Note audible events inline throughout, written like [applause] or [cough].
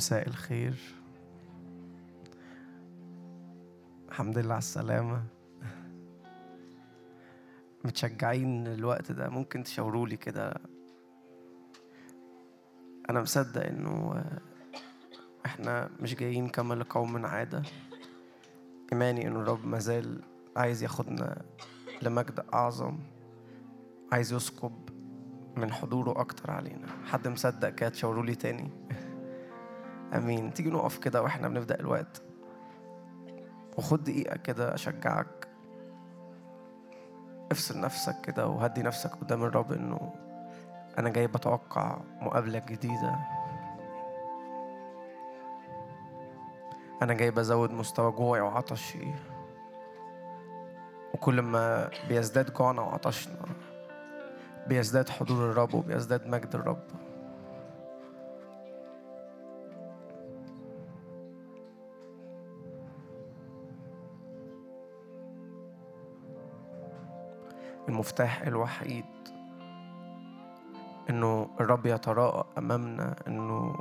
مساء الخير. الحمد لله على السلامة. متشجعين الوقت ده؟ ممكن تشاوروا لي كده. أنا مصدق إنه إحنا مش جايين كما لقوم عادة. إيماني إنه الرب مازال عايز ياخدنا لمجد أعظم عايز يسكب من حضوره أكتر علينا. حد مصدق كده؟ تشاوروا لي تاني. آمين. تيجي نقف كده وإحنا بنبدأ الوقت. وخد دقيقة كده أشجعك. افصل نفسك كده وهدي نفسك قدام الرب إنه أنا جاي بتوقع مقابلة جديدة. أنا جاي بزود مستوى جوعي وعطشي. وكل ما بيزداد جوعنا وعطشنا بيزداد حضور الرب وبيزداد مجد الرب. المفتاح الوحيد إنه الرب يتراءى أمامنا إنه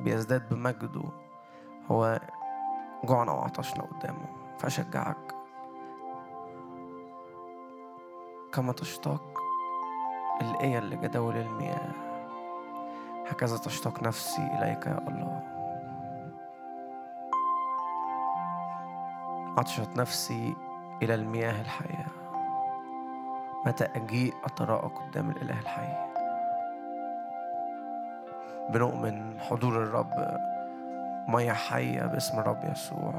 بيزداد بمجده. هو جوعنا وعطشنا قدامه فأشجعك. كما تشتاق الإية لجدول المياه هكذا تشتاق نفسي إليك يا الله. عطشت نفسي إلى المياه الحية. متى أجيء أتراءى قدام الإله الحي؟ بنؤمن حضور الرب مية حية باسم الرب يسوع.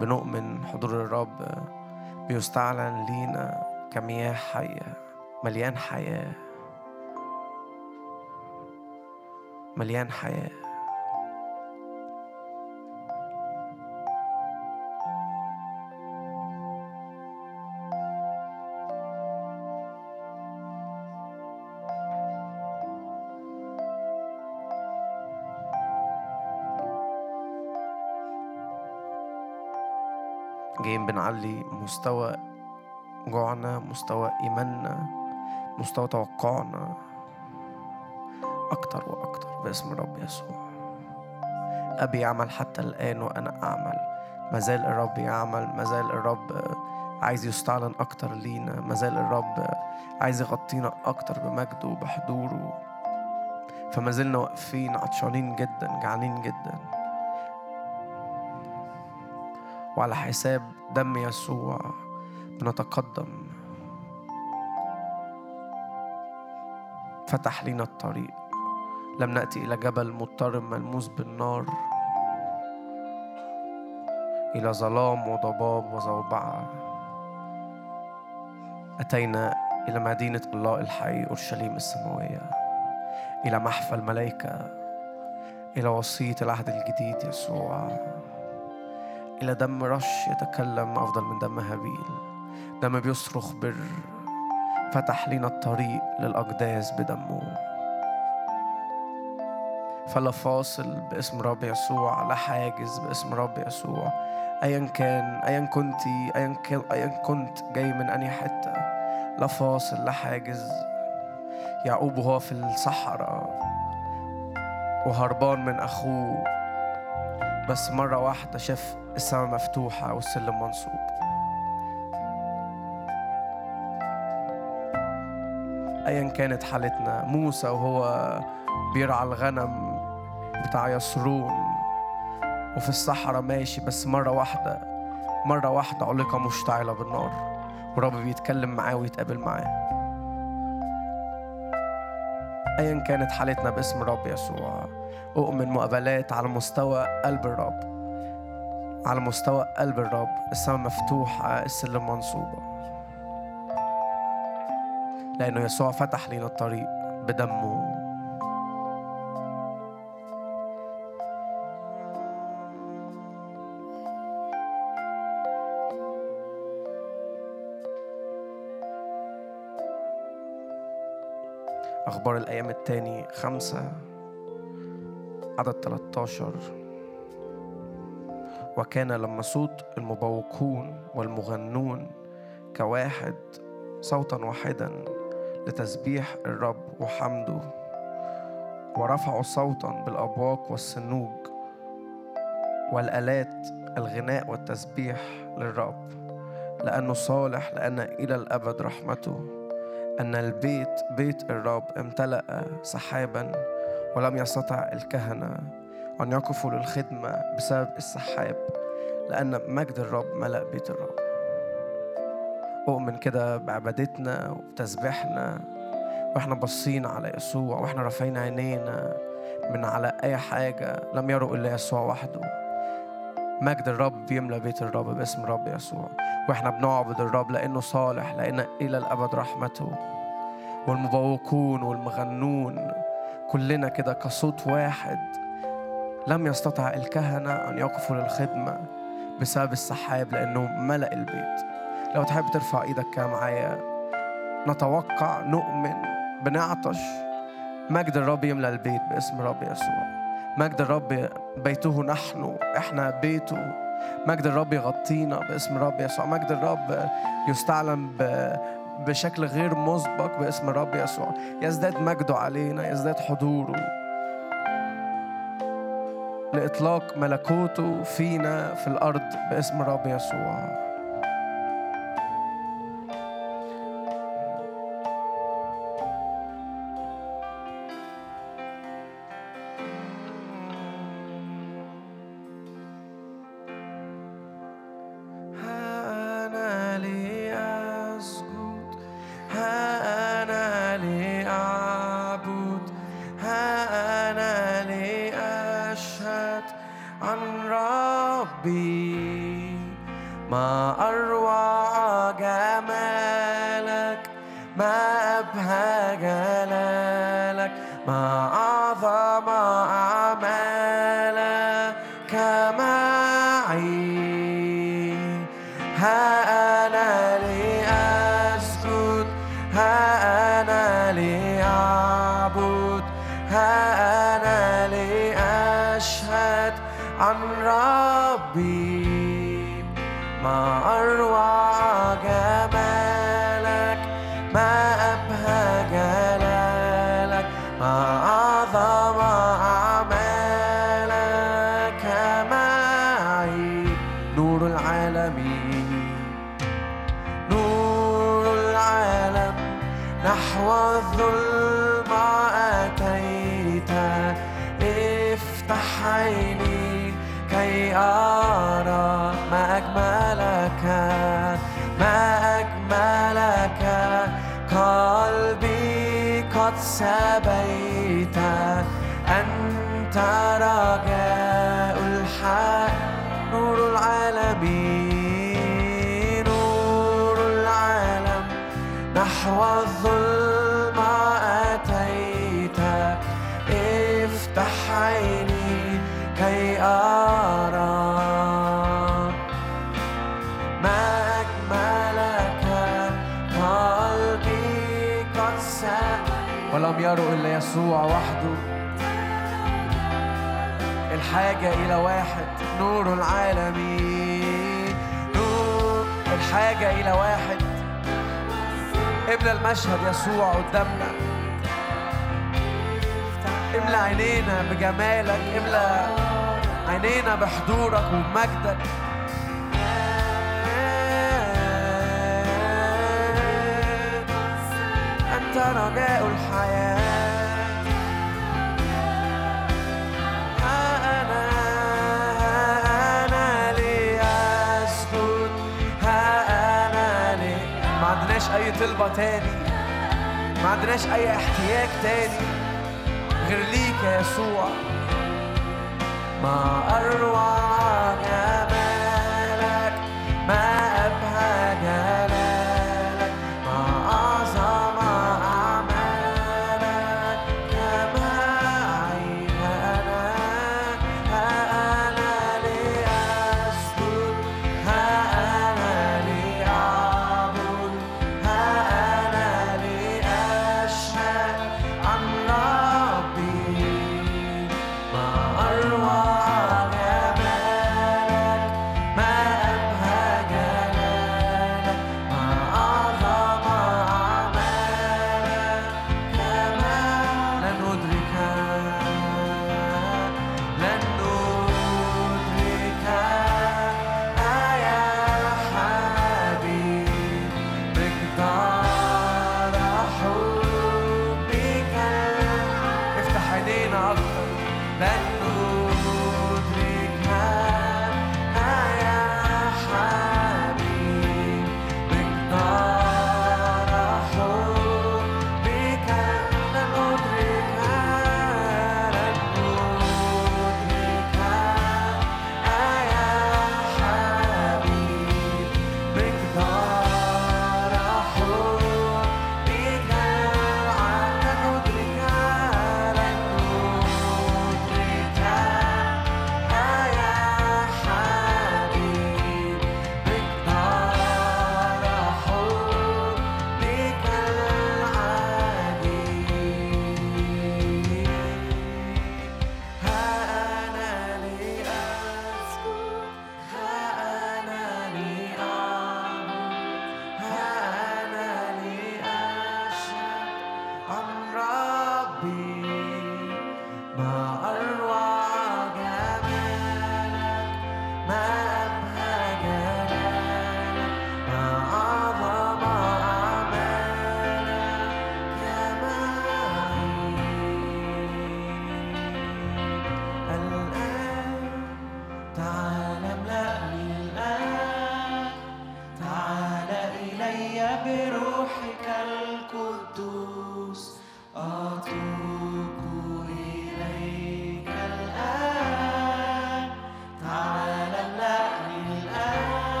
بنؤمن حضور الرب بيستعلن لينا كمياه حية مليان حياة. مليان حياة. بنعلي مستوى جوعنا مستوى إيماننا مستوى توقعنا أكتر وأكتر باسم الرب يسوع. أبي يعمل حتى الآن وأنا أعمل. مازال الرب يعمل مازال الرب عايز يستعلن أكتر لينا. مازال الرب عايز يغطينا أكتر بمجده وبحضوره. فما زلنا واقفين عطشانين جدا جعانين جدا. وعلى حساب دم يسوع بنتقدم. فتح لنا الطريق. لم نأتي إلى جبل مضطرب ملموس بالنار. إلى ظلام وضباب وزوبعة. أتينا إلى مدينة الله الحي أورشليم السماوية. إلى محفى الملائكة إلى وصية العهد الجديد يسوع. إلى دم رش يتكلم أفضل من دم هابيل. دم بيصرخ بر فتح لنا الطريق للأقداس بدمه. فلا فاصل باسم رب يسوع لا حاجز باسم رب يسوع. ايا كان ايا كنت ايا ايا كنت جاي من أنهي حتة؟ لا فاصل لا حاجز. يعقوب وهو في الصحراء وهربان من أخوه. بس مرة واحدة شاف السماء مفتوحة والسلم منصوب ايا كانت حالتنا موسى وهو بيرعى الغنم بتاع يسرون وفي الصحراء ماشي بس مرة واحدة مرة واحدة علقة مشتعلة بالنار ورب بيتكلم معاه ويتقابل معاه. أيا كانت حالتنا باسم الرب يسوع. أؤمن مقابلات على مستوى قلب الرب. على مستوى قلب الرب. السماء مفتوحة السلم منصوبة. لأنه يسوع فتح لنا الطريق بدمه. أخبار الأيام التاني خمسة. عدد 13 وكان لما صوت المبوقون والمغنون كواحد صوتا واحدا لتسبيح الرب وحمده ورفعوا صوتا بالأبواق والسنوج والآلات الغناء والتسبيح للرب. لأنه صالح لأن إلى الأبد رحمته. أن البيت بيت الرب امتلأ سحابا ولم يستطع الكهنة أن يقفوا للخدمة بسبب السحاب لأن مجد الرب ملأ بيت الرب. أؤمن كده بعبادتنا وبتسبيحنا وإحنا باصين على يسوع وإحنا رافعين عينينا من على أي حاجة لم يروا إلا يسوع وحده. مجد الرب يملى بيت الرب باسم الرب يسوع وإحنا بنعبد الرب لأنه صالح لأن إلى الأبد رحمته. والمبوقون والمغنون كلنا كده كصوت واحد لم يستطع الكهنة أن يقفوا للخدمة بسبب السحاب لأنه ملأ البيت. لو تحب ترفع إيدك كده معايا نتوقع نؤمن بنعطش مجد الرب يملى البيت باسم الرب يسوع. مجد الرب بيته نحن إحنا بيته. مجد الرب يغطينا باسم الرب يسوع. مجد الرب يستعلم بشكل غير مسبق باسم الرب يسوع. يزداد مجده علينا يزداد حضوره. لإطلاق ملكوته فينا في الأرض باسم الرب يسوع. يسوع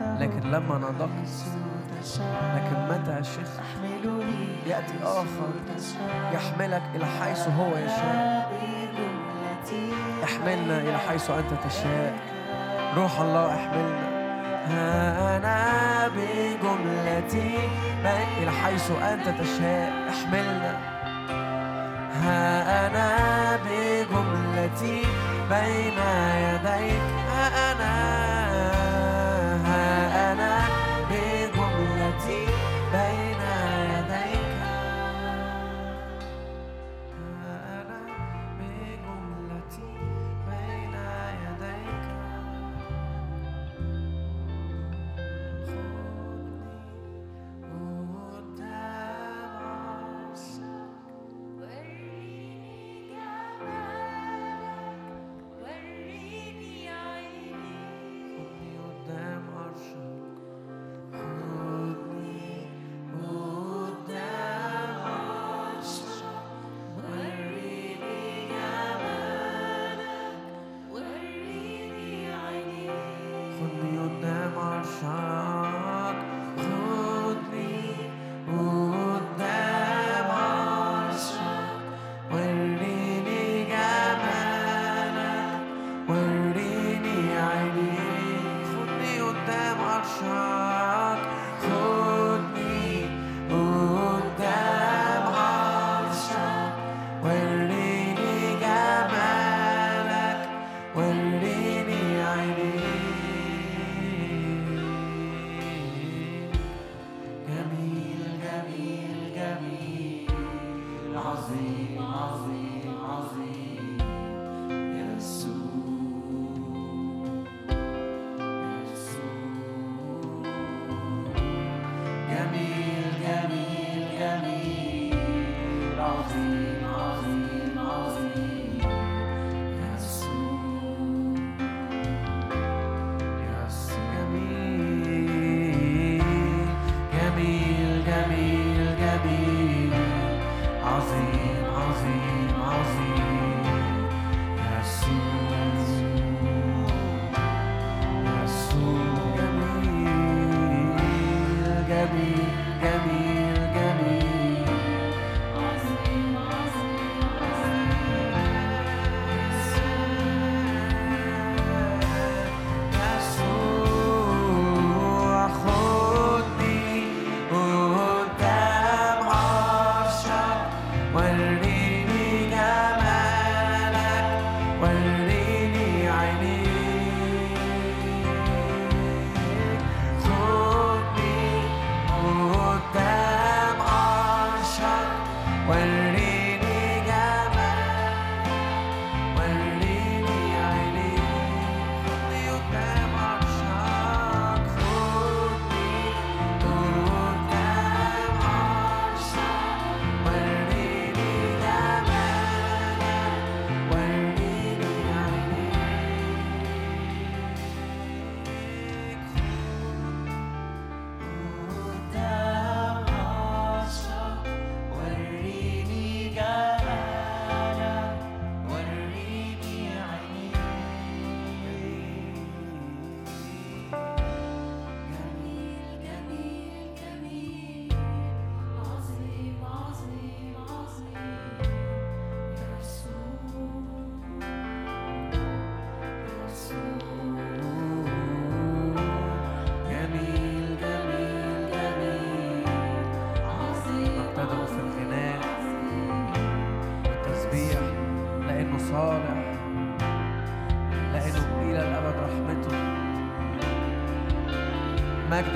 لكن لما نضجت لكن متى شيخ؟ يأتي آخر يحملك إلى حيث هو يشاء. احملنا إلى حيث أنت تشاء. روح الله احملنا. أنا بجملتي إلى حيث أنت تشاء. احملنا. ها أنا بجملتي بين يديك.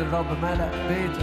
الرب ملأ بيت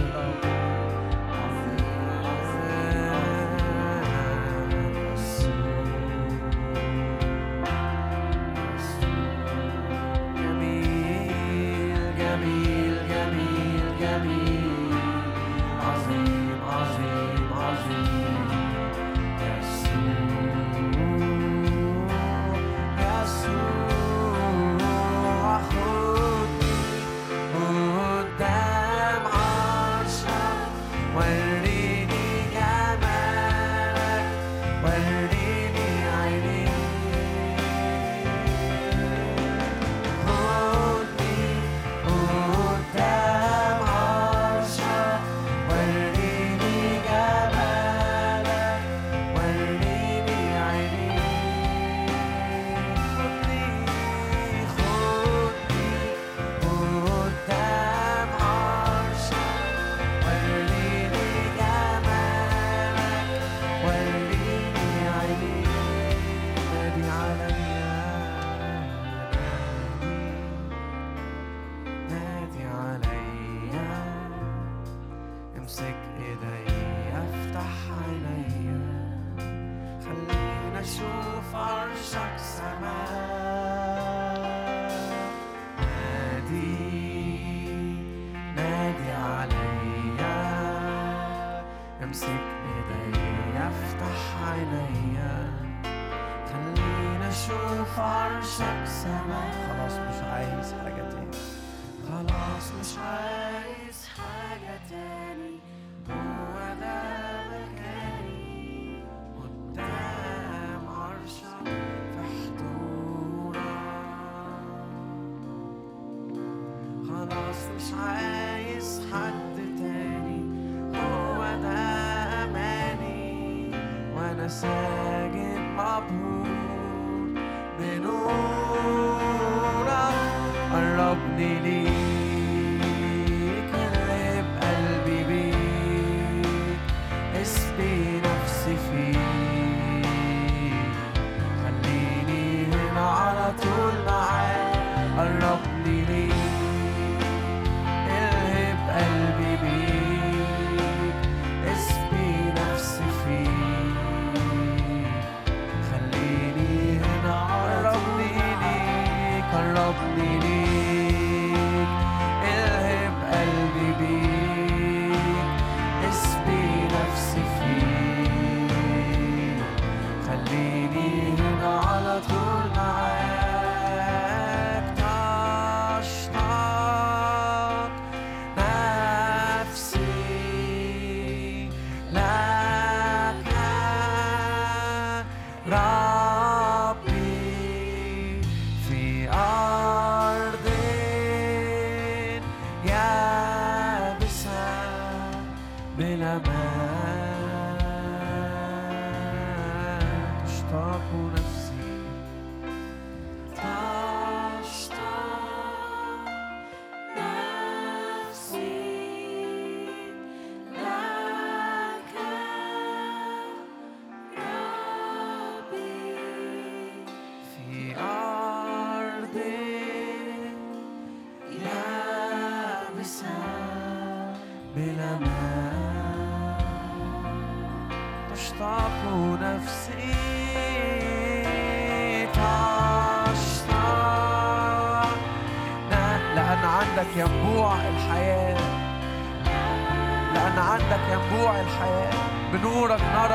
فكل قاسية خذ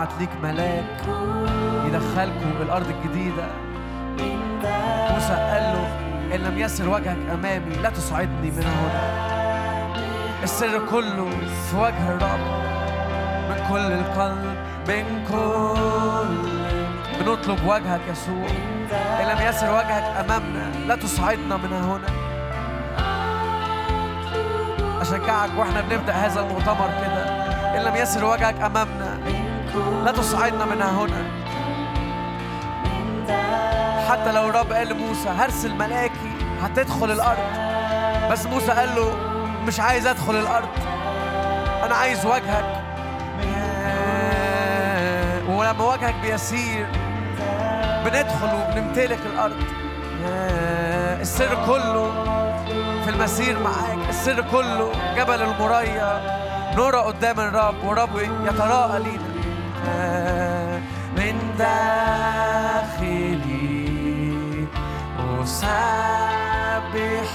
هبعت ليك ملاك يدخلكم الأرض الجديدة. موسى قال له إن لم يسر وجهك أمامي لا تصعدني من هنا. السر كله في وجه الرب من كل القلب من كل بنطلب وجهك يسوع. إن لم يسر وجهك أمامنا لا تصعدنا من هنا. أشجعك وإحنا بنبدأ هذا المؤتمر كده. إن لم يسر وجهك أمامنا لا تصعدنا من هنا حتى لو الرب قال لموسى هرسل ملاكي هتدخل الأرض. بس موسى قال له مش عايز أدخل الأرض. أنا عايز وجهك. ولما وجهك بيسير بندخل وبنمتلك الأرض. السر كله في المسير معاك. السر كله جبل المريا. نرى قدام الرب ورب يتراءى لينا. من داخلي. أسبح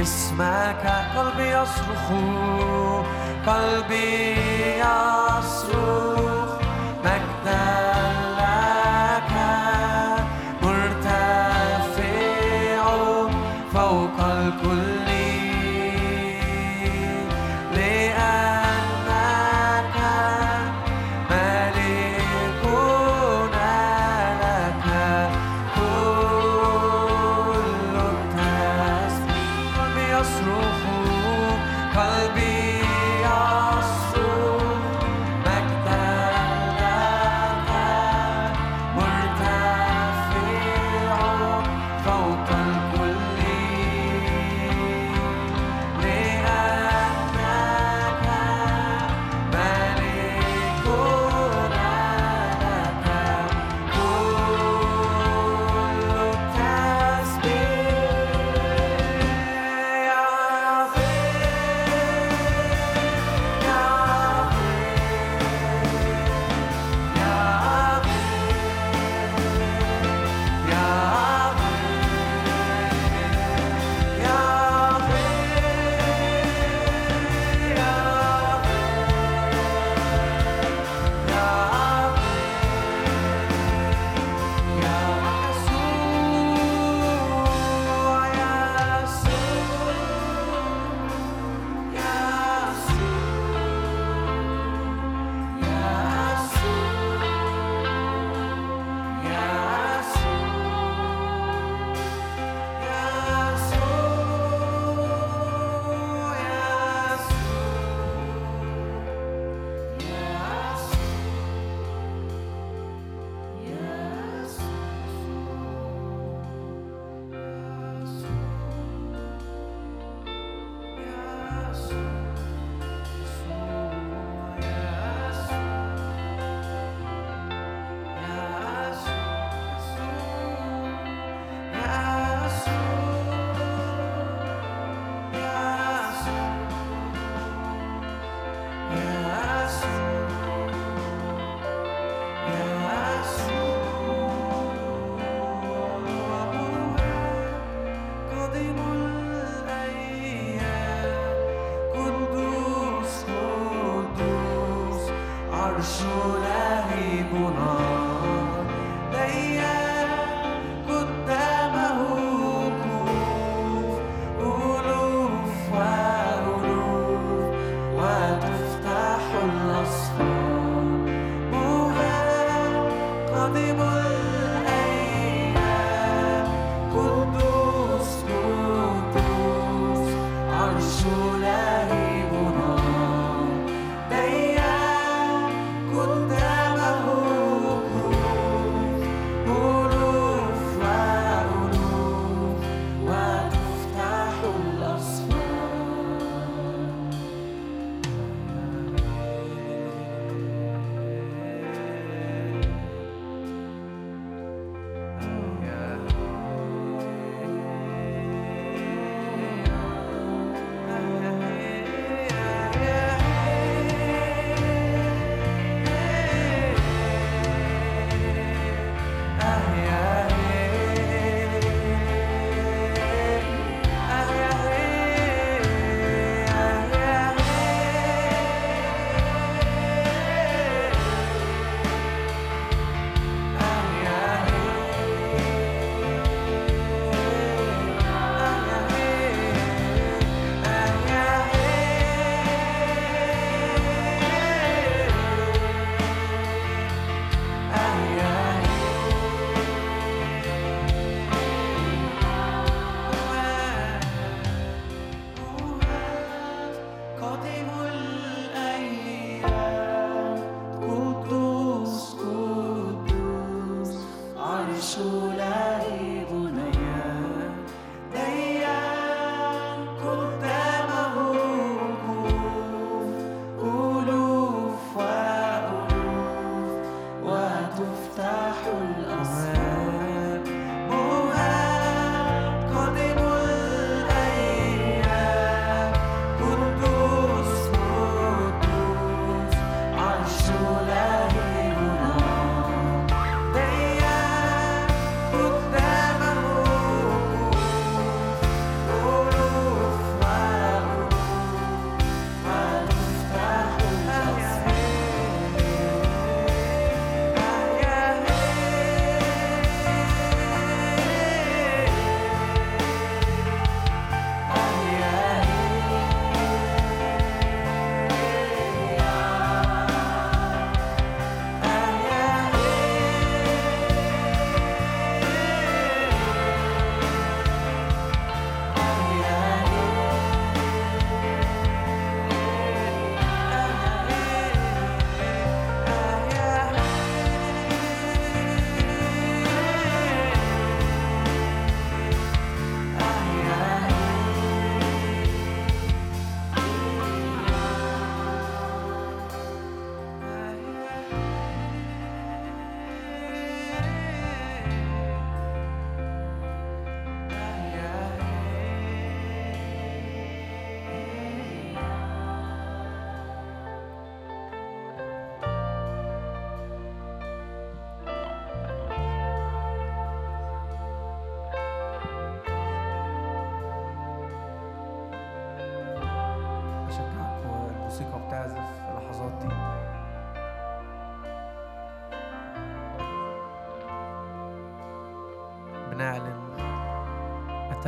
اسمك قلبي يصرخ قلبي يصرخ.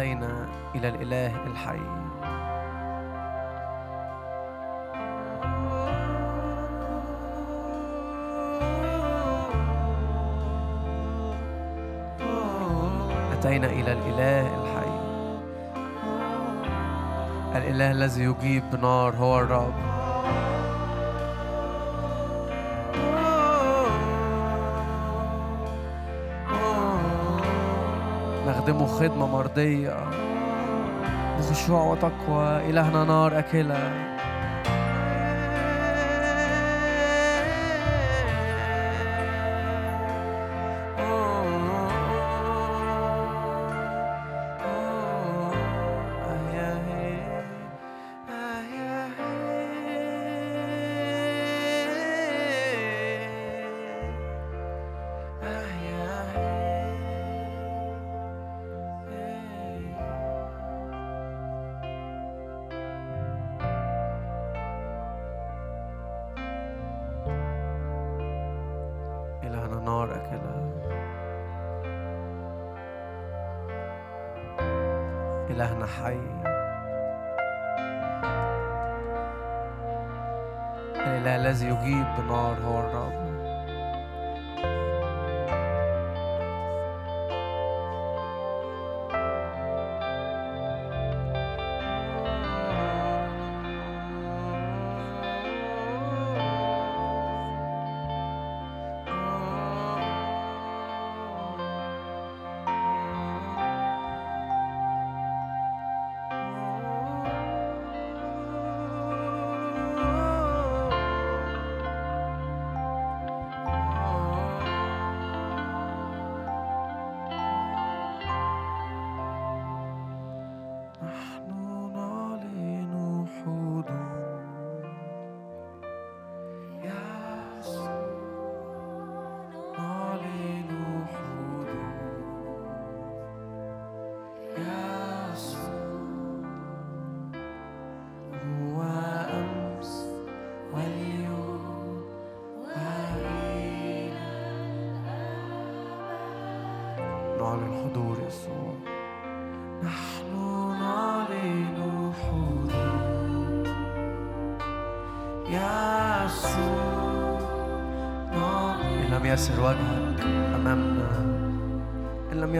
أتينا إلى الإله الحي. أتينا إلى الإله الحي. الإله الذي يجيب بنار هو الرب. يخدموا خدمة مرضية. بخشوع وتقوى إلهنا نار أكلها the Horn.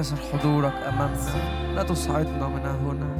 يسر حضورك أمامنا. لا تصعدنا من هنا.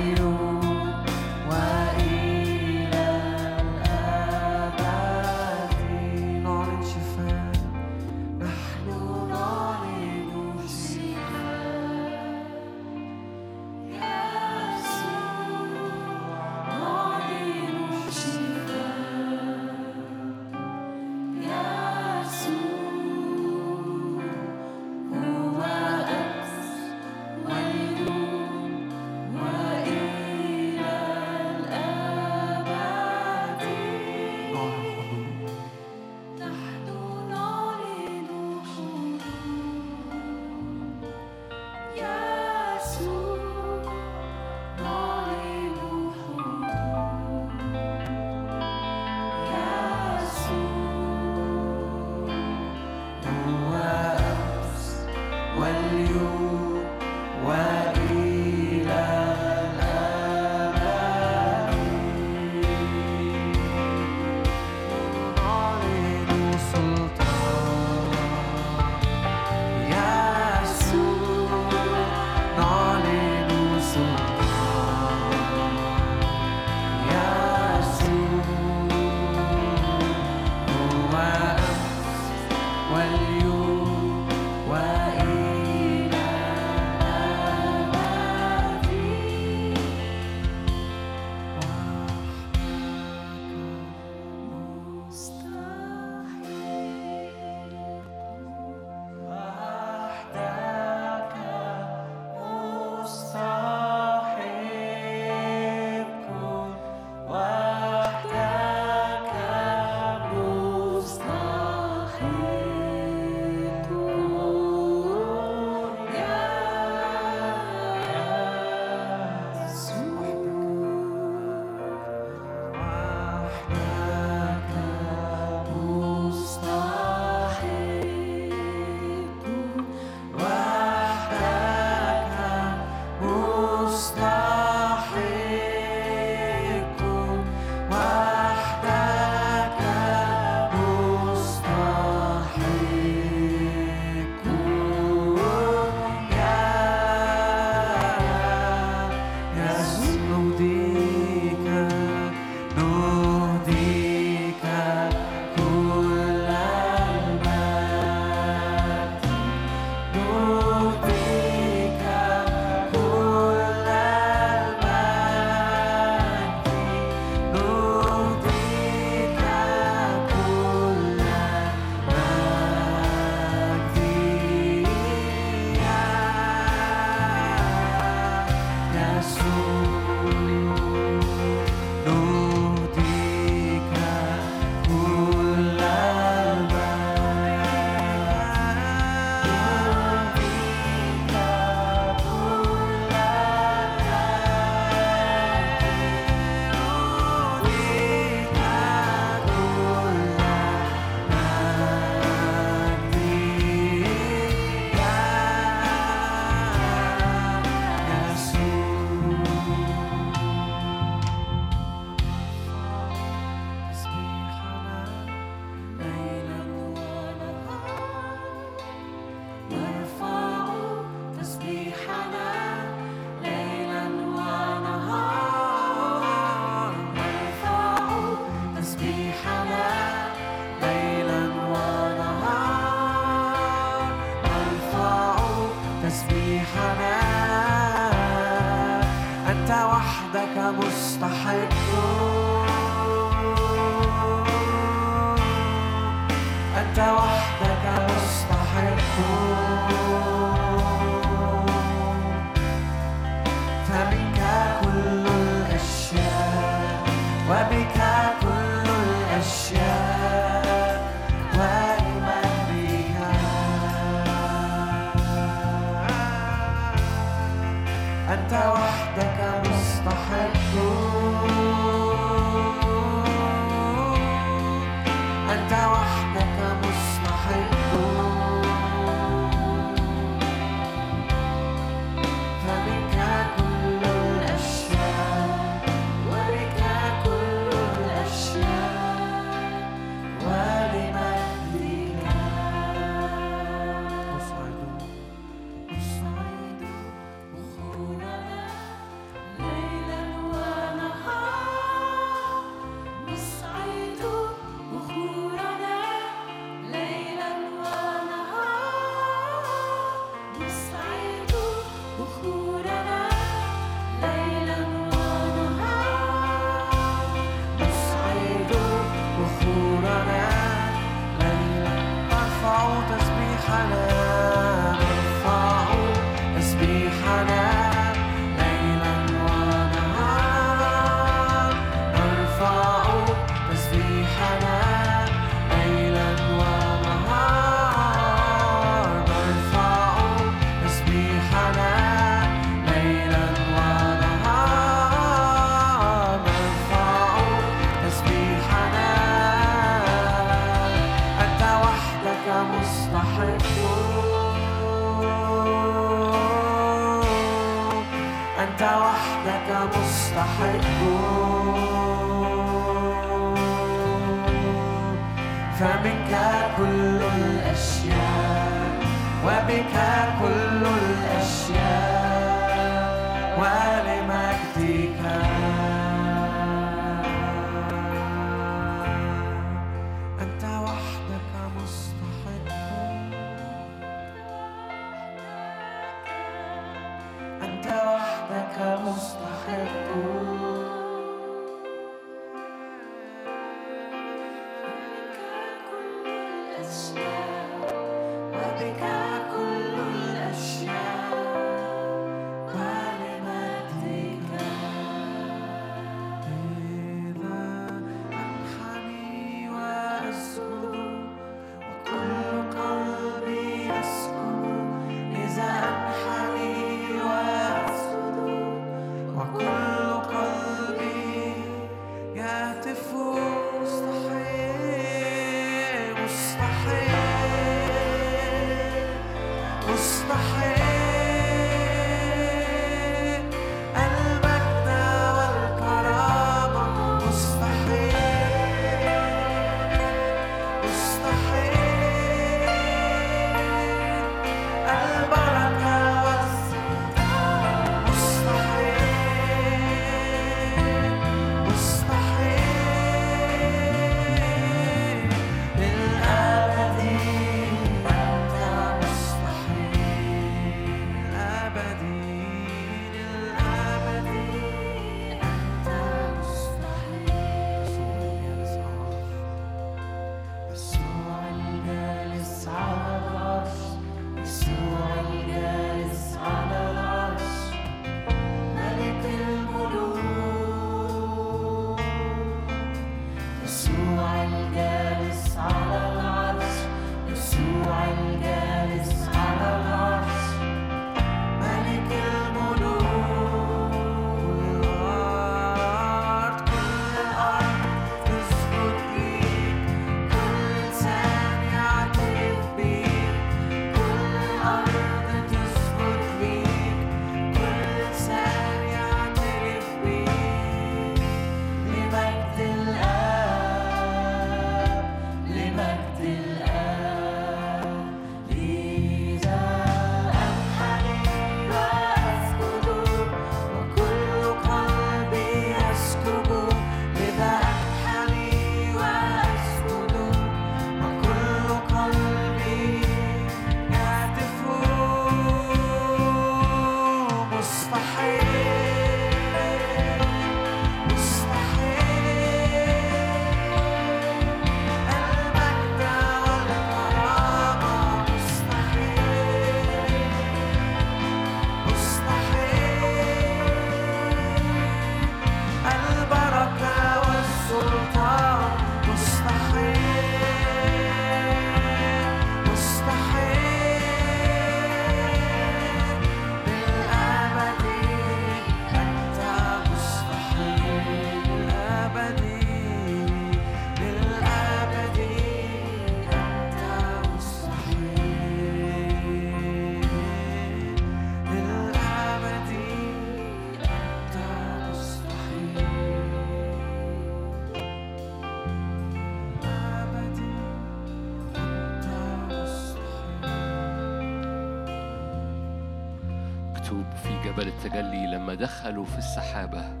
دخلوا في السحابة.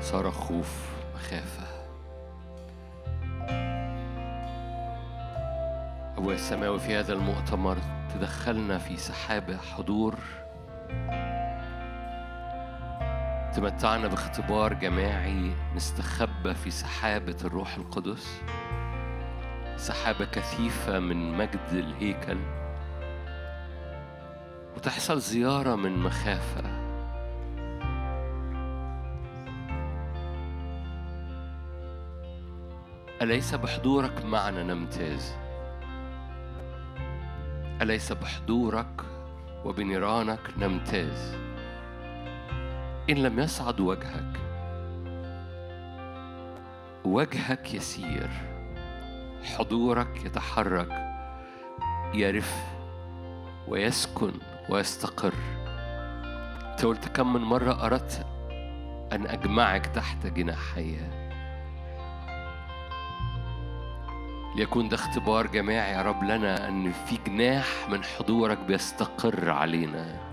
صار خوف مخافة. أبويا السماوي في هذا المؤتمر تدخلنا في سحابة حضور. تمتعنا باختبار جماعي نستخبى في سحابة الروح القدس. سحابة كثيفة من مجد الهيكل. وتحصل زيارة من مخافة. أليس بحضورك معنا نمتاز؟ أليس بحضورك وبنيرانك نمتاز؟ إن لم يصعد وجهك وجهك يسير حضورك يتحرك يرف ويسكن ويستقر. قلت كم من مرة أردت أن أجمعك تحت جناحي ليكون ده اختبار جماعي يا رب لنا أن في جناح من حضورك بيستقر علينا.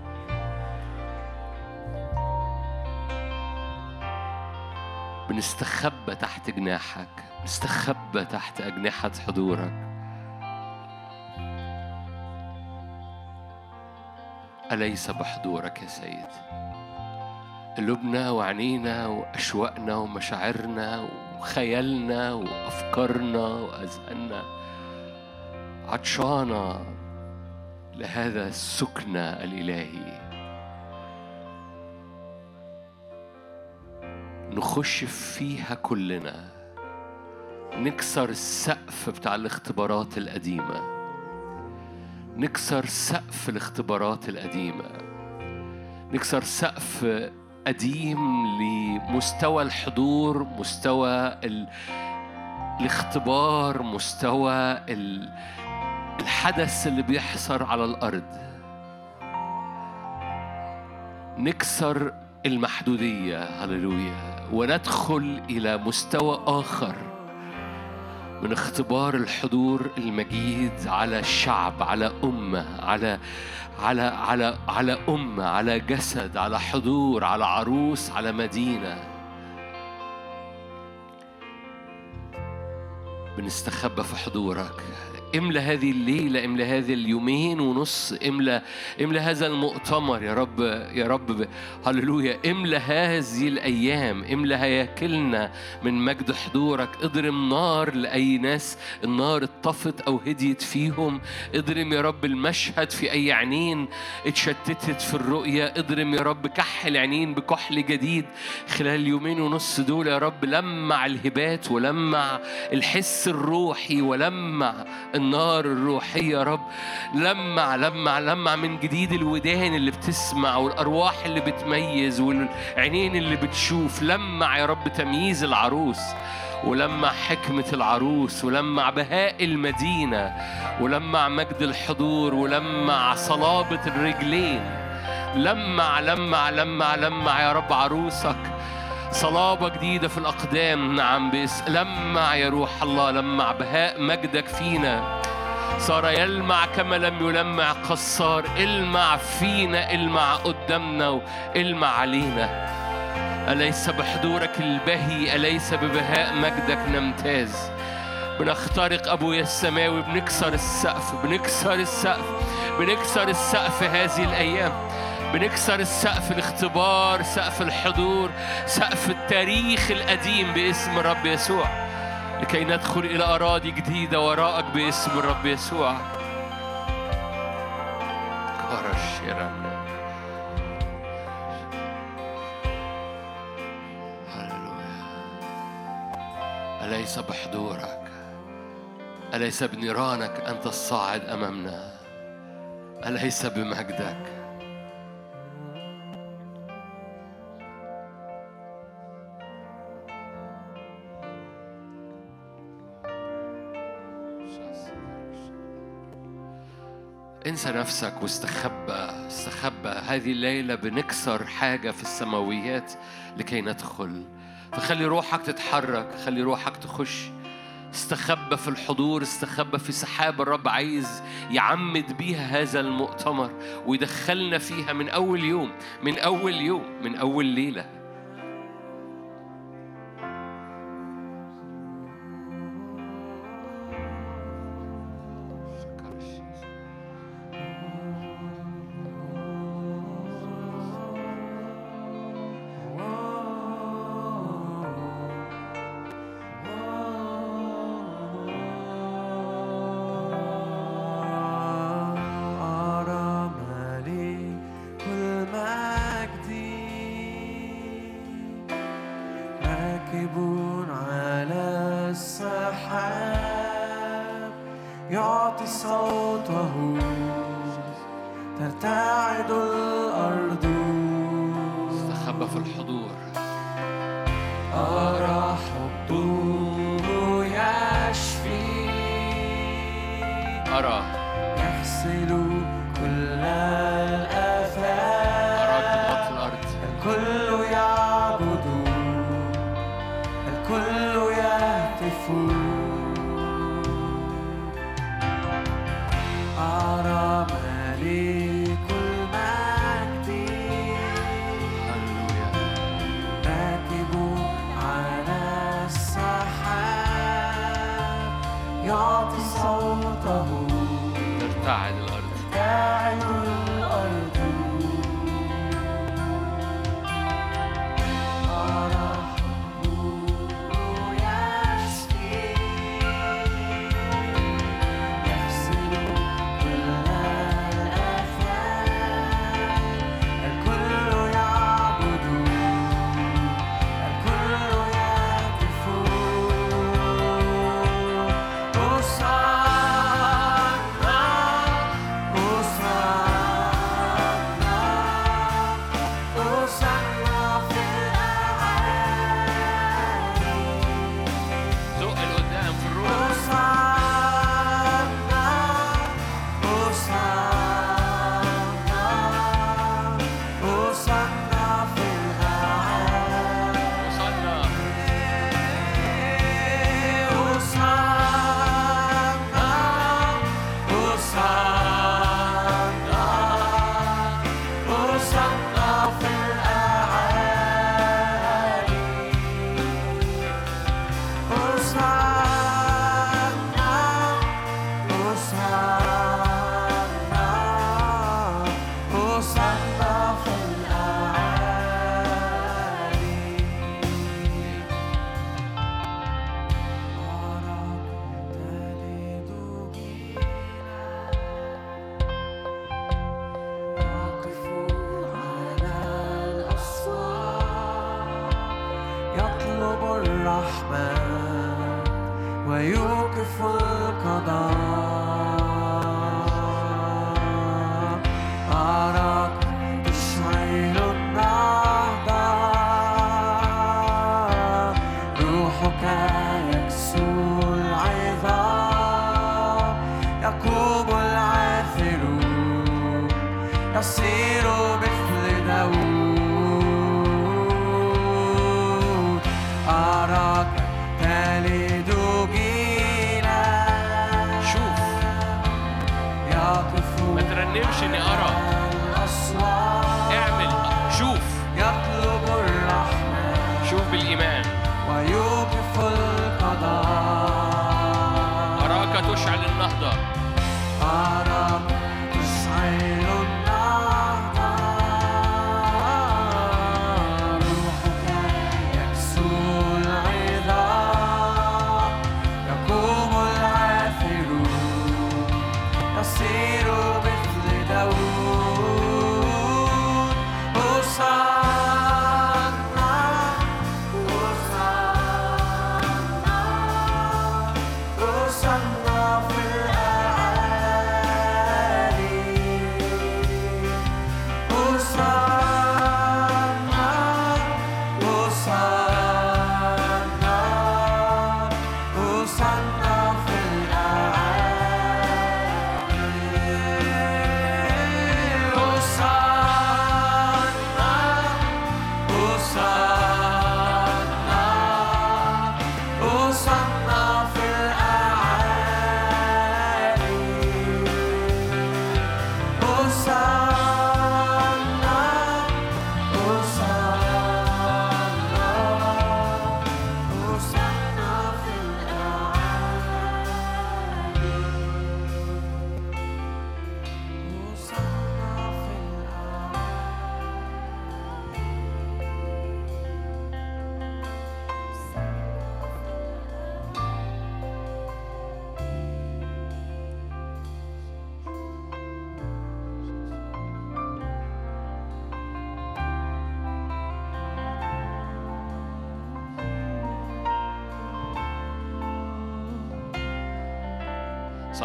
بنستخبى تحت جناحك بنستخبى تحت أجنحة حضورك. أليس بحضورك يا سيد؟ قلوبنا وعنينا وأشواقنا ومشاعرنا وخيالنا وأفكارنا وأذهاننا. عطشانة لهذا السكن الإلهي. نخش فيها كلنا. نكسر السقف بتاع الاختبارات القديمة. نكسر سقف الاختبارات القديمة. نكسر سقف قديم لمستوى الحضور مستوى ال... الاختبار مستوى ال... الحدث اللي بيحصل على الأرض. نكسر المحدودية هللويا وندخل إلى مستوى آخر. من اختبار الحضور المجيد على شعب على أمة على على على على أمة على جسد على حضور على عروس على مدينة. بنستخبى في حضورك. املى هذه الليلة املى هذه اليومين ونص املى املى هذا المؤتمر يا رب يا رب. هللويا. املى هذه الأيام املى هياكلنا من مجد حضورك. اضرم نار لأي ناس النار اتطفت أو هديت فيهم. اضرم يا رب المشهد في أي عينين اتشتتت في الرؤية اضرم يا رب كحل عينين بكحل جديد. خلال اليومين ونص دول يا رب لمع الهبات ولمع الحس الروحي ولمع النار الروحية يا رب. لمع لمع لمع من جديد الودان اللي بتسمع والأرواح اللي بتميز والعينين اللي بتشوف. لمع يا رب تمييز العروس ولمع حكمة العروس ولمع بهاء المدينة ولمع مجد الحضور ولمع صلابة الرجلين. لمع لمع لمع لمع يا رب عروسك صلابة جديدة في الأقدام نعم باسم لمع يا روح الله لمع بهاء مجدك فينا. صار يلمع كما لم يلمع قصار. المع فينا المع قدامنا والمع علينا. أليس بحضورك البهي أليس ببهاء مجدك نمتاز؟ بنخترق أبويا السماوي بنكسر السقف بنكسر السقف بنكسر السقف هذه الأيام. بنكسر السقف الاختبار سقف الحضور سقف التاريخ القديم باسم الرب يسوع. لكي ندخل إلى أراضي جديدة وراءك باسم الرب يسوع. أليس بحضورك؟ أليس بنيرانك أنت الصاعد أمامنا؟ أليس بمجدك؟ انسى نفسك واستخبى استخبى. هذه الليلة بنكسر حاجة في السماويات لكي ندخل. فخلي روحك تتحرك خلي روحك تخش. استخبى في الحضور استخبى في سحاب الرب عايز يعمد بيها هذا المؤتمر ويدخلنا فيها من أول يوم من أول يوم من أول ليلة.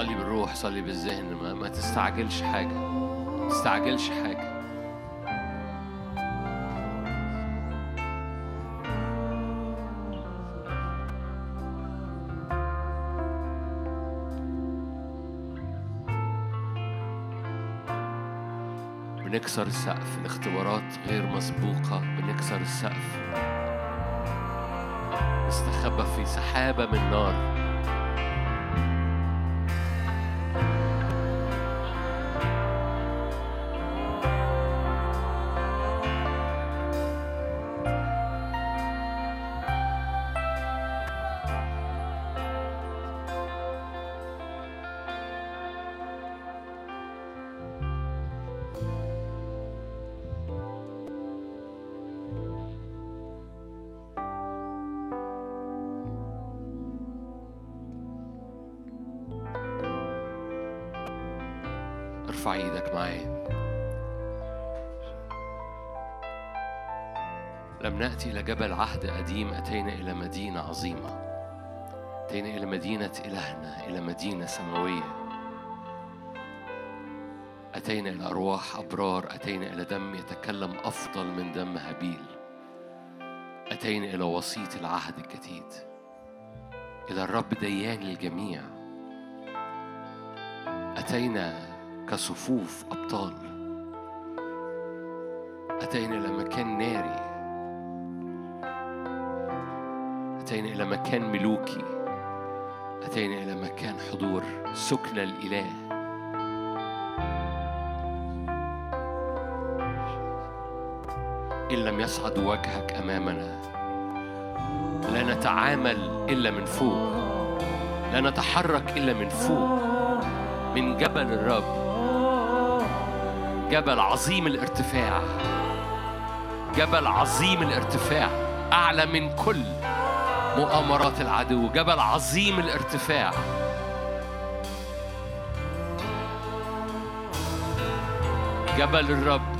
صلي بالروح صلي بالذهن ما, ما تستعجلش حاجة ما تستعجلش حاجة. بنكسر السقف الاختبارات غير مسبوقة بنكسر السقف. نستخبى في سحابة من نار. جبل عهد قديم أتينا إلى مدينة عظيمة. أتينا إلى مدينة إلهنا إلى مدينة سماوية. أتينا إلى أرواح أبرار أتينا إلى دم يتكلم أفضل من دم هابيل. أتينا إلى وسيط العهد الجديد. إلى الرب ديان الجميع. أتينا كصفوف أبطال. أتينا إلى مكان ناري. أتينا إلى مكان ملوكي. أتينا إلى مكان حضور. سكن الإله. إن لم يصعد وجهك أمامنا لا نتعامل إلا من فوق. لا نتحرك إلا من فوق. من جبل الرب. جبل عظيم الارتفاع. جبل عظيم الارتفاع. أعلى من كل مؤامرات العدو جبل عظيم الارتفاع. جبل الرب.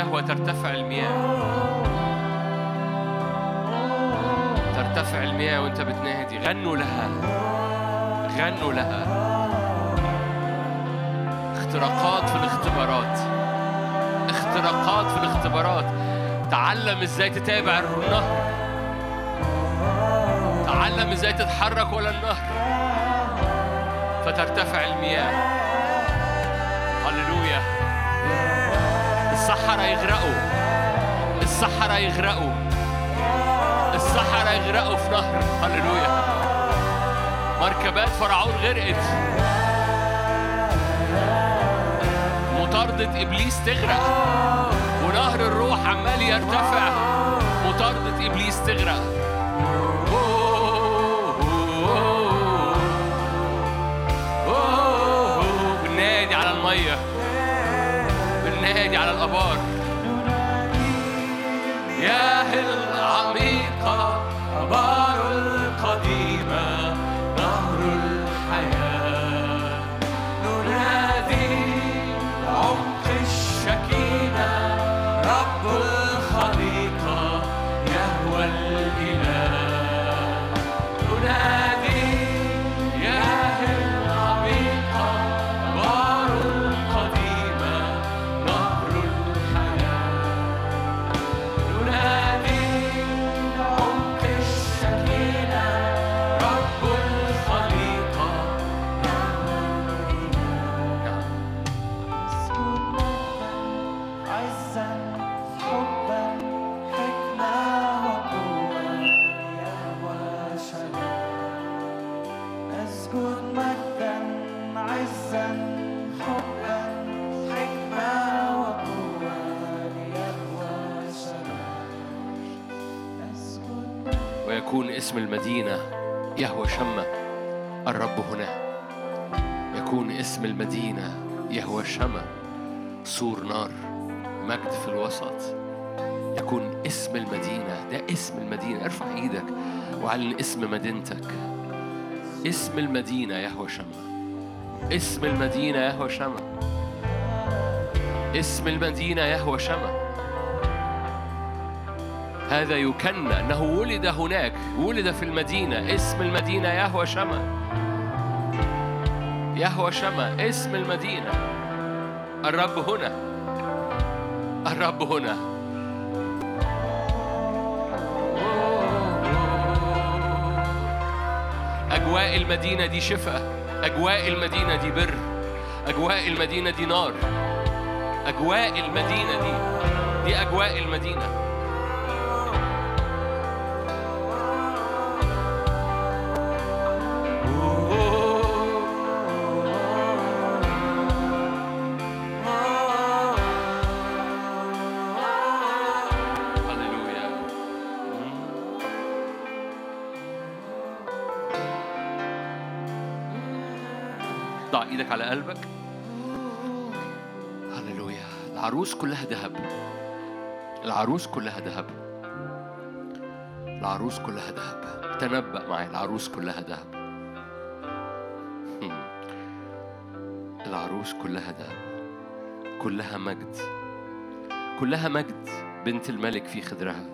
يهوى ترتفع المياه. ترتفع المياه وانت بتنادي غنوا لها. غنوا لها. اختراقات في الاختبارات. اختراقات في الاختبارات. تعلم إزاي تتابع النهر. تعلم إزاي تتحرك ولا النهر. فترتفع المياه. الصحراء يغرقوا. الصحراء يغرقوا. الصحراء يغرقوا في نهر. هللويا. مركبات فرعون غرقت. مطاردة إبليس تغرق. ونهر الروح عمال يرتفع. مطاردة إبليس تغرق. بننادي على المية. بننادي على الآبار. المدينة يهوى شمة الرب هنا. يكون اسم المدينة يهوى شمة سور نار مجد في الوسط. يكون اسم المدينة ده اسم المدينة. ارفع إيدك وعلن اسم مدينتك. اسم المدينة يهوى شمة. اسم المدينة يهوى شمة. اسم المدينة يهوى شمة. هذا يكنى أنه ولد هناك ولد في المدينة اسم المدينة يهوى شما يهوى شما اسم المدينة. الرب هنا. الرب هنا. أجواء المدينة دي شفاء أجواء المدينة دي بر أجواء المدينة دي نار. أجواء المدينة دي دي أجواء المدينة. على قلبك. هللويا. العروس كلها ذهب. العروس كلها ذهب. العروس كلها ذهب. تنبأ معي. العروس كلها ذهب. العروس كلها ذهب. كلها مجد. كلها مجد بنت الملك في خدرها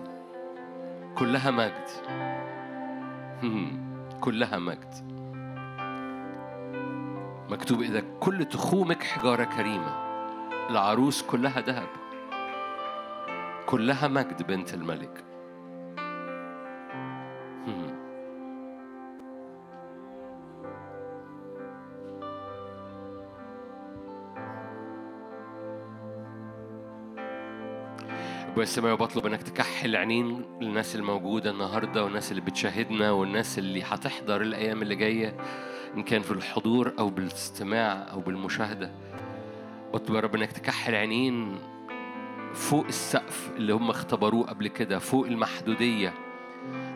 كلها مجد. كلها مجد. مكتوب إذا كل تخومك حجارة كريمة. العروس كلها ذهب. كلها مجد بنت الملك. أبويا السماوي بطلب انك تكحل عينين الناس الموجودة النهاردة والناس اللي بتشاهدنا والناس اللي هتحضر الأيام اللي جاية. إن كان في الحضور أو بالاستماع أو بالمشاهدة. بطلب يا رب إنك تكحل عينين فوق السقف اللي هم اختبروه قبل كده فوق المحدودية.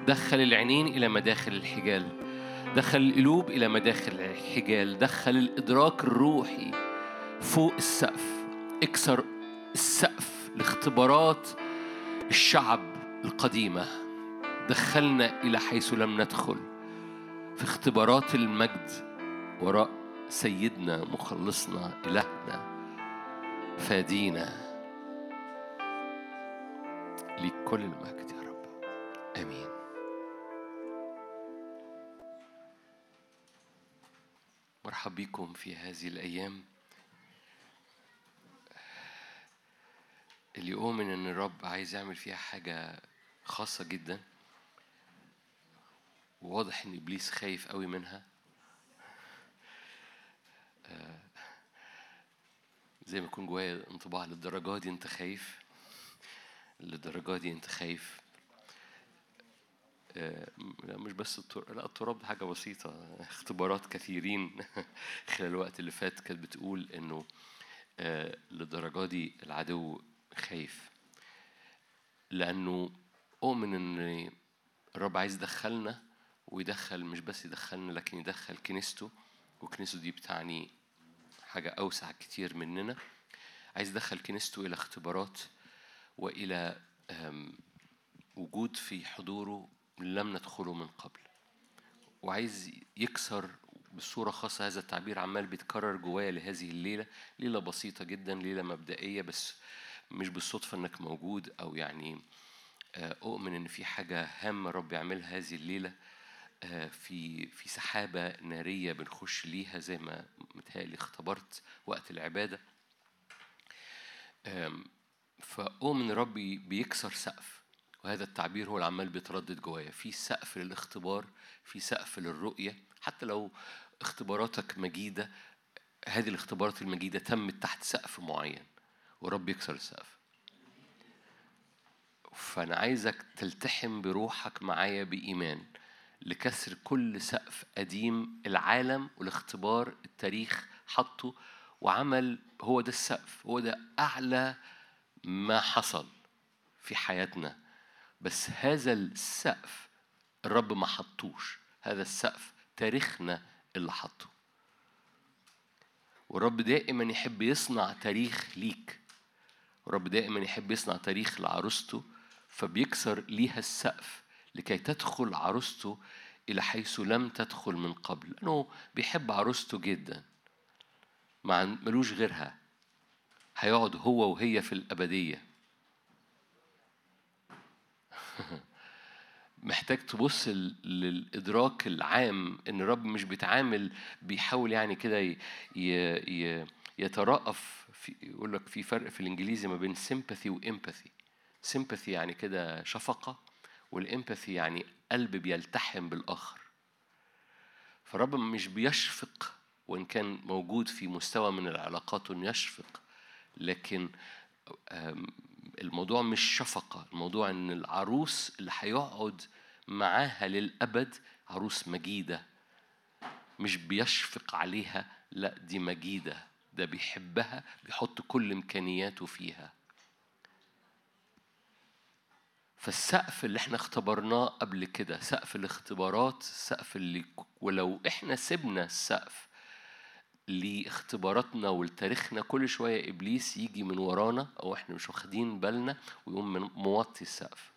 دخل العينين إلى مداخل الحجال. دخل القلوب إلى مداخل الحجال. دخل الإدراك الروحي فوق السقف. اكسر السقف لاختبارات الشعب القديمة. دخلنا إلى حيث لم ندخل. في اختبارات المجد وراء سيدنا مخلصنا إلهنا فادينا ليك كل المجد يا رب. آمين. مرحب بكم في هذه الأيام. اللي اؤمن إن الرب عايز يعمل فيها حاجة خاصة جدا. وواضح إن إبليس خايف قوي منها. آه، زي ما يكون جوايا انطباع للدرجة دي أنت خايف. للدرجة دي أنت خايف. آه، لا مش بس التراب لا التراب ده حاجة بسيطة. اختبارات كثيرين [laughs] خلال الوقت اللي فات كانت بتقول إنه آه، للدرجة دي العدو خايف. لأنه أؤمن إن الرب عايز يدخلنا ويدخل مش بس يدخلنا لكن يدخل كنيسته وكنيسته دي بتعني حاجة أوسع كتير مننا. عايز يدخل كنيسته إلى اختبارات وإلى أم، وجود في حضوره لم ندخله من قبل. وعايز يكسر بصورة خاصة. هذا التعبير عمال بيتكرر جوايا لهذه الليلة ليلة بسيطة جدا ليلة مبدئية بس مش بالصدفة إنك موجود أو يعني آه، أؤمن إن في حاجة هامة رب يعملها هذه الليلة. في في سحابة نارية بنخش ليها زي ما متهيألي اختبرت وقت العبادة. فأؤمن ربي بيكسر سقف وهذا التعبير هو اللي عمال بيتردد جوايا. في سقف للاختبار في سقف للرؤية. حتى لو اختباراتك مجيدة هذه الاختبارات المجيدة تمت تحت سقف معين ورب يكسر السقف. فأنا عايزك تلتحم بروحك معايا بإيمان. لكسر كل سقف قديم العالم والاختبار التاريخ حطه وعمل هو ده السقف هو ده أعلى ما حصل في حياتنا. بس هذا السقف الرب ما حطوش هذا السقف تاريخنا اللي حطه. والرب دائما يحب يصنع تاريخ ليك. والرب دائما يحب يصنع تاريخ لعروسته فبيكسر ليها السقف. لكي تدخل عروسته إلى حيث لم تدخل من قبل لأنه بيحب عروسته جدا. ما ملوش غيرها. هيقعد هو وهي في الأبدية. [laughs] محتاج تبص للإدراك العام إن الرب مش بيتعامل بيحاول يعني كده يترأف في يقول لك في فرق في الإنجليزي ما بين sympathy و empathy sympathy يعني كده شفقة. والإمباثي يعني قلب بيلتحم بالآخر. فالرب مش بيشفق وإن كان موجود في مستوى من العلاقات إنه يشفق لكن الموضوع مش شفقة الموضوع إن العروس اللي هيقعد معاها للأبد عروس مجيدة. مش بيشفق عليها لأ دي مجيدة ده بيحبها بيحط كل إمكانياته فيها. فالسقف اللي إحنا اختبرناه قبل كده سقف الاختبارات السقف اللي ولو إحنا سيبنا السقف لاختباراتنا ولتاريخنا كل شوية إبليس يجي من ورانا أو إحنا مش واخدين بالنا ويقوم موطي السقف.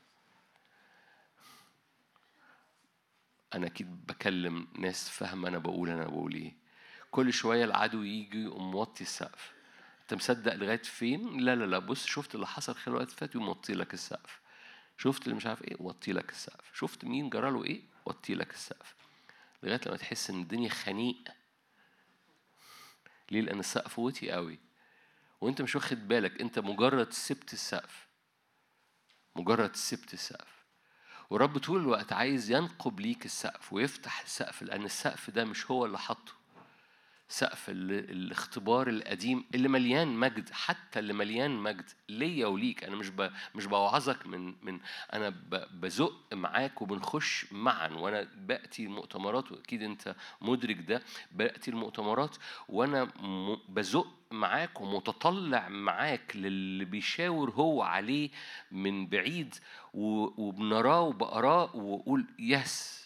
أنا أكيد بكلم ناس فاهمة أنا بقول أنا بقول إيه. كل شوية العدو يجي يقوم موطي السقف. أنت مصدق لغاية فين؟ لا لا لا بص شفت اللي حصل خلال الوقت فات موطي لك السقف. شفت اللي مش عارف إيه؟ وطي لك السقف. شفت مين جراله إيه؟ وطي لك السقف. لغاية لما تحس إن الدنيا خنيق. ليه؟ لأن السقف وطي قوي. وأنت مش واخد بالك أنت مجرد سبت السقف. مجرد سبت السقف. ورب طول الوقت عايز ينقب ليك السقف ويفتح السقف لأن السقف ده مش هو اللي حطه سقف ال- الاختبار القديم اللي مليان مجد حتى اللي مليان مجد ليا وليك أنا مش. مش بوعظك من من أنا. بزق معاك وبنخش معا وأنا بأتي المؤتمرات وأكيد أنت مدرك ده بأتي المؤتمرات وأنا. بزق معاك ومتطلع معاك للي بيشاور هو عليه من بعيد. وبنراه وبقراه وأقول يس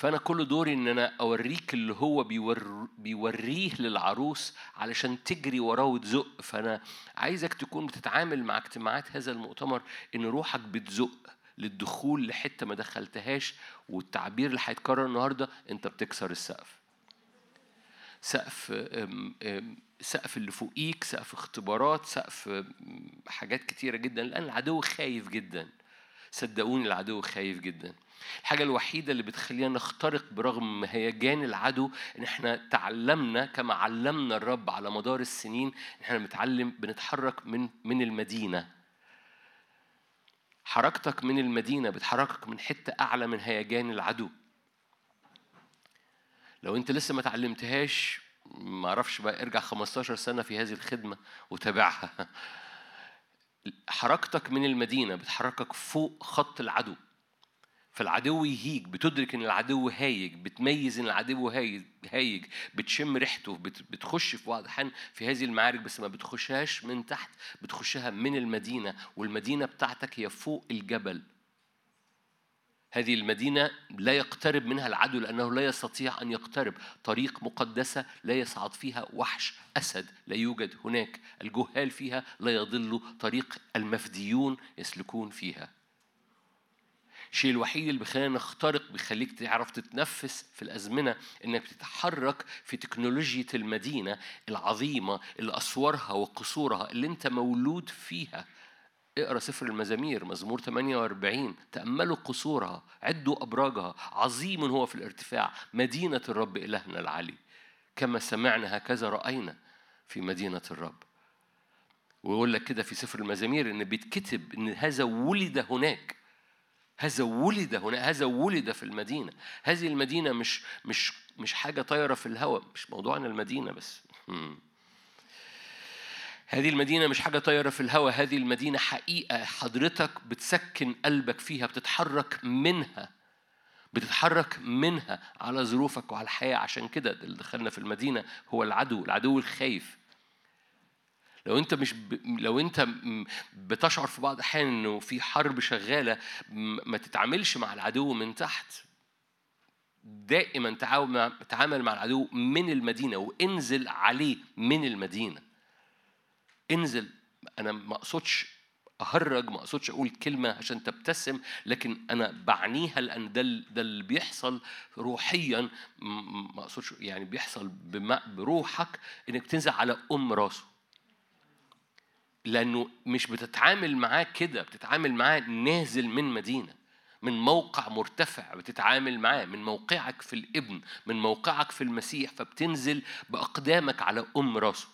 فأنا كل دوري إن أنا أوريك اللي هو بيور بيوريه للعروس علشان تجري وراه وتزق. فأنا عايزك تكون بتتعامل مع اجتماعات هذا المؤتمر إن روحك بتزق للدخول لحتة ما دخلتهاش والتعبير اللي هيتكرر النهاردة أنت بتكسر السقف. سقف سقف اللي فوقيك سقف اختبارات سقف حاجات كتيرة جدا لأن العدو خايف جدا. صدقوني العدو خايف جدا. الحاجة الوحيدة اللي بتخلينا نخترق برغم هيجان العدو إن إحنا تعلمنا كما علمنا الرب على مدار السنين إن إحنا بنتعلم بنتحرك من من المدينة. حركتك من المدينة بتحركك من حتة أعلى من هيجان العدو. لو أنت لسه ما تعلمتهاش ما أعرفش بقى ارجع 15 سنة في هذه الخدمة وتابعها. حركتك من المدينة بتحركك فوق خط العدو. فالعدو يهيج بتدرك إن العدو هايج بتميز إن العدو هايج بتشم ريحته بت- بتخش في بعض الاحيان في هذه المعارك بس ما بتخشهاش من تحت بتخشها من المدينة والمدينة بتاعتك هي فوق الجبل. هذه المدينة لا يقترب منها العدو لأنه لا يستطيع أن يقترب. طريق مقدسة لا يصعد فيها وحش أسد لا يوجد هناك. الجهال فيها لا يضل طريق المفديون يسلكون فيها. الشيء الوحيد اللي بيخلينا نخترق بيخليك تعرف تتنفس في الأزمنة إنك بتتحرك في تكنولوجيا المدينة العظيمة اللي أسوارها وقصورها اللي أنت مولود فيها. اقرأ سفر المزامير مزمور 48 تأملوا قصورها عدوا أبراجها. عظيم هو في الارتفاع. مدينة الرب إلهنا العلي. كما سمعنا هكذا رأينا في مدينة الرب. ويقول لك كده في سفر المزامير إن بيتكتب إن هذا ولد هناك. هذا ولد هنا هذا ولد في المدينة. هذه المدينة مش مش مش حاجة طايرة في الهواء مش موضوعنا المدينة بس. هذه المدينة مش حاجة طايرة في الهواء هذه المدينة حقيقة. حضرتك بتسكن قلبك فيها بتتحرك منها بتتحرك منها على ظروفك وعلى الحياة. عشان كده اللي دخلنا في المدينة هو العدو العدو الخايف. لو انت مش ب... لو انت بتشعر في بعض الأحيان إنه في حرب شغالة ما تتعاملش مع العدو من تحت. دائما. تعامل مع العدو من المدينة وانزل عليه من المدينة. انزل أنا ما أقصدش أهرج ما أقصدش أقول كلمة عشان تبتسم لكن أنا بعنيها لأن ده ده اللي بيحصل روحيا. ما أقصدش يعني بيحصل بروحك إنك تنزل على أم راسه. لأنه مش بتتعامل معاه كده بتتعامل معاه نازل من مدينة من موقع مرتفع بتتعامل معاه من موقعك في الابن من موقعك في المسيح فبتنزل بأقدامك على أم راسه.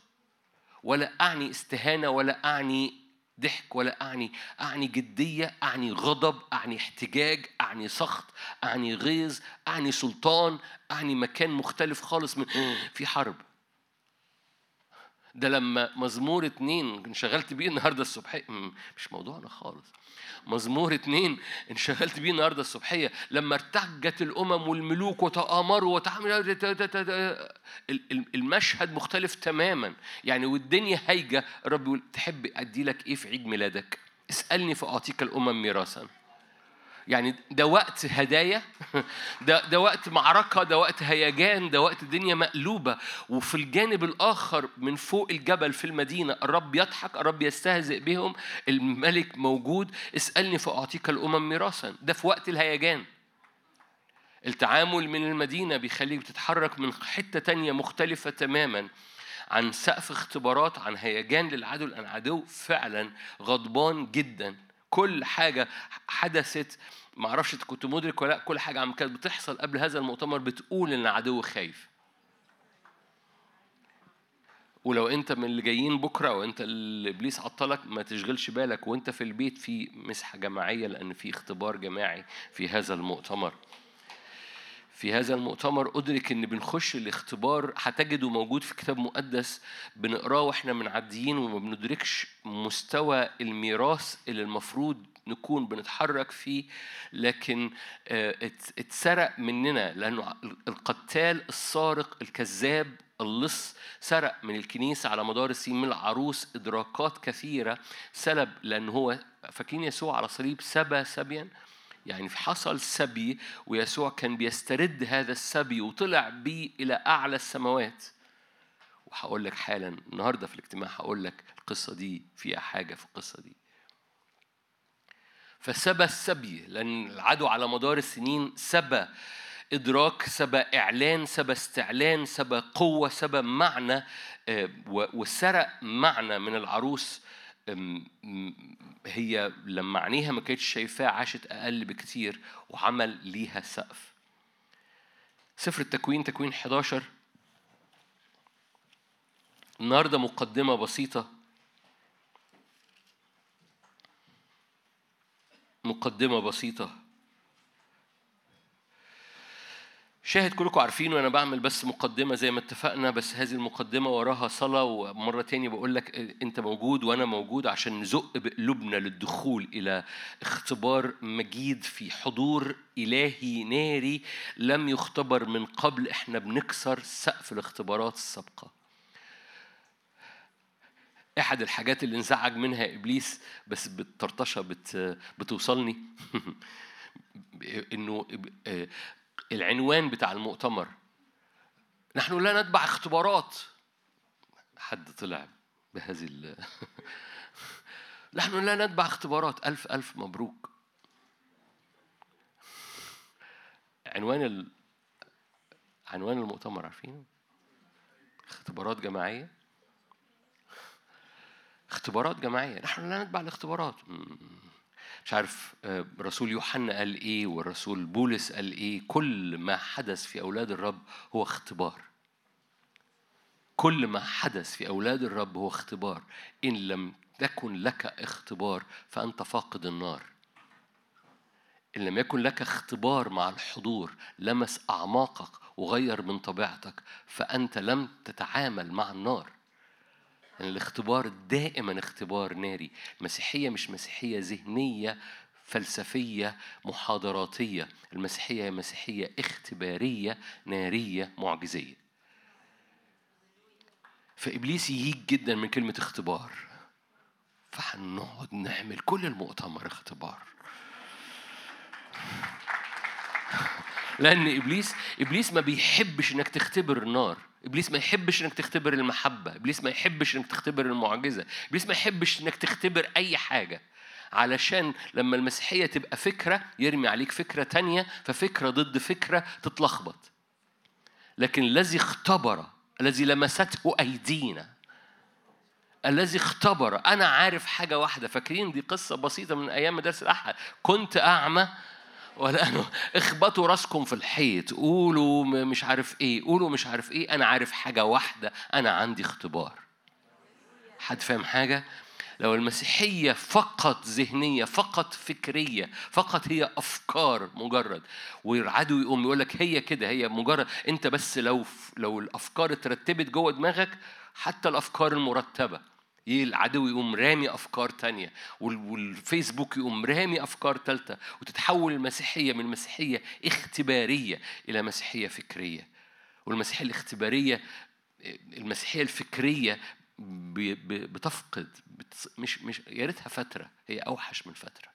ولا أعني استهانة ولا أعني ضحك ولا أعني أعني جدية أعني غضب أعني احتجاج أعني سخط أعني غيظ أعني سلطان أعني مكان مختلف خالص من في حرب. ده لما مزمور اتنين انشغلت بيه النهارده الصبحية. م- مش موضوعنا خالص. مزمور اتنين انشغلت بيه النهارده الصبحية. لما ارتجت الأمم والملوك وتآمروا وتعملوا المشهد مختلف تماما. يعني والدنيا الرب يقول تحب أدي لك إيه في عيد ميلادك؟ اسألني فأعطيك الأمم ميراثا. يعني ده وقت هدايا ده ده وقت معركة ده وقت هيجان ده وقت الدنيا مقلوبة. وفي الجانب الآخر من فوق الجبل في المدينة الرب يضحك الرب يستهزئ بهم الملك موجود اسألني فأعطيك الأمم ميراثا. ده في وقت الهيجان. التعامل من المدينة بيخليك بتتحرك من حتة تانية مختلفة تماما عن سقف اختبارات عن هيجان للعدو لأن العدو فعلا غضبان جدا. كل حاجة حدثت معرفش كنت مدرك ولا لأ كل حاجة عم كانت بتحصل قبل هذا المؤتمر بتقول إن العدو خايف. ولو إنت من اللي جايين بكرة أو إنت اللي إبليس عطلك ما تشغلش بالك وإنت في البيت في مسحة جماعية لأن في اختبار جماعي في هذا المؤتمر. في هذا المؤتمر أدرك إن بنخش الاختبار هتجده موجود في كتاب مقدس بنقراه وإحنا منعديين وما بندركش مستوى الميراث اللي المفروض نكون بنتحرك فيه لكن آه، ات- اتسرق مننا لأنه القتال السارق الكذاب اللص سرق من الكنيسة على مدار السنين من العروس إدراكات كثيرة سلب لأن هو فاكرين يسوع على صليب سبى سبيا؟ يعني حصل سبي ويسوع كان بيسترد هذا السبي وطلع بيه إلى أعلى السماوات. وهقول لك حالا النهارده في الاجتماع هقول لك القصة دي فيها حاجة في القصة دي. فسبى السبي لأن العدو على مدار السنين سبى إدراك سبى إعلان سبى استعلان سبى قوة سبى معنى آه، وسرق معنى من العروس هي لما عينيها ما كانتش شايفاه عاشت أقل بكتير وعمل ليها سقف. سفر التكوين تكوين 11 النهارده مقدمة بسيطة. مقدمة بسيطة. شاهد كلكم عارفين وأنا بعمل بس مقدمة زي ما اتفقنا بس هذه المقدمة وراها صلاة ومرة تاني بقول لك أنت موجود وأنا موجود عشان نزق بقلوبنا للدخول إلى اختبار مجيد في حضور إلهي ناري لم يختبر من قبل إحنا بنكسر سقف الاختبارات السابقة. أحد الحاجات اللي انزعج منها إبليس بس بالطرطشة بت بتوصلني [laughs] إنه العنوان بتاع المؤتمر. نحن لا نتبع اختبارات. حد طلع بهذه ال [laughs] نحن لا نتبع اختبارات. ألف ألف مبروك. عنوان ال... عنوان المؤتمر عارفينه؟ اختبارات جماعية. اختبارات جماعية. نحن لا نتبع الاختبارات. مش عارف آه، رسول يوحنا قال إيه والرسول بولس قال إيه كل ما حدث في أولاد الرب هو اختبار. كل ما حدث في أولاد الرب هو اختبار. إن لم تكن لك اختبار فأنت فاقد النار. إن لم يكن لك اختبار مع الحضور لمس أعماقك وغير من طبيعتك فأنت لم تتعامل مع النار. لأن الاختبار دائما اختبار ناري المسيحية مش مسيحية ذهنية فلسفية محاضراتية. المسيحية هي مسيحية اختبارية نارية معجزية. فإبليس يهيج جدا من كلمة اختبار. فهنقعد نعمل كل المؤتمر اختبار. لأن إبليس إبليس ما بيحبش إنك تختبر النار إبليس ما يحبش إنك تختبر المحبة إبليس ما يحبش إنك تختبر المعجزة إبليس ما يحبش إنك تختبر أي حاجة. علشان لما المسيحية تبقى فكرة يرمي عليك فكرة تانية ففكرة ضد فكرة تتلخبط. لكن الذي اختبر الذي لمسته أيدينا الذي اختبر أنا عارف حاجة واحدة فاكرين دي قصة بسيطة من أيام مدارس الأحد. كنت أعمى ولا اخبطوا راسكم في الحيط. قولوا مش عارف إيه. قولوا مش عارف إيه. أنا عارف حاجة واحدة. أنا عندي اختبار. حد فاهم حاجة؟ لو المسيحية فقط ذهنية فقط فكرية فقط هي أفكار مجرد والعدو يقوم يقول لك هي كده هي مجرد أنت بس لو لو الأفكار اترتبت جوه دماغك حتى الأفكار المرتبة. ي- العدو يقوم رامي أفكار تانية وال- والفيسبوك يقوم رامي أفكار تالتة وتتحول المسيحية من مسيحية اختبارية إلى مسيحية فكرية. والمسيحية الاختبارية المسيحية الفكرية بتفقد مش مش يا ريتها فترة هي أوحش من فترة.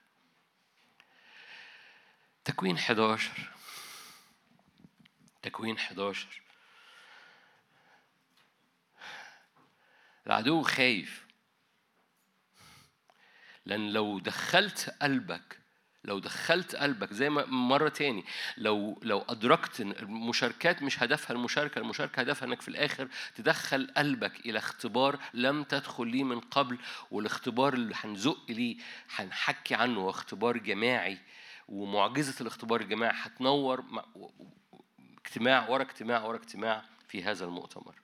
تكوين 11 تكوين 11 العدو خايف. لأن لو دخلت قلبك لو دخلت قلبك زي ما مرة تاني لو لو أدركت إن المشاركات مش هدفها المشاركة المشاركة هدفها إنك في الآخر تدخل قلبك إلى اختبار لم تدخل ليه من قبل والاختبار اللي هنزق ليه هنحكي عنه اختبار جماعي. ومعجزة الاختبار الجماعي هتنور اجتماع ورا اجتماع ورا اجتماع في هذا المؤتمر.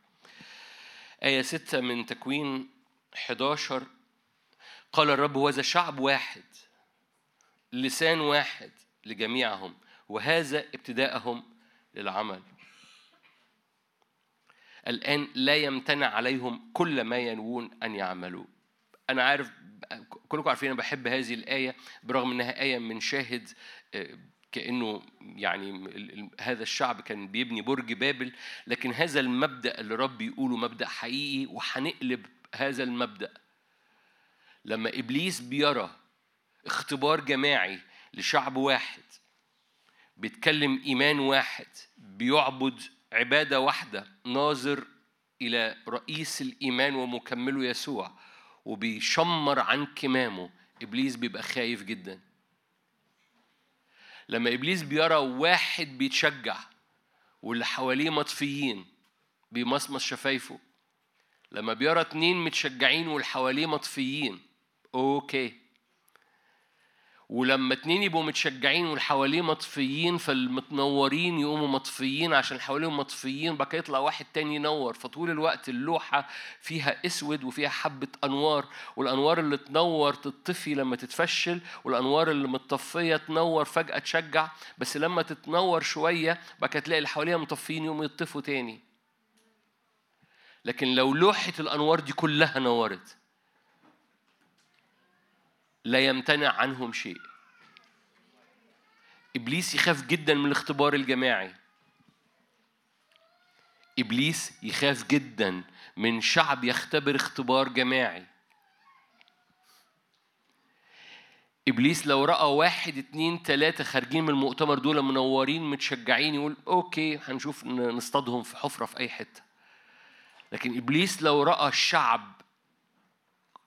آية ستة من تكوين 11 قال الرب وذا شعب واحد لسان واحد لجميعهم وهذا ابتداءهم للعمل. الآن لا يمتنع عليهم كل ما ينوون أن يعملوا. أنا عارف كلكم عارفين أنا بحب هذه الآية برغم إنها آية من شاهد آه، كأنه يعني هذا الشعب كان بيبني برج بابل لكن هذا المبدأ اللي رب يقوله مبدأ حقيقي وهنقلب هذا المبدأ. لما إبليس بيرى اختبار جماعي لشعب واحد بيتكلم إيمان واحد بيعبد عبادة واحدة ناظر إلى رئيس الإيمان ومكمله يسوع وبيشمر عن كمامه إبليس بيبقى خايف جدا. لما إبليس بيرى واحد بيتشجع واللي حواليه مطفيين بيمصمص شفايفه لما بيرى اتنين متشجعين واللي حواليه مطفيين أوكي. ولما اتنين يبقوا متشجعين واللي حواليه مطفيين فالمتنورين يقوموا مطفيين عشان حواليهم مطفيين بقى يطلع واحد تاني ينور. فطول الوقت اللوحة فيها أسود وفيها حبة أنوار والأنوار اللي تنور تطفي لما تتفشل والأنوار اللي متطفية تنور فجأة تشجع. بس لما تتنور شوية بقى تلاقي اللي حواليها مطفيين يقوموا يطفوا تاني. لكن لو لوحة الأنوار دي كلها نورت لا يمتنع عنهم شيء. إبليس يخاف جدا من الاختبار الجماعي. إبليس يخاف جدا من شعب يختبر اختبار جماعي. إبليس لو رأى واحد اتنين تلاتة خارجين من المؤتمر دول منورين متشجعين يقول أوكي هنشوف نصطادهم في حفرة في أي حتة. لكن إبليس لو رأى الشعب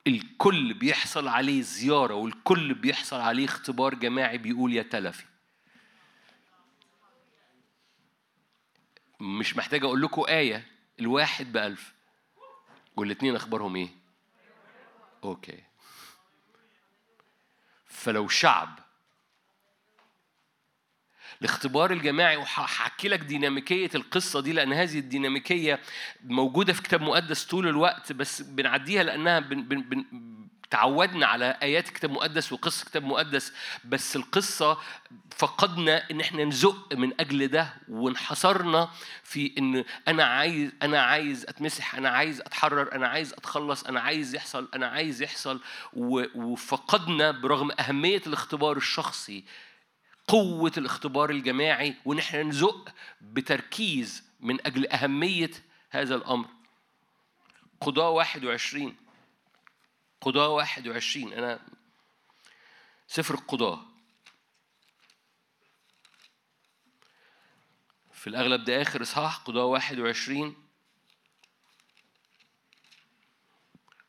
الكل بيحصل عليه زيارة والكل بيحصل عليه اختبار جماعي بيقول يا تلفي. مش محتاج أقول لكم آية الواحد بألف. والاتنين أخبارهم إيه؟ أوكي. فلو شعب الاختبار الجماعي وهحكي لك ديناميكية القصة دي لأن هذه الديناميكية موجودة في كتاب مقدس طول الوقت بس بنعديها لأنها بن بن بن تعودنا على آيات كتاب مقدس وقصة كتاب مقدس بس القصة فقدنا إن إحنا نزق من أجل ده وانحصرنا في إن أنا عايز أنا عايز أتمسح أنا عايز أتحرر أنا عايز أتخلص أنا عايز يحصل أنا عايز يحصل وفقدنا برغم أهمية الاختبار الشخصي قوة الاختبار الجماعي وإن إحنا نزق بتركيز من أجل أهمية هذا الأمر. قضاء 21 قضاء 21 أنا سفر القضاء في الأغلب ده آخر إصحاح قضاء 21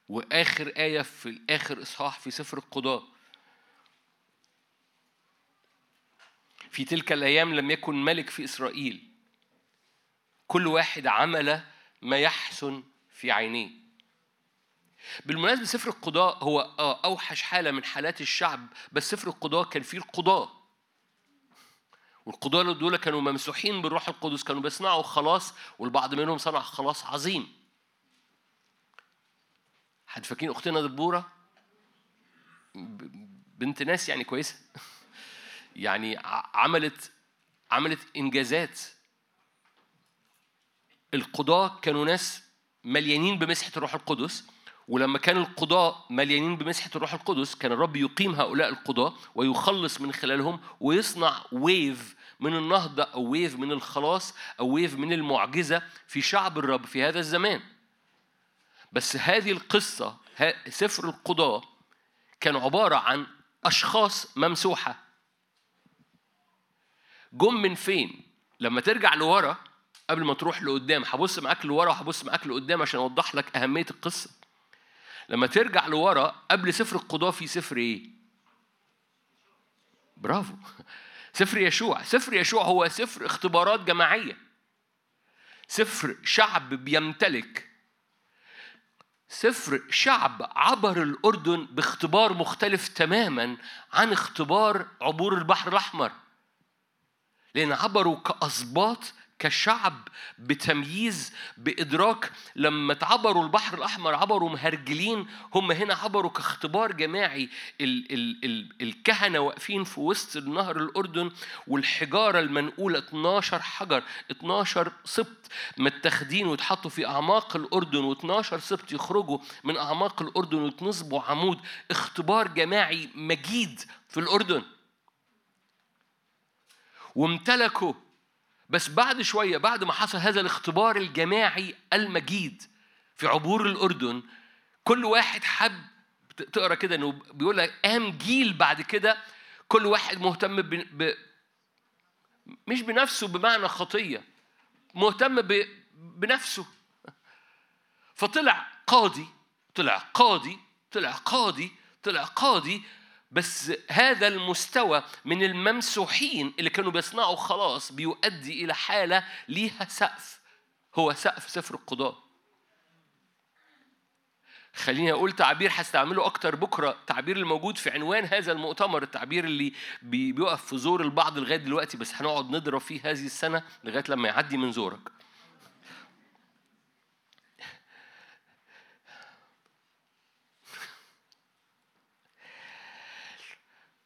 وآخر آية في الآخر إصحاح في سفر القضاء في تلك الأيام لم يكن ملك في إسرائيل. كل واحد عمل ما يحسن في عينيه. بالمناسبة سفر القضاء هو أوحش حالة من حالات الشعب بس سفر القضاء كان فيه القضاء. والقضاة دول كانوا ممسوحين بالروح القدس كانوا بيصنعوا خلاص والبعض منهم صنع خلاص عظيم. حد فاكرين أختنا دبورة؟ ب- بنت ناس يعني كويسة. يعني عملت عملت إنجازات. القضاة كانوا ناس مليانين بمسحة الروح القدس ولما كان القضاة مليانين بمسحة الروح القدس كان الرب يقيم هؤلاء القضاة ويخلص من خلالهم ويصنع wave من النهضة أو wave من الخلاص أو wave من المعجزة في شعب الرب في هذا الزمان. بس هذه القصة سفر القضاة كان عبارة عن أشخاص ممسوحة. جم من فين؟ لما ترجع لورا قبل ما تروح لقدام هبص معاك لورا وهبص معاك لقدام عشان أوضح لك أهمية القصة. لما ترجع لورا قبل سفر القضاء في سفر إيه؟ برافو. سفر يشوع. سفر يشوع هو سفر اختبارات جماعية. سفر شعب بيمتلك. سفر شعب عبر الأردن باختبار مختلف تماما عن اختبار عبور البحر الأحمر. لأن عبروا كأسباط كشعب بتمييز بإدراك. لما تعبروا البحر الأحمر عبروا مهرجلين. هم هنا عبروا كاختبار جماعي. ال ال ال الكهنة واقفين في وسط نهر الأردن والحجارة المنقولة 12 حجر 12 سبط متاخدين ويتحطوا في أعماق الأردن و12 سبط يخرجوا من أعماق الأردن ويتنصبوا عمود. اختبار جماعي مجيد في الأردن. وامتلكوا. بس بعد شوية بعد ما حصل هذا الاختبار الجماعي المجيد في عبور الأردن كل واحد حب تقرأ كده إنه بيقول لك قام جيل بعد كده كل واحد مهتم ب... ب... مش بنفسه بمعنى خطية مهتم ب... بنفسه. فطلع قاضي طلع قاضي طلع قاضي طلع قاضي بس هذا المستوى من الممسوحين اللي كانوا بيصنعوا خلاص بيؤدي إلى حالة ليها سقف. هو سقف سفر القضاء. خليني أقول تعبير هستعمله أكتر بكرة التعبير الموجود في عنوان هذا المؤتمر التعبير اللي بي- بيقف في زور البعض لغاية دلوقتي بس هنقعد نضرب فيه هذه السنة لغاية لما يعدي من زورك.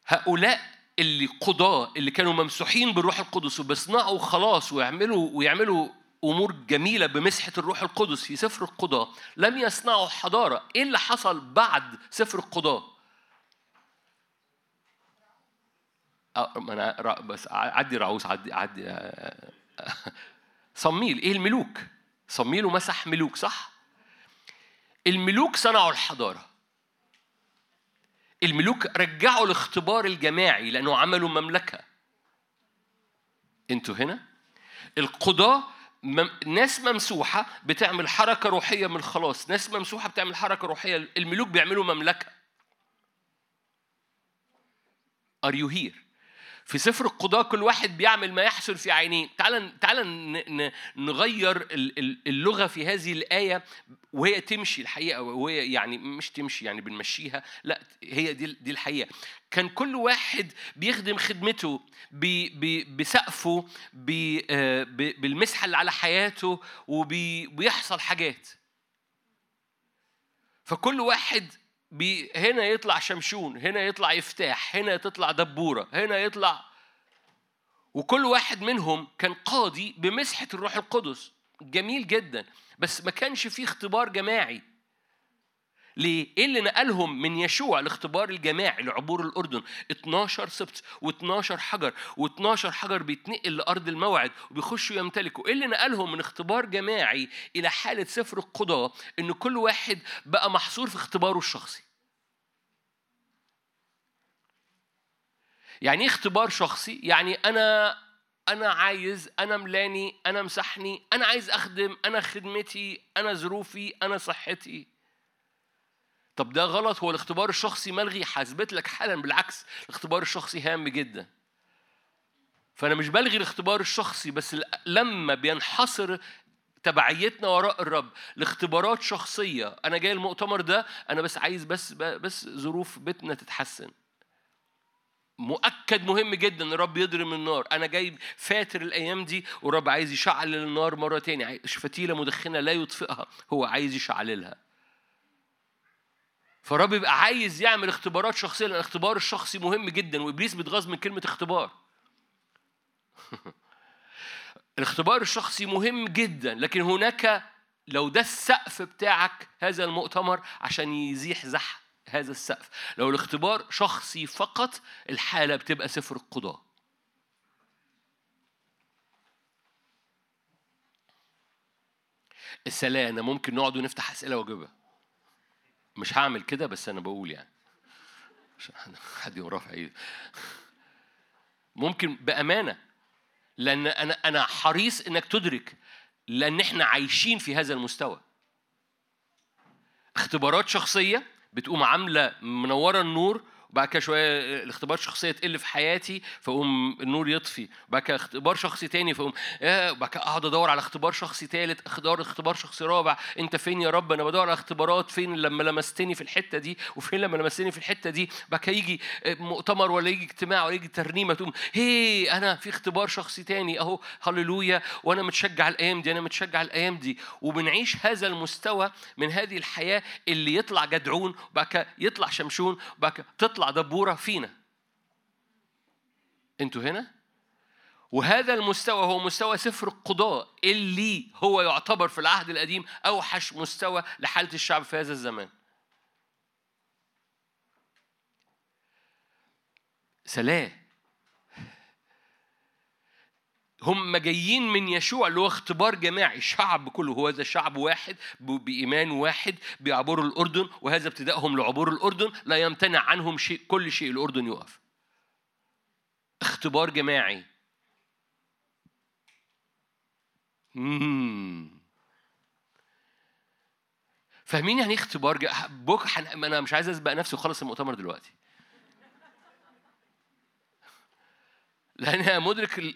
هؤلاء اللي قضاة اللي كانوا ممسوحين بالروح القدس وبيصنعوا خلاص ويعملوا ويعملوا أمور جميلة بمسحة الروح القدس في سفر القضاة لم يصنعوا حضارة. إيه اللي حصل بعد سفر القضاة ما أنا بس عدي رعوس عدي عدي صميل. إيه الملوك؟ صميل ومسح ملوك صح؟ الملوك صنعوا الحضارة. الملوك رجعوا الاختبار الجماعي لأنه عملوا مملكة. أنتوا هنا؟ القضاة مم... ناس ممسوحة بتعمل حركة روحية من الخلاص ناس ممسوحة بتعمل حركة روحية الملوك بيعملوا مملكة. Are you here؟ في سفر القضاء كل واحد بيعمل ما يحسن في عينيه. تعال تعال نغير ال- ال- اللغة في هذه الآية. وهي تمشي الحقيقة وهي يعني مش تمشي يعني بنمشيها لا هي دي دي الحقيقة. كان كل واحد بيخدم خدمته بسقفه آه، ب- بالمسحة اللي على حياته وبيحصل حاجات. فكل واحد بي هنا يطلع شمشون هنا يطلع يفتاح هنا تطلع دبورة هنا يطلع. وكل واحد منهم كان قاضي بمسحة الروح القدس. جميل جدا. بس ما كانش فيه اختبار جماعي. ليه؟ إيه اللي نقلهم من يشوع الاختبار الجماعي لعبور الأردن؟ 12 سبت و12 حجر و12 حجر بيتنقل لأرض الموعد وبيخشوا يمتلكوا. إيه اللي نقلهم من اختبار جماعي إلى حالة سفر القضاء إن كل واحد بقى محصور في اختباره الشخصي. يعني إيه اختبار شخصي؟ يعني أنا أنا عايز أنا ملاني أنا مسحني أنا عايز أخدم أنا خدمتي أنا ظروفي أنا صحتي. طب ده غلط هو الاختبار الشخصي ملغي هثبت لك حالا بالعكس الاختبار الشخصي هام جدا. فأنا مش بلغي الاختبار الشخصي بس لما بينحصر تبعيتنا وراء الرب لاختبارات شخصية أنا جاي المؤتمر ده أنا بس عايز بس بس ظروف بيتنا تتحسن. مؤكد مهم جدا إن الرب يضرم النار. أنا جاي فاتر الأيام دي والرب عايز يشعل النار مرة تاني فتيله مدخنة لا يطفئها هو عايز يشعللها. فالرب بيبقى عايز يعمل اختبارات شخصية لأن الاختبار الشخصي مهم جدا وإبليس بيتغاظ من كلمة اختبار. [laughs] الاختبار الشخصي مهم جدا لكن هناك لو ده السقف بتاعك هذا المؤتمر عشان يزيح زح هذا السقف. لو الاختبار شخصي فقط الحالة بتبقى سفر القضاء. السلام ممكن نقعد ونفتح أسئلة وأجوبة مش هعمل كده بس أنا بقول يعني. [laughs] حد يقوم رافع إيده. ممكن بأمانة لأن أنا أنا حريص إنك تدرك لأن إحنا عايشين في هذا المستوى. اختبارات شخصية بتقوم عاملة منورة النور وبعد كده شوية الاختبار الشخصيه تقل في حياتي فأقوم النور يطفي. وبعد كده اختبار شخصي تاني فأقوم آه وبعد كده أقعد أدور على اختبار شخصي تالت اختبار اختبار شخصي رابع. أنت فين يا رب؟ أنا بدور على اختبارات. فين لما لمستني في الحتة دي؟ وفين لما لمستني في الحتة دي؟ بعد كده يجي مؤتمر ولا يجي اجتماع ولا يجي ترنيمة تقوم هي أنا في اختبار شخصي تاني أهو. هللويا. وأنا متشجع الأيام دي أنا متشجع الأيام دي. وبنعيش هذا المستوى من هذه الحياة اللي يطلع جدعون وبعد كده يطلع شمشون وبعد كده تطلع دبوره فينا. أنتوا هنا؟ وهذا المستوى هو مستوى سفر القضاء اللي هو يعتبر في العهد القديم أوحش مستوى لحالة الشعب في هذا الزمان. سلام. هم جايين من يشوع اللي هو اختبار جماعي شعب كله هو هذا شعب واحد بإيمان واحد بيعبروا الأردن وهذا ابتدائهم لعبور الأردن لا يمتنع عنهم شيء كل شيء الأردن يقف اختبار جماعي. فاهمين يعني إيه اختبار. بكره. أنا مش عايز أسبق نفسي وخلص المؤتمر دلوقتي أنا مدرك.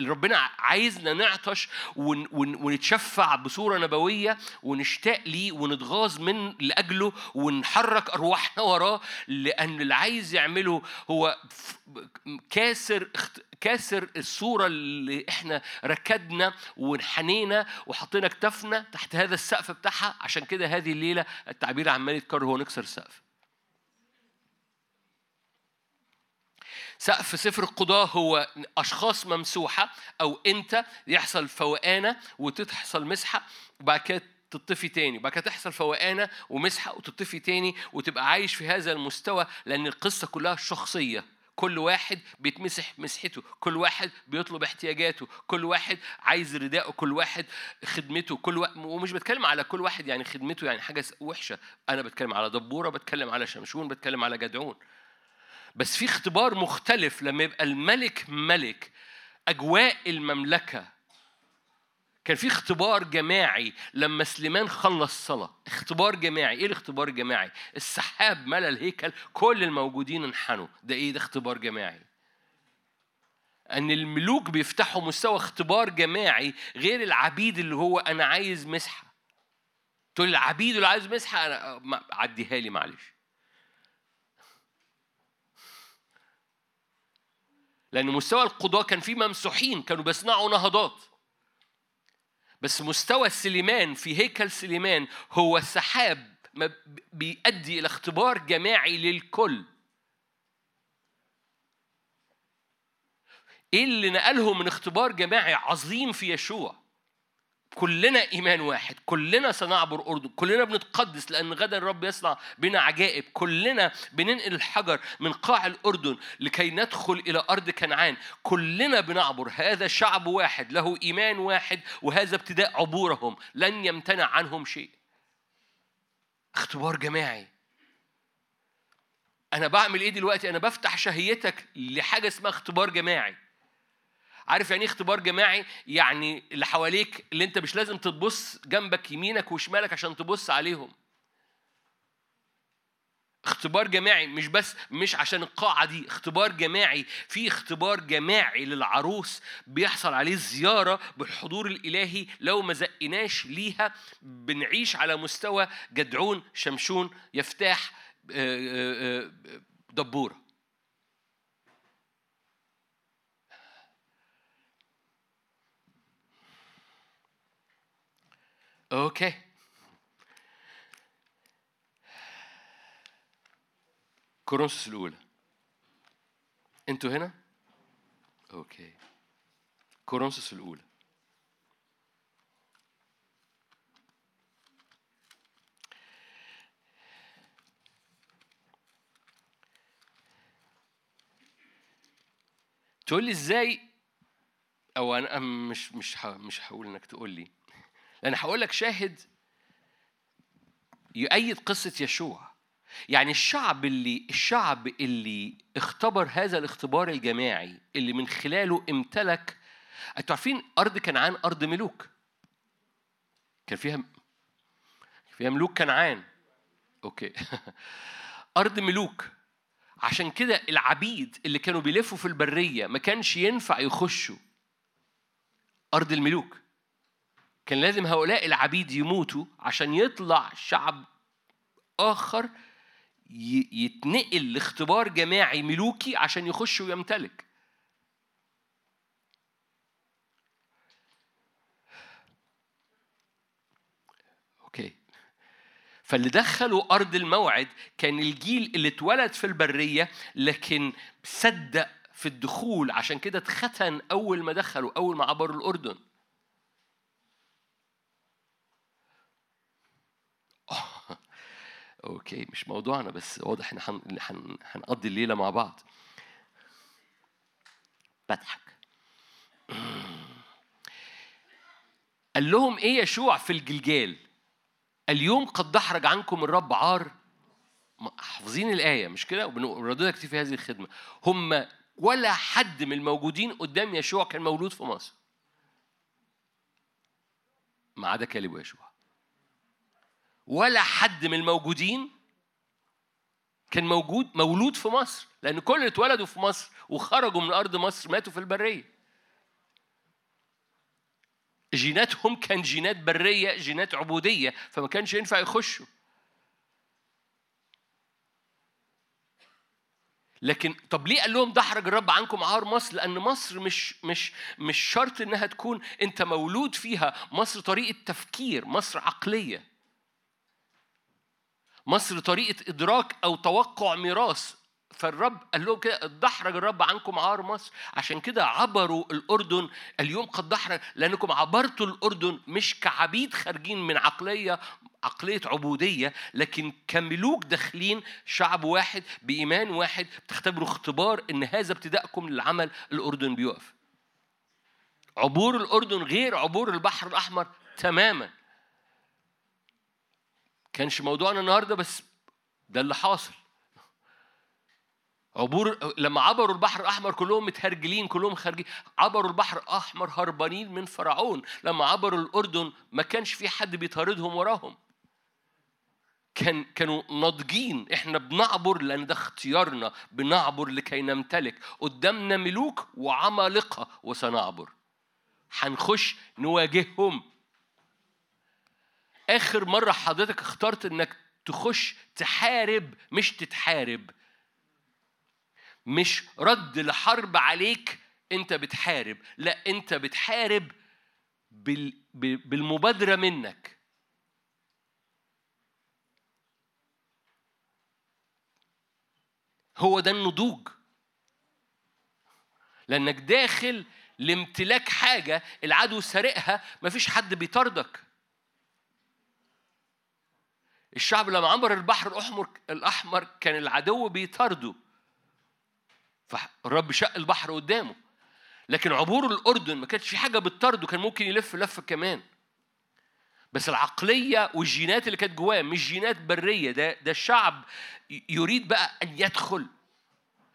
ربنا عايزنا نعطش ون... ون... ونتشفع بصورة نبوية ونشتاق ليه ونتغاظ من لأجله ونحرك أرواحنا [laughs] وراه لأن اللي عايز يعمله هو كاسر. كاسر الصورة اللي إحنا ركدنا وانحنينا وحطينا كتافنا تحت هذا السقف بتاعها عشان كده هذه الليلة التعبير عمال يتكرر هو نكسر السقف سقف سفر القضاء هو أشخاص ممسوحة أو أنت يحصل فوقانة وتحصل مسحة وبعد كده تطفي تاني وبعد كده تحصل فوقانة ومسحة وتطفي تاني وتبقى عايش في هذا المستوى لأن القصة كلها شخصية. كل واحد بيتمسح مسحته كل واحد بيطلب احتياجاته كل واحد عايز رداءه كل واحد خدمته كل واحد ومش بتكلم على كل واحد يعني خدمته يعني حاجة وحشة. أنا بتكلم على دبورة بتكلم على شمشون بتكلم على جدعون. بس في اختبار مختلف لما يبقى الملك ملك أجواء المملكة. كان في اختبار جماعي لما سليمان خلص صلاة. اختبار جماعي. إيه الاختبار الجماعي؟ السحاب ملأ الهيكل. كل الموجودين انحنوا. ده إيه؟ ده اختبار جماعي. أن الملوك بيفتحوا مستوى اختبار جماعي غير العبيد اللي هو أنا عايز مسحة. تقول العبيد اللي عايز مسحة أنا ما- عديها لي معلش. لأن مستوى القضاة كان فيه ممسوحين كانوا بيصنعوا نهضات. بس مستوى سليمان في هيكل سليمان هو سحاب بيؤدي إلى اختبار جماعي للكل. إيه اللي نقلهم من اختبار جماعي عظيم في يشوع؟ كلنا إيمان واحد كلنا سنعبر أردن كلنا بنتقدس لأن غدا الرب يصنع بنا عجائب كلنا بننقل الحجر من قاع الأردن لكي ندخل إلى أرض كنعان كلنا بنعبر هذا شعب واحد له إيمان واحد وهذا ابتداء عبورهم لن يمتنع عنهم شيء. اختبار جماعي. أنا بعمل إيه دلوقتي؟ أنا بفتح شهيتك لحاجة اسمها اختبار جماعي. عارف يعني إيه اختبار جماعي؟ يعني اللي حواليك اللي أنت مش لازم تبص جنبك يمينك وشمالك عشان تبص عليهم. اختبار جماعي مش بس مش عشان القاعة دي اختبار جماعي. في اختبار جماعي للعروس بيحصل عليه زيارة بالحضور الإلهي. لو ما زقناش ليها بنعيش على مستوى جدعون شمشون يفتاح آه، آه، آه، دبورة okay كورنثوس الاولى أنتوا هنا okay كورنثوس الاولى تقول لي إزاي؟ أو أنا مش مش مش هقول إنك تقول لي. لأن هقول لك شاهد يؤيد قصة يشوع. يعني الشعب اللي الشعب اللي اختبر هذا الاختبار الجماعي اللي من خلاله امتلك أنتوا عارفين أرض كنعان أرض ملوك؟ كان فيها فيها ملوك كنعان. أوكي. [laughs] أرض ملوك. عشان كده العبيد اللي كانوا بيلفوا في البرية ما كانش ينفع يخشوا أرض الملوك. كان لازم هؤلاء العبيد يموتوا عشان يطلع شعب آخر ي- يتنقل لاختبار جماعي ملوكي عشان يخش ويمتلك. أوكي. فاللي دخلوا أرض الموعد كان الجيل اللي اتولد في البرية لكن صدق في الدخول عشان كده اتختن أول ما دخلوا أول ما عبروا الأردن. أوكي مش موضوعنا بس واضح إن هن- هن- هنقضي الليلة مع بعض. بضحك. [clears throat] قال لهم إيه يشوع في الجلجال؟ اليوم قد دحرج عنكم الرب عار؟ حافظين الآية مش كده؟ وبنرددها كتير في هذه الخدمة. هم ولا حد من الموجودين قدام يشوع كان مولود في مصر. ما عدا كالب ويشوع. ولا حد من الموجودين كان موجود مولود في مصر لأن كل اللي اتولدوا في مصر وخرجوا من أرض مصر ماتوا في البرية جيناتهم كان جينات برية جينات عبودية فما كانش ينفع يخشوا لكن طب ليه قال لهم دحرج الرب عنكم عار مصر؟ لأن مصر مش مش مش شرط إنها تكون أنت مولود فيها، مصر طريقة تفكير، مصر عقلية. مصر طريقة إدراك أو توقع ميراث، فالرب قال لهم كده دحرج الرب عنكم عار مصر، عشان كده عبروا الأردن اليوم قد دحرج لأنكم عبرتوا الأردن مش كعبيد خارجين من عقلية عقلية عبودية لكن كملوك داخلين شعب واحد بإيمان واحد. بتختبروا اختبار إن هذا ابتدائكم للعمل الأردن بيقف. عبور الأردن غير عبور البحر الأحمر تماما. كانش موضوعنا النهاردة بس ده اللي حاصل. عبور لما عبروا البحر الأحمر كلهم متهرجلين كلهم خارجين عبروا البحر الأحمر هربانين من فرعون. لما عبروا الأردن ما كانش في حد بيطاردهم وراهم. كان كانوا ناضجين. إحنا بنعبر لأن ده اختيارنا. بنعبر لكي نمتلك. قدامنا ملوك وعمالقة وسنعبر. هنخش نواجههم. آخر مرة حضرتك اخترت إنك تخش تحارب مش تتحارب. مش رد لحرب عليك أنت بتحارب لا أنت بتحارب بال... بالمبادرة منك. هو ده النضوج. لأنك داخل لامتلاك حاجة العدو سارقها مفيش حد بيطاردك. الشعب لما عبر البحر الاحمر الأحمر كان العدو بيطارده. فالرب شق البحر قدامه. لكن عبور الأردن ما كانش في حاجة بتطارده كان ممكن يلف لفة كمان. بس العقلية والجينات اللي كانت جواه مش جينات برية. ده ده الشعب يريد بقى أن يدخل.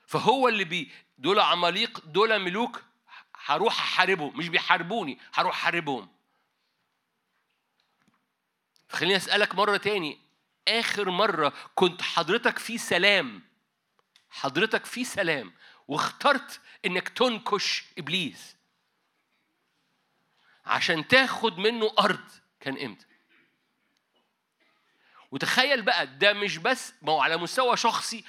فهو اللي بي دول عماليق دول ملوك هروح أحاربهم. مش بيحاربوني هروح أحاربهم. خليني أسألك مرة تاني. آخر مرة كنت حضرتك في سلام حضرتك في سلام واخترت إنك تنكش إبليس. عشان تاخد منه أرض كان إمتى؟ وتخيل بقى ده مش بس ما هو على مستوى شخصي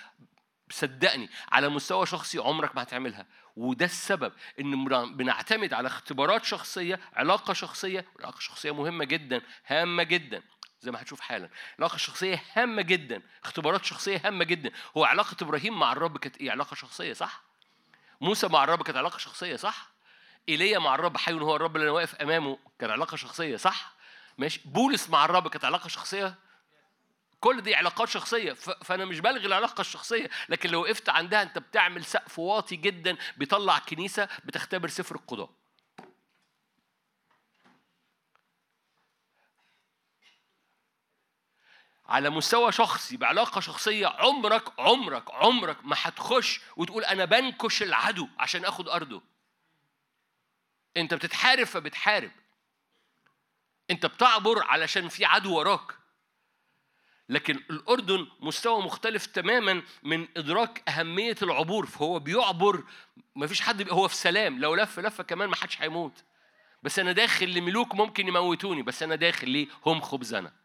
صدقني على مستوى شخصي عمرك ما هتعملها. وده السبب إن بنعتمد على اختبارات شخصية علاقة شخصية والعلاقه الشخصيه مهمة جدا هامة جدا. زي ما هتشوف حالا. العلاقه الشخصيه هامة جدا. اختبارات شخصية هامة جدا. هو علاقة إبراهيم مع الرب كانت إيه؟ علاقة شخصية صح؟ موسى مع الرب كانت علاقة شخصية صح؟ إيليا مع الرب حي هو الرب اللي أنا واقف أمامه كانت علاقة شخصية صح؟ ماشي. بولس مع الرب كانت علاقة شخصية؟ كل دي علاقات شخصية. فأنا مش بلغي العلاقة الشخصية لكن لو وقفت عندها أنت بتعمل سقف واطي جدا بيطلع كنيسة بتختبر سفر القضاء. على مستوى شخصي بعلاقة شخصية عمرك عمرك عمرك ما هتخش وتقول أنا بنكش العدو عشان آخد أرضه. أنت بتتحارب فبتحارب. أنت بتعبر علشان في عدو وراك. لكن الأردن مستوى مختلف تماما من إدراك أهمية العبور. فهو بيعبر ما فيش حد هو في سلام. لو لف لفة كمان ما حدش هيموت. بس أنا داخل لملوك ممكن يموتوني بس أنا داخل ليه؟ هم خبزنا.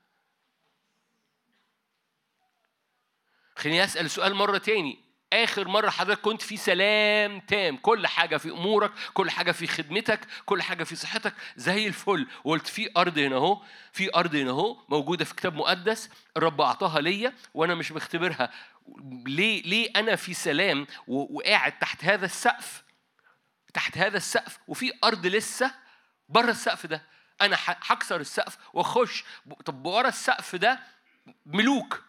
خليني أسأل سؤال مرة تاني. آخر مرة حضرتك كنت في سلام تام كل حاجة في أمورك كل حاجة في خدمتك كل حاجة في صحتك زي الفل. وقلت في أرض هنا أهو في أرض هنا أهو موجودة في كتاب مقدس الرب أعطاها ليا وأنا مش مختبرها. ليه ليه أنا في سلام وقاعد تحت هذا السقف؟ تحت هذا السقف وفي أرض لسه بره السقف ده. أنا هكسر السقف وأخش طب ورا السقف ده ملوك.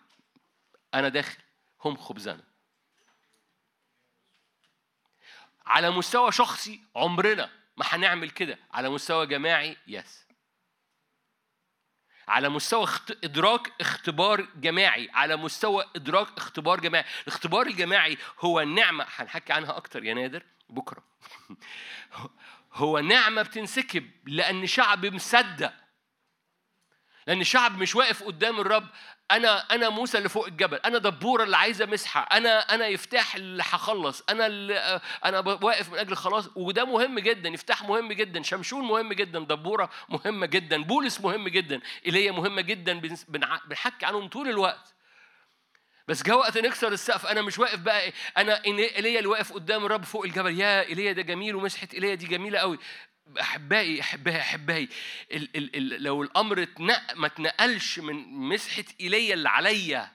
أنا داخل. هم خبزنا. على مستوى شخصي عمرنا ما هنعمل كده. على مستوى جماعي يس على مستوى اخت... إدراك اختبار جماعي. على مستوى إدراك اختبار جماعي. الاختبار الجماعي هو النعمه هنحكي عنها أكتر يا نادر. بكرة. [laughs] هو نعمة بتنسكب لأن شعب مصدق. لأن الشعب مش واقف قدام الرب أنا أنا موسى اللي فوق الجبل أنا دبورة اللي عايزة مسحة أنا أنا يفتح اللي هخلص أنا اللي أنا واقف من أجل الخلاص وده مهم جدا يفتح مهم جدا شمشون مهم جدا دبورة مهمة جدا بولس مهم جدا إيليا مهمة جدا بنحكي عنهم طول الوقت. بس جه وقت نكسر السقف أنا مش واقف بقى إيه، أنا إيليا اللي واقف قدام الرب فوق الجبل يا إيليا ده جميل ومسحة إيليا دي جميلة قوي أحبائي أحبائي أحبائي ال ال ال لو الأمر اتنق ما اتنقلش من مسحه ايليا اللي عليا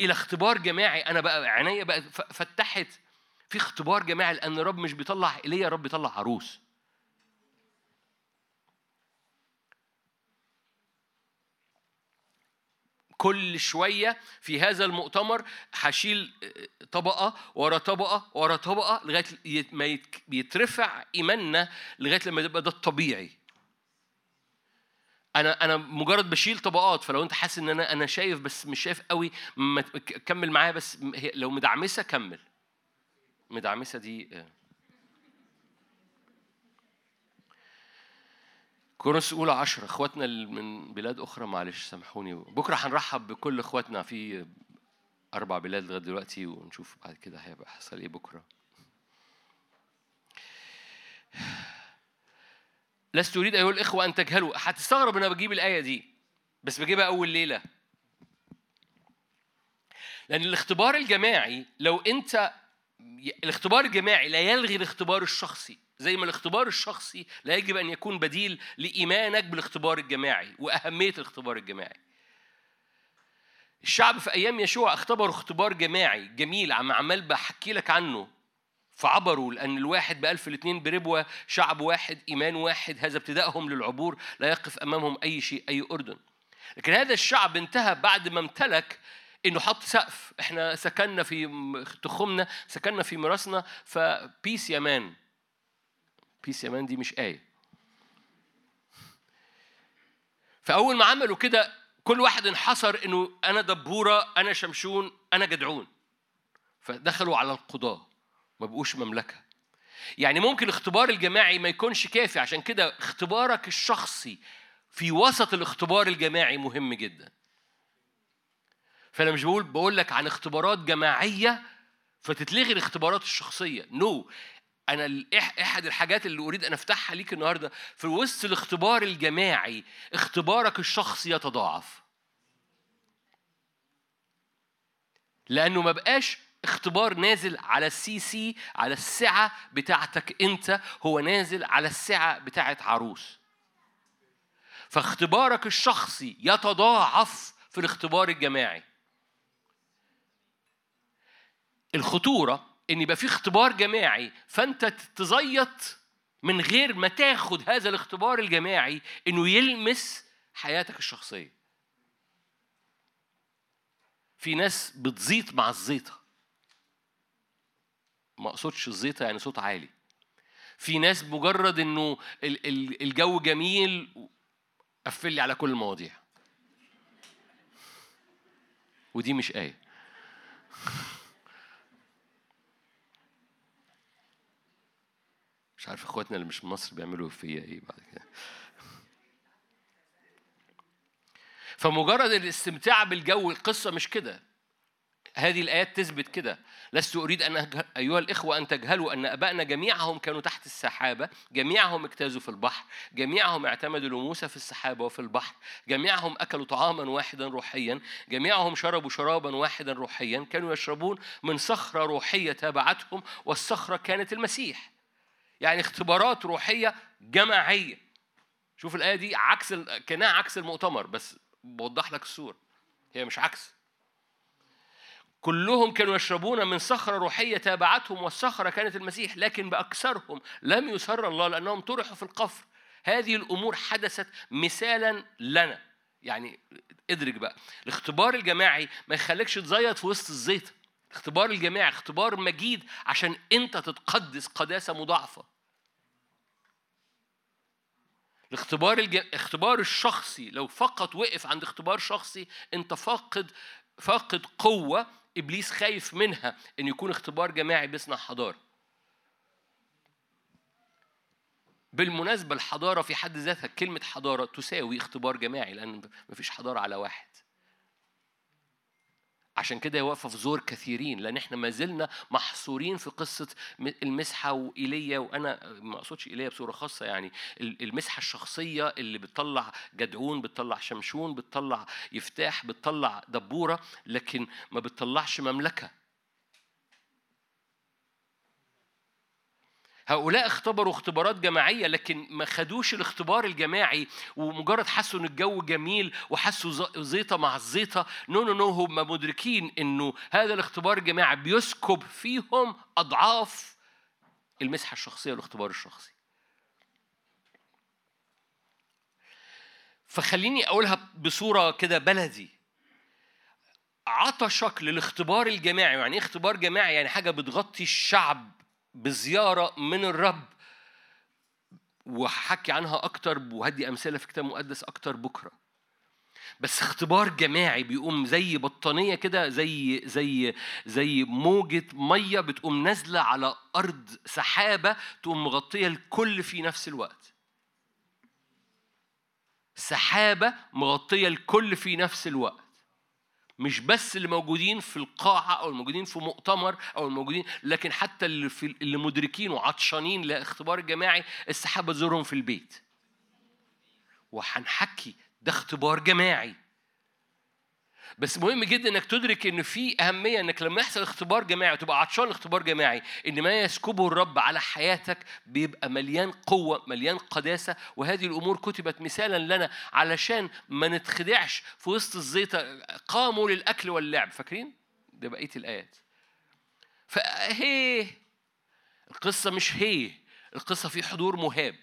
إلى اختبار جماعي أنا بقى عينيا بقى فتحت في اختبار جماعي لأن الرب مش بيطلع ايليا الرب بيطلع عروس. كل شوية في هذا المؤتمر هشيل طبقة ورا طبقة ورا طبقة لغاية ما يت- يترفع إيماننا لغاية لما يبقى ده الطبيعي أنا أنا مجرد بشيل طبقات فلو أنت حاسس إن أنا أنا شايف بس مش شايف قوي كمل معايا بس لو مدعمسة كمل. مدعمسة دي كورنثوس اولى عشرة إخواتنا من بلاد أخرى معلش سامحوني. بكرة هنرحب بكل إخواتنا في أربع بلاد لغاية دلوقتي ونشوف بعد كده هيبقى حصل إيه بكرة. لست اريد أيها الإخوة أن تجهلوا. هتستغرب إن أنا بجيب الآية دي بس بجيبها أول ليلة. لأن الاختبار الجماعي لو أنت الاختبار الجماعي لا يلغي الاختبار الشخصي زي ما الاختبار الشخصي لا يجب أن يكون بديل لإيمانك بالاختبار الجماعي وأهمية الاختبار الجماعي. الشعب في أيام يشوع اختبروا اختبار جماعي جميل عم عمال بحكي لك عنه. فعبروا لأن الواحد بألف الاثنين بربوة شعب واحد إيمان واحد هذا ابتدائهم للعبور لا يقف أمامهم أي شيء أي أردن. لكن هذا الشعب انتهى بعد ما امتلك إنه حط سقف. إحنا سكننا في تخمنا سكننا في مراسنا فبيس يمان بيس يمان دي مش آية. فأول ما عملوا كده كل واحد انحصر إنه أنا دبورة أنا شمشون أنا جدعون. فدخلوا على القضاة. ما بقوش مملكة. يعني ممكن الاختبار الجماعي ما يكونش كافي. عشان كده اختبارك الشخصي في وسط الاختبار الجماعي مهم جدا. فانا مش بقول بقول لك عن اختبارات جماعية فتتلغي الاختبارات الشخصية. نو no. أنا إحد الحاجات اللي أريد أن أفتحها ليك النهارده في وسط الاختبار الجماعي اختبارك الشخصي يتضاعف. لأنه ما بقاش اختبار نازل على السي سي على السعة بتاعتك أنت هو نازل على السعة بتاعت عروس. فاختبارك الشخصي يتضاعف في الاختبار الجماعي. الخطورة إن يبقى في اختبار جماعي فأنت تزيط من غير ما تاخد هذا الاختبار الجماعي إنه يلمس حياتك الشخصية. في ناس بتزيط مع الزيطة. ما أقصدش الزيطة يعني صوت عالي. في ناس مجرد ال- الجو جميل قفل لي على كل المواضيع. ودي مش آية مش عارف إخواتنا اللي مش من مصر بيعملوا فيا إيه بعد كده. فمجرد الاستمتاع بالجو القصة مش كده. هذه الآيات تثبت كده. لست أريد أن. أيها الإخوة أن تجهلوا أن أبائنا جميعهم كانوا تحت السحابة جميعهم اجتازوا في البحر جميعهم اعتمدوا لموسى في السحابة وفي البحر جميعهم أكلوا طعاما واحدا روحيا جميعهم شربوا شرابا واحدا روحيا كانوا يشربون من صخرة روحية تابعتهم والصخرة كانت المسيح. يعني اختبارات روحية جماعية. شوف الآية دي عكس. كأنها عكس المؤتمر بس بوضح لك الصورة. هي مش عكس. كلهم كانوا يشربون من صخرة روحية تابعتهم والصخرة كانت المسيح لكن بأكثرهم لم يسر الله لأنهم طرحوا في القفر. هذه الأمور حدثت مثالا لنا. يعني ادرك بقى الاختبار الجماعي ما يخليكش تزيط في وسط الزيت الاختبار الجماعي اختبار مجيد عشان انت تتقدس قداسة مضاعفة. الاختبار الج... اختبار الشخصي لو فقط وقف عند اختبار شخصي انت فاقد فاقد قوة إبليس خايف منها إن يكون اختبار جماعي بيصنع حضارة. بالمناسبة الحضارة في حد ذاتها كلمة حضارة تساوي اختبار جماعي لأن مفيش حضارة على واحد. عشان كده هي واقفه في زور كثيرين لأن إحنا ما زلنا محصورين في قصة المسحة وإيليا وأنا ما أقصدش إيليا بصورة خاصة يعني ال- المسحة الشخصية اللي بتطلع جدعون بتطلع شمشون بتطلع يفتاح بتطلع دبورة لكن ما بتطلعش مملكة. هؤلاء اختبروا اختبارات جماعية لكن ما خدوش الاختبار الجماعي ومجرد حسوا إن الجو جميل وحسوا زيطة مع الزيطة. no no no هم مدركين إنه هذا الاختبار الجماعي بيسكب فيهم أضعاف المسحة الشخصية والاختبار الشخصي. فخليني أقولها بصورة كده بلدي. عطشك للاختبار الجماعي. يعني إيه اختبار جماعي؟ يعني حاجة بتغطي الشعب. بزيارة من الرب وهحكي عنها أكتر وهدي أمثلة في كتاب مقدس أكتر بكرة. بس اختبار جماعي بيقوم زي بطانية كده زي زي زي موجة مية بتقوم نازلة على أرض سحابة تقوم مغطية الكل في نفس الوقت. سحابة مغطية الكل في نفس الوقت. مش بس اللي موجودين في القاعة أو الموجودين في مؤتمر أو الموجودين لكن حتى اللي, في اللي مدركين وعطشانين لاختبار الجماعي السحابة تزورهم في البيت. وهنحكي ده اختبار جماعي. بس مهم جدا إنك تدرك إن في أهمية إنك لما يحصل اختبار جماعي وتبقى عطشان لاختبار جماعي إن ما يسكبه الرب على حياتك بيبقى مليان قوة مليان قداسة. وهذه الأمور كتبت مثالا لنا علشان ما نتخدعش في وسط الزيطة. قاموا للأكل واللعب. فاكرين؟ ده بقية الآيات. فهي القصة مش هي القصة في حضور مهاب.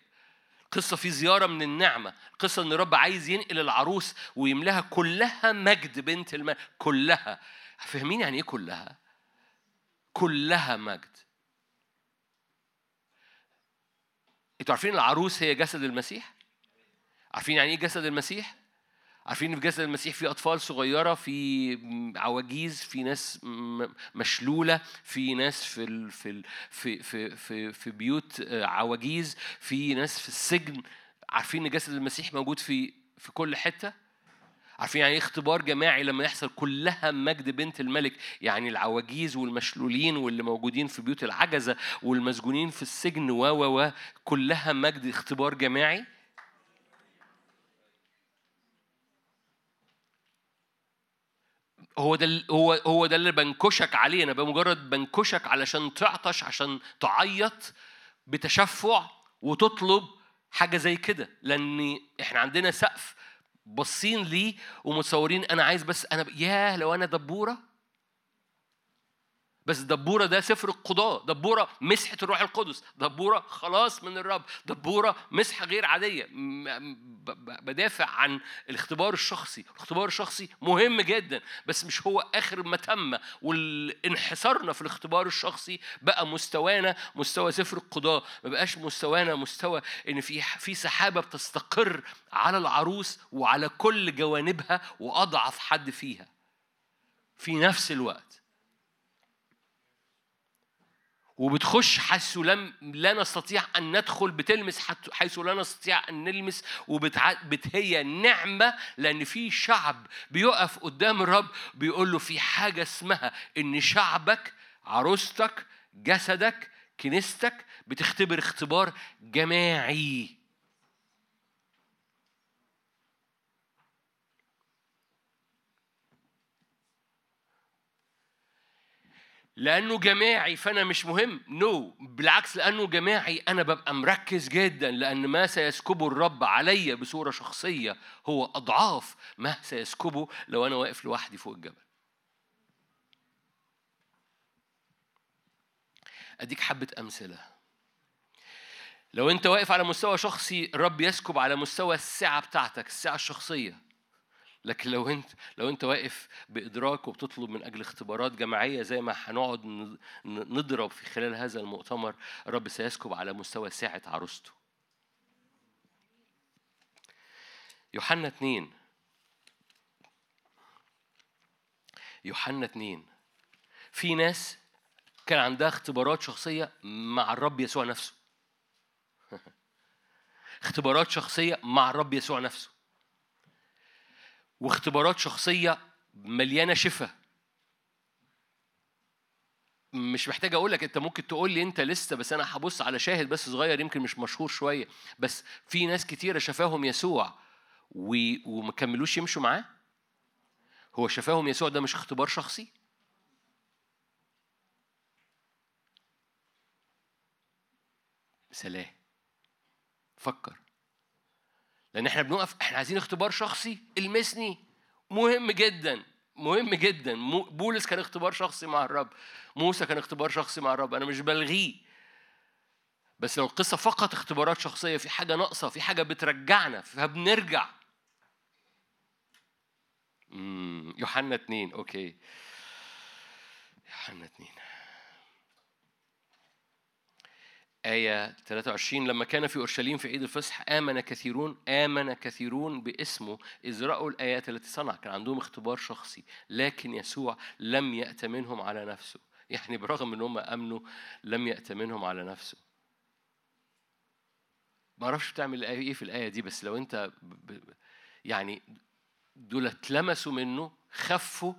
قصة في زيارة من النعمة قصة إن الرب عايز ينقل العروس ويملاها كلها مجد بنت الملك كلها فاهمين يعني إيه كلها؟ كلها مجد أنتوا عارفين العروس هي جسد المسيح؟ عارفين يعني إيه جسد المسيح؟ عارفين في جسد المسيح في أطفال صغيرة في عواجيز في ناس م- مشلولة في ناس في ال في ال في في في, في بيوت آه، عواجيز في ناس في السجن. عارفين إن جسد المسيح موجود في في كل حتة؟ عارفين يعني إيه اختبار جماعي لما يحصل كلها مجد بنت الملك؟ يعني العواجيز والمشلولين واللي موجودين في بيوت العجزة والمسجونين في السجن و و كلها مجد اختبار جماعي؟ هو ده هو هو ده اللي بنكشك عليه. أنا بمجرد بنكشك علشان تعطش عشان تعيط بتشفع وتطلب حاجة زي كده. لأن إحنا عندنا سقف باصين ليه ومتصورين أنا عايز بس أنا ياه لو أنا دبورة بس دبورة ده سفر القضاء. دبورة مسحة الروح القدس. دبورة خلاص من الرب. دبورة مسحة غير عادية. بدافع عن الاختبار الشخصي. الاختبار الشخصي مهم جدا. بس مش هو آخر ما تم. والانحسارنا في الاختبار الشخصي بقى مستوانا مستوى سفر القضاء. ما بقاش مستوانا مستوى إن في في سحابة بتستقر على العروس وعلى كل جوانبها وأضعف حد فيها. في نفس الوقت. وبتخش حيث لم لا نستطيع أن ندخل بتلمس حيث لا نستطيع أن نلمس وبتع... بت... هي نعمة لأن في شعب بيقف قدام الرب بيقول له في حاجة اسمها إن شعبك عروستك جسدك كنيستك بتختبر اختبار جماعي. لأنه جماعي فأنا مش مهم. نو no. بالعكس لأنه جماعي أنا ببقى مركز جدا لأن ما سيسكبه الرب عليا بصورة شخصية هو أضعاف ما سيسكبه لو أنا واقف لوحدي فوق الجبل. أديك حبة أمثلة. لو أنت واقف على مستوى شخصي الرب يسكب على مستوى السعة بتاعتك السعة الشخصية. لكن لو انت لو انت واقف بإدراك وبتطلب من أجل اختبارات جماعية زي ما هنقعد نضرب في خلال هذا المؤتمر الرب سيسكب على مستوى ساعة عروسته. يوحنا اتنين يوحنا اتنين في ناس كان عندها اختبارات شخصية مع الرب يسوع نفسه. [laughs] اختبارات شخصية مع الرب يسوع نفسه. واختبارات شخصية مليانة شفاء مش محتاج أقول لك أنت ممكن تقول لي أنت لسه بس أنا هبص على شاهد بس صغير يمكن مش مشهور شوية. بس في ناس كتيرة شفاهم يسوع و... وما كملوش يمشوا معاه؟ هو شفاهم يسوع ده مش اختبار شخصي؟ سلام. فكر. لأن إحنا بنقف إحنا عايزين اختبار شخصي المسني مهم جدا مهم جدا. بولس كان اختبار شخصي مع الرب. موسى كان اختبار شخصي مع الرب. أنا مش بلغيه. بس لو القصة فقط اختبارات شخصية في حاجة ناقصة في حاجة بترجعنا فبنرجع. يوحنا اتنين. أوكي. يوحنا اتنين. آية 23 لما كان في أورشليم في عيد الفصح آمن كثيرون آمن كثيرون باسمه إذ رأوا الآيات التي صنع. كان عندهم اختبار شخصي لكن يسوع لم يأتمنهم على نفسه. يعني برغم إن هم آمنوا لم يأتمنهم على نفسه. ما أعرفش بتعمل الآية إيه في الآية دي بس لو أنت ب... ب... يعني دول اتلمسوا منه خفوا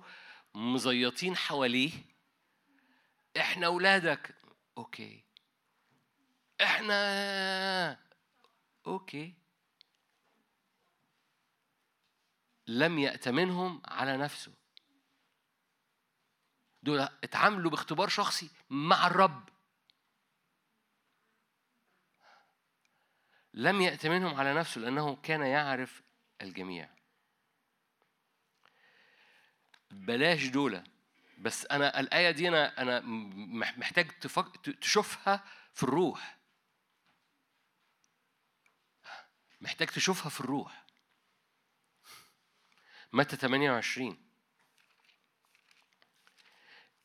مزيطين حواليه إحنا أولادك. Okay. إحنا okay. لم يأتمنهم على نفسه. دول اتعاملوا باختبار شخصي مع الرب. لم يأتمنهم على نفسه لأنه كان يعرف الجميع. بلاش دولة بس أنا الآية دي أنا أنا مح- محتاج. تشوفها في الروح. محتاج تشوفها في الروح. متى 28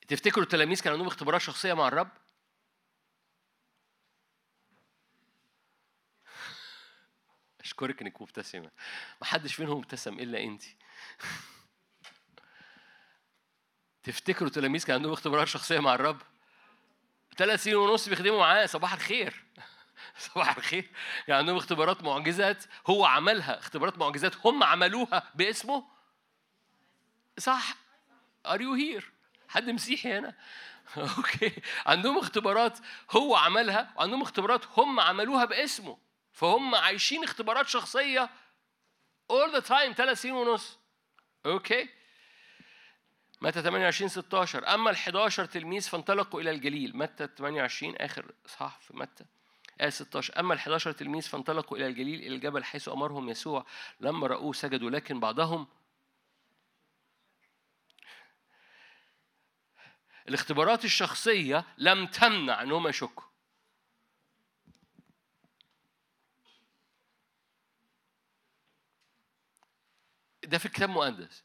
تفتكروا التلاميذ كان عندهم اختبارات شخصية مع الرب؟ [laughs] أشكرك إنك مبتسمة محدش منهم ابتسم إلا أنت. [laughs] تفتكروا التلاميذ كان عندهم اختبارات شخصية مع الرب؟ ثلاث سنين ونص بيخدموا معاه صباح الخير. [laughs] صباح الخير. يعني عندهم اختبارات معجزات هو عملها. اختبارات معجزات هم عملوها باسمه؟ صح. are you here حد مسيحي هنا؟ [laughs] Okay. عندهم اختبارات هو عملها وعندهم اختبارات هم عملوها باسمه. فهم عايشين اختبارات شخصية all the time ثلاث سنين ونص. Okay. متى 28 16 أما ال 11 تلميذ فانطلقوا إلى الجليل. متى 28 آخر صح في متى؟ آية 16 أما ال 11 تلميذ فانطلقوا إلى الجليل إلى الجبل حيث أمرهم يسوع. لما رأوه سجدوا لكن بعضهم الاختبارات الشخصية لم تمنع أنهم يشكوا. ده في الكتاب المقدس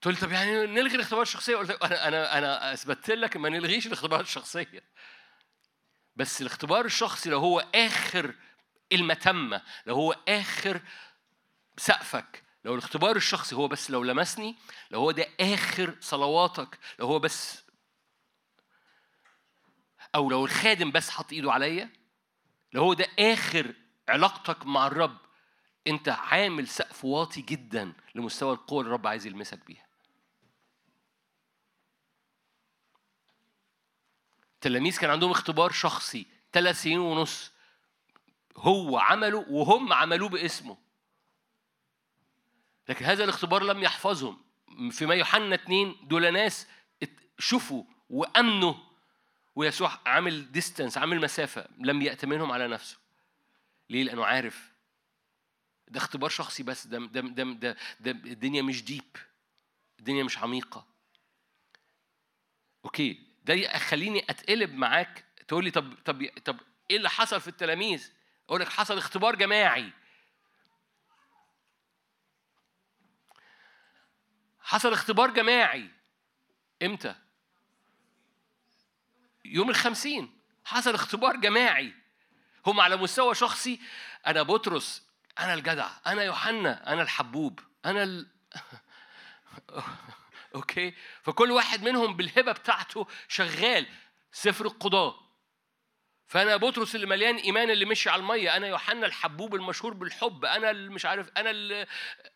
تقول طب يعني نلغي الاختبارات الشخصية؟ قلت لك أنا أنا أنا أثبتت لك ما نلغيش الاختبارات الشخصية. بس الاختبار الشخصي لو هو آخر المتمة لو هو آخر سقفك لو الاختبار الشخصي هو بس لو لمسني لو هو ده آخر صلواتك لو هو بس أو لو الخادم بس حط إيده عليا لو هو ده آخر علاقتك مع الرب أنت عامل سقف واطي جدا لمستوى القوة اللي الرب عايز يلمسك بيها. التلاميذ كان عندهم اختبار شخصي ثلاث سنين ونص. هو عمله وهم عملوه باسمه. لكن هذا الاختبار لم يحفظهم. فيما يوحنا اتنين دول ناس شوفوا وأمنوا. ويسوع عامل distance عامل مسافة لم يأتمنهم على نفسه. ليه؟ لأنه عارف. ده اختبار شخصي بس. ده ده ده, ده, ده الدنيا مش deep الدنيا مش عميقة. أوكي. ده يخليني أتقلب معاك تقول لي طب طب طب إيه اللي حصل في التلاميذ؟ أقول لك حصل اختبار جماعي. حصل اختبار جماعي. إمتى؟ يوم الخمسين. حصل اختبار جماعي. هم على مستوى شخصي. أنا بطرس أنا الجدع أنا يوحنا أنا الحبوب أنا ال... [laughs] okay? فكل واحد منهم بالهبة بتاعته شغال سفر القضاة. فأنا بطرس اللي مليان إيمان اللي مشي على المية أنا يوحنا الحبوب المشهور بالحب أنا اللي مش عارف أنا اللي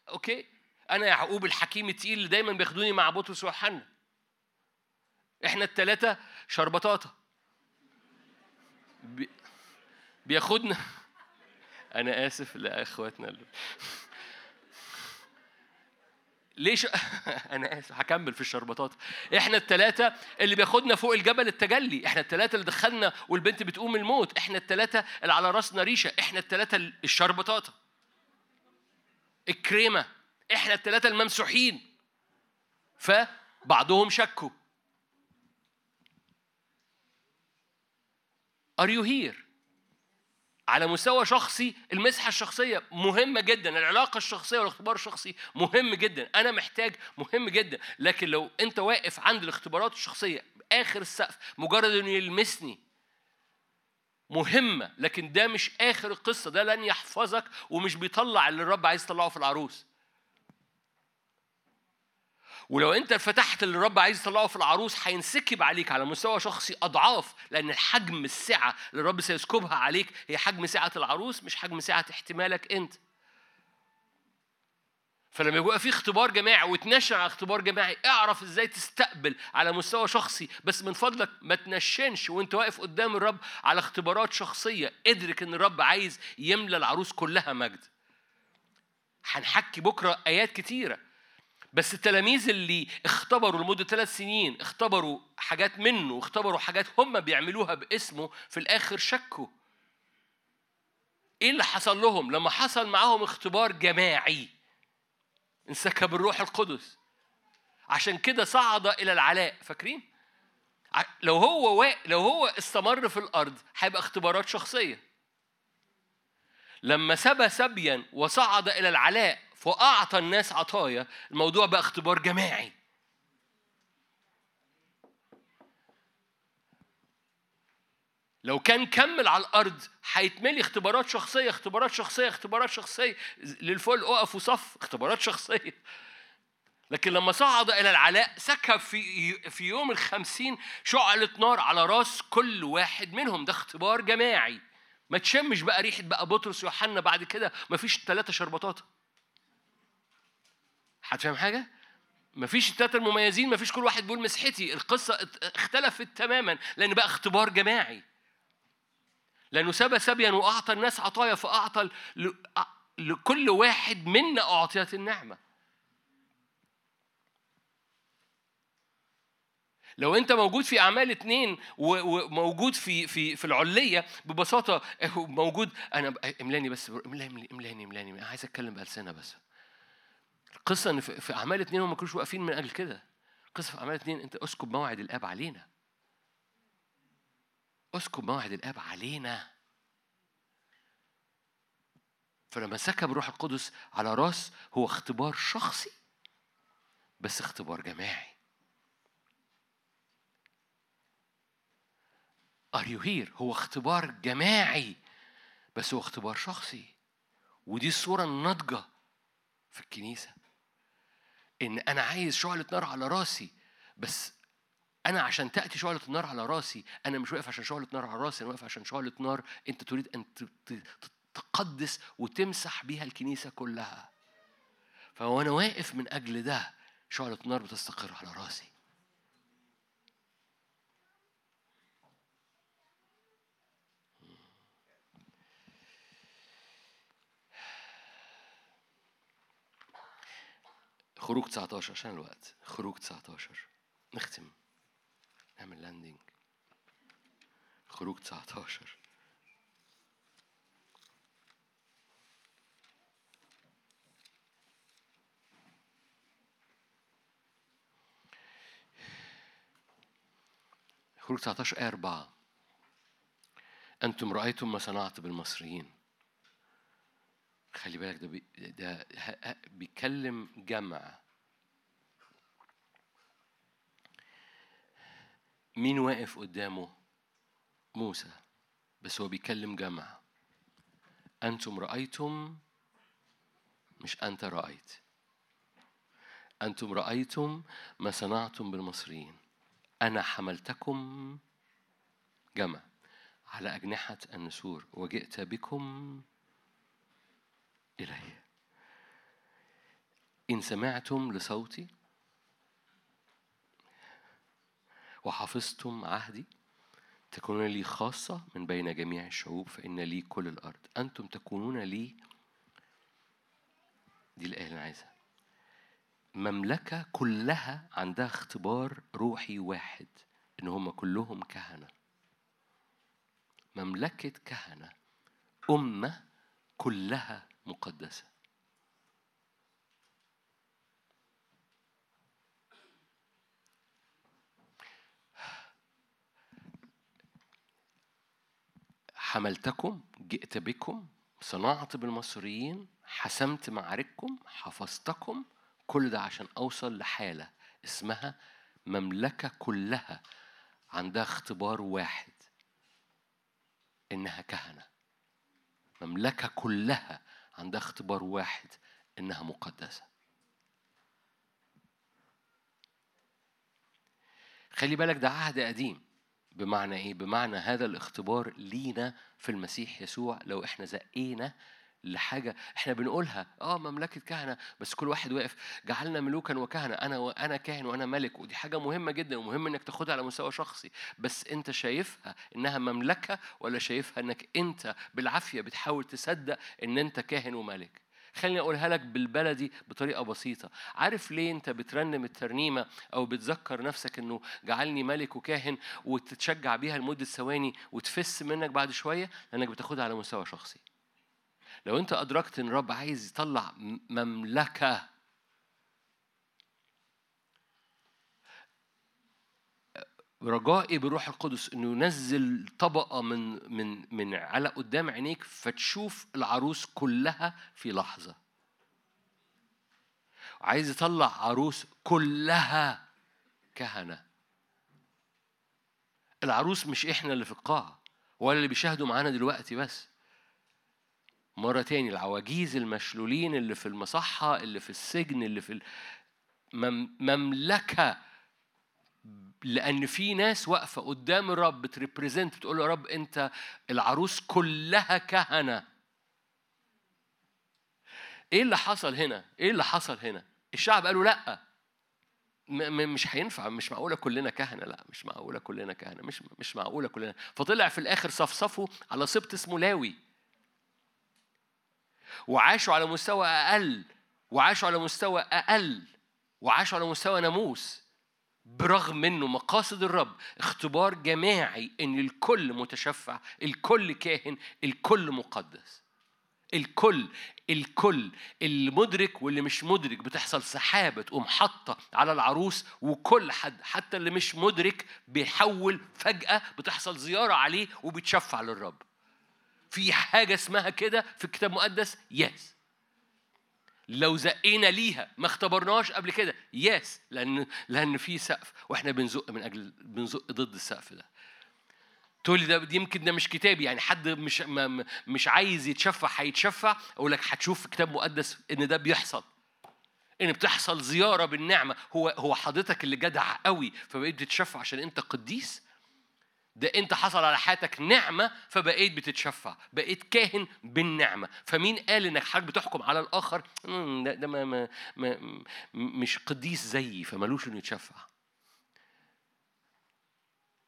okay? أنا يعقوب الحكيم التقيل اللي دايما بياخدوني مع بطرس ويوحنا. إحنا الثلاثه شربطاطة. بي... بياخدنا. [laughs] أنا آسف لأخواتنا اللي [laughs] ليش؟ [laughs] أنا آسف هكمل في الشربطات. إحنا الثلاثه اللي بياخدنا فوق الجبل التجلي. إحنا الثلاثه اللي دخلنا والبنت بتقوم الموت. إحنا الثلاثه اللي على راسنا ريشة. إحنا الثلاثه الشربطات. الكريمة. إحنا الثلاثه الممسوحين. فبعضهم شكوا. Are you here؟ على مستوى شخصي المسحة الشخصية مهمة جدا العلاقة الشخصية والاختبار الشخصي مهم جدا أنا محتاج مهم جدا. لكن لو أنت واقف عند الاختبارات الشخصية آخر السقف مجرد إنه يلمسني مهمة لكن ده مش آخر القصة ده لن يحفظك ومش بيطلع اللي الرب عايز يطلعه في العروس. ولو انت فتحت اللي الرب عايز يطلعه في العروس هينسكب عليك على مستوى شخصي أضعاف لأن الحجم السعة اللي الرب سيسكبها عليك هي حجم سعة العروس مش حجم سعة احتمالك انت. فلما يبقى في اختبار جماعي وتنشن على اختبار جماعي اعرف إزاي تستقبل على مستوى شخصي. بس من فضلك ما تنشنش وانت واقف قدام الرب على اختبارات شخصية ادرك ان الرب عايز يملى العروس كلها مجد. هنحكي بكرة آيات كتيرة. بس التلاميذ اللي اختبروا لمدة ثلاث سنين اختبروا حاجات منه اختبروا حاجات هم بيعملوها باسمه في الآخر شكوا. إيه اللي حصل لهم؟ لما حصل معاهم اختبار جماعي. انسكب الروح القدس. عشان كده صعد إلى العلاء. فاكرين؟ لو هو وا... لو هو استمر في الأرض هيبقى اختبارات شخصية. لما سبى سبيا وصعد إلى العلاء فأعطى الناس عطايا الموضوع بقى اختبار جماعي. لو كان كمل على الأرض هيتملي اختبارات شخصية اختبارات شخصية اختبارات شخصية. للفل اقف وصف اختبارات شخصية. لكن لما صعد إلى العلاء سكب في في يوم الخمسين شعلة نار على راس كل واحد منهم. ده اختبار جماعي. ما تشمش بقى ريحة بقى بطرس ويوحنا بعد كده. ما فيش ثلاثة شربطات. هتفهم حاجة؟ ما فيش الثلاثه المميزين ما فيش كل واحد بيقول مسحتي. القصة اختلفت تماما لأن بقى اختبار جماعي. لأنه سبى سبيا وأعطى الناس عطايا فأعطى لكل واحد منا اعطيت النعمة. لو أنت موجود في أعمال اتنين وموجود في في في العلية ببساطة هو موجود أنا إملاني بس إملاني إملاني إملاني. أنا عايز أتكلم بألسنة بس. القصة إن في أعمال اتنين هم ما كانوش واقفين من أجل كده. القصة في أعمال اتنين أنت أسكب موعد الآب علينا. أسكب موعد الآب علينا. فلما سكب روح القدس على راس هو اختبار شخصي بس اختبار جماعي. Are you here؟ هو اختبار جماعي بس هو اختبار شخصي. ودي الصورة الناضجة في الكنيسة. إن أنا عايز شعلة نار على راسي بس أنا عشان تأتي شعلة النار على راسي أنا مش واقف عشان شعلة نار على راسي أنا واقف عشان شعلة نار أنت تريد أن تقدس وتمسح بيها الكنيسة كلها. فوأنا واقف من أجل ده شعلة نار بتستقر على راسي. خروج 19 عشان الوقت؟ خروج 19 نختم. نعمل لاندنج خروج 19 خروج 19 آية 4 أنتم رأيتم ما صنعت بالمصريين. خلي بالك ده بي ده بيكلم جمع. مين واقف قدامه؟ موسى. بس هو بيكلم جمع. أنتم رأيتم؟ مش أنت رأيت. أنتم رأيتم ما صنعتم بالمصريين. أنا حملتكم جمع. على أجنحة النسور. وجئت بكم إلي إن سمعتم لصوتي وحفظتم عهدي تكونون لي خاصة من بين جميع الشعوب فإن لي كل الأرض. أنتم تكونون لي دي الآية اللي أنا عايزها مملكة كلها عندها اختبار روحي واحد إن هم كلهم كهنة. مملكة كهنة أمة كلها مقدسة. حملتكم جئت بكم صنعت بالمصريين حسمت معارككم حفظتكم كل ده عشان أوصل لحالة اسمها مملكة كلها عندها اختبار واحد إنها كهنة. مملكة كلها عندها اختبار واحد إنها مقدسة. خلي بالك ده عهد قديم. بمعنى إيه؟ بمعنى هذا الاختبار لينا في المسيح يسوع لو إحنا زقينا لحاجة إحنا بنقولها آه مملكة كهنة بس كل واحد واقف جعلنا ملوكا وكهنة أنا وأنا كاهن وأنا ملك ودي حاجة مهمة جدا ومهم إنك تاخدها على مستوى شخصي بس أنت شايفها إنها مملكة ولا شايفها إنك أنت بالعافية بتحاول تصدق إن أنت كاهن وملك؟ خليني أقولها لك بالبلدي بطريقة بسيطة. عارف ليه أنت بترنم الترنيمة أو بتذكر نفسك إنه جعلني ملك وكاهن وتتشجع بيها لمدة ثواني وتفس منك بعد شوية؟ لأنك بتاخدها على مستوى شخصي. لو انت أدركت إن الرب عايز يطلع مملكة رجائي بروح القدس إنه ينزل طبقة من من من على قدام عينيك فتشوف العروس كلها في لحظة. عايز يطلع عروس كلها كهنة. العروس مش إحنا اللي في القاعة ولا اللي بيشاهدوا معانا دلوقتي بس. مرة تاني العواجيز المشلولين اللي في المصحة اللي في السجن اللي في مملكة لأن في ناس واقفة قدام الرب بتريبريزنت بتقول له رب أنت العروس كلها كهنة. إيه اللي حصل هنا؟ إيه اللي حصل هنا؟ الشعب قالوا لأ. مش هينفع مش معقولة كلنا كهنة. لأ مش معقولة كلنا كهنة مش مش معقولة كلنا. فطلع في الآخر صفصفوا على سبط اسمه لاوي. وعاشوا على مستوى أقل وعاشوا على مستوى أقل وعاشوا على مستوى ناموس. برغم منه مقاصد الرب اختبار جماعي إن الكل متشفع الكل كاهن الكل مقدس. الكل الكل اللي مدرك واللي مش مدرك بتحصل سحابة تقوم حاطة على العروس وكل حد حتى اللي مش مدرك بيحول فجأة بتحصل زيارة عليه وبيتشفع للرب. في حاجة اسمها كده في الكتاب المقدس؟ يس لو زقينا ليها ما اختبرناش قبل كده؟ يس لأن لأن في سقف وإحنا بنزق من أجل بنزق ضد السقف ده. تقول لي ده يمكن ده مش كتابي يعني حد مش ما- مش عايز يتشفع هيتشفع. أقول لك هتشوف في كتاب مقدس إن ده بيحصل. إن بتحصل زيارة بالنعمة. هو هو حضرتك اللي جدع قوي فبقيت بتتشفع عشان أنت قديس؟ ده انت حصل على حياتك نعمة فبقيت بتتشفع بقيت كاهن بالنعمة. فمين قال إنك حضرتك بتحكم على الآخر؟ ده, ده ما ما ما مش قديس زيي فمالوش إنه يتشفع.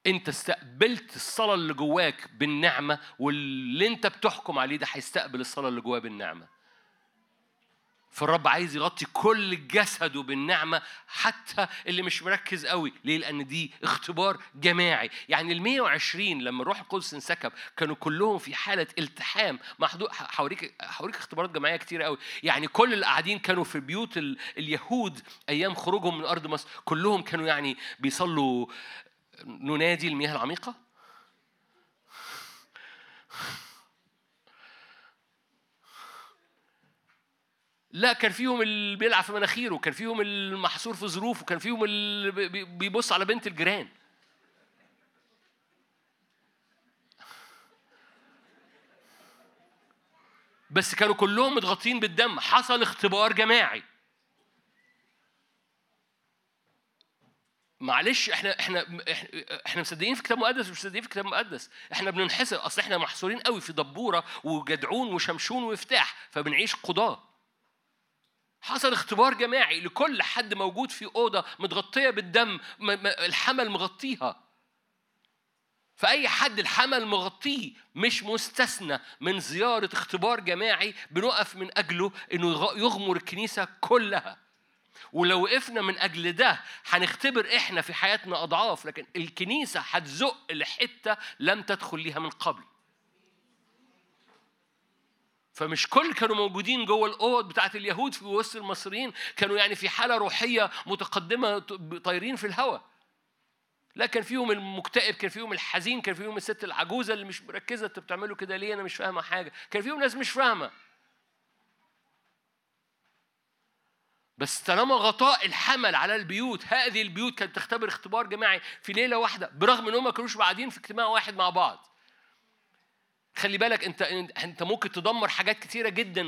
انت استقبلت الصلاة اللي جواك بالنعمة واللي انت بتحكم عليه ده هيستقبل الصلاة اللي جواه بالنعمة. فالرب عايز يغطي كل جسده بالنعمة حتى اللي مش مركز قوي. ليه؟ لأن دي اختبار جماعي. يعني ال 120 لما الروح القدس انسكب كانوا كلهم في حالة التحام. محدود هوريك اختبارات جماعية كتير قوي. يعني كل اللي قاعدين كانوا في بيوت ال- اليهود أيام خروجهم من أرض مصر. كلهم كانوا يعني بيصلوا ننادي المياه العميقة. لا كان فيهم اللي بيلعب في مناخيره كان فيهم المحصور في ظروفه كان فيهم اللي بي- بي- بيبص على بنت الجيران. بس كانوا كلهم متغطين بالدم. حصل اختبار جماعي. معلش إحنا إحنا احنا- مصدقين في كتاب مقدس ومش مصدقين في كتاب مقدس. إحنا بننحسر اصل إحنا محصورين قوي في دبورة وجدعون وشمشون ومفتاح فبنعيش قضاة. حصل اختبار جماعي لكل حد موجود في أوضة متغطية بالدم الحمل مغطيها. فأي حد الحمل مغطيه مش مستثنى من زيارة اختبار جماعي بنقف من أجله إنه يغ- يغمر الكنيسة كلها. ولو وقفنا من أجل ده هنختبر إحنا في حياتنا أضعاف لكن الكنيسة هتزق لحتة لم تدخل ليها من قبل. فمش كل كانوا موجودين جوه الأوض بتاعت اليهود في وسط المصريين كانوا يعني في حالة روحية متقدمة طايرين في الهواء لا كان فيهم المكتئب كان فيهم الحزين كان فيهم الست العجوزة اللي مش مركزة أنتوا بتعملوا كده ليه؟ أنا مش فاهمة حاجة. كان فيهم ناس مش فاهمة. بس طالما غطاء الحمل على البيوت هذه البيوت كانت تختبر اختبار جماعي في ليلة واحدة برغم إن هم ما كانوش قاعدين في اجتماع واحد مع بعض. خلي بالك انت انت ممكن تدمر حاجات كتيرة جدا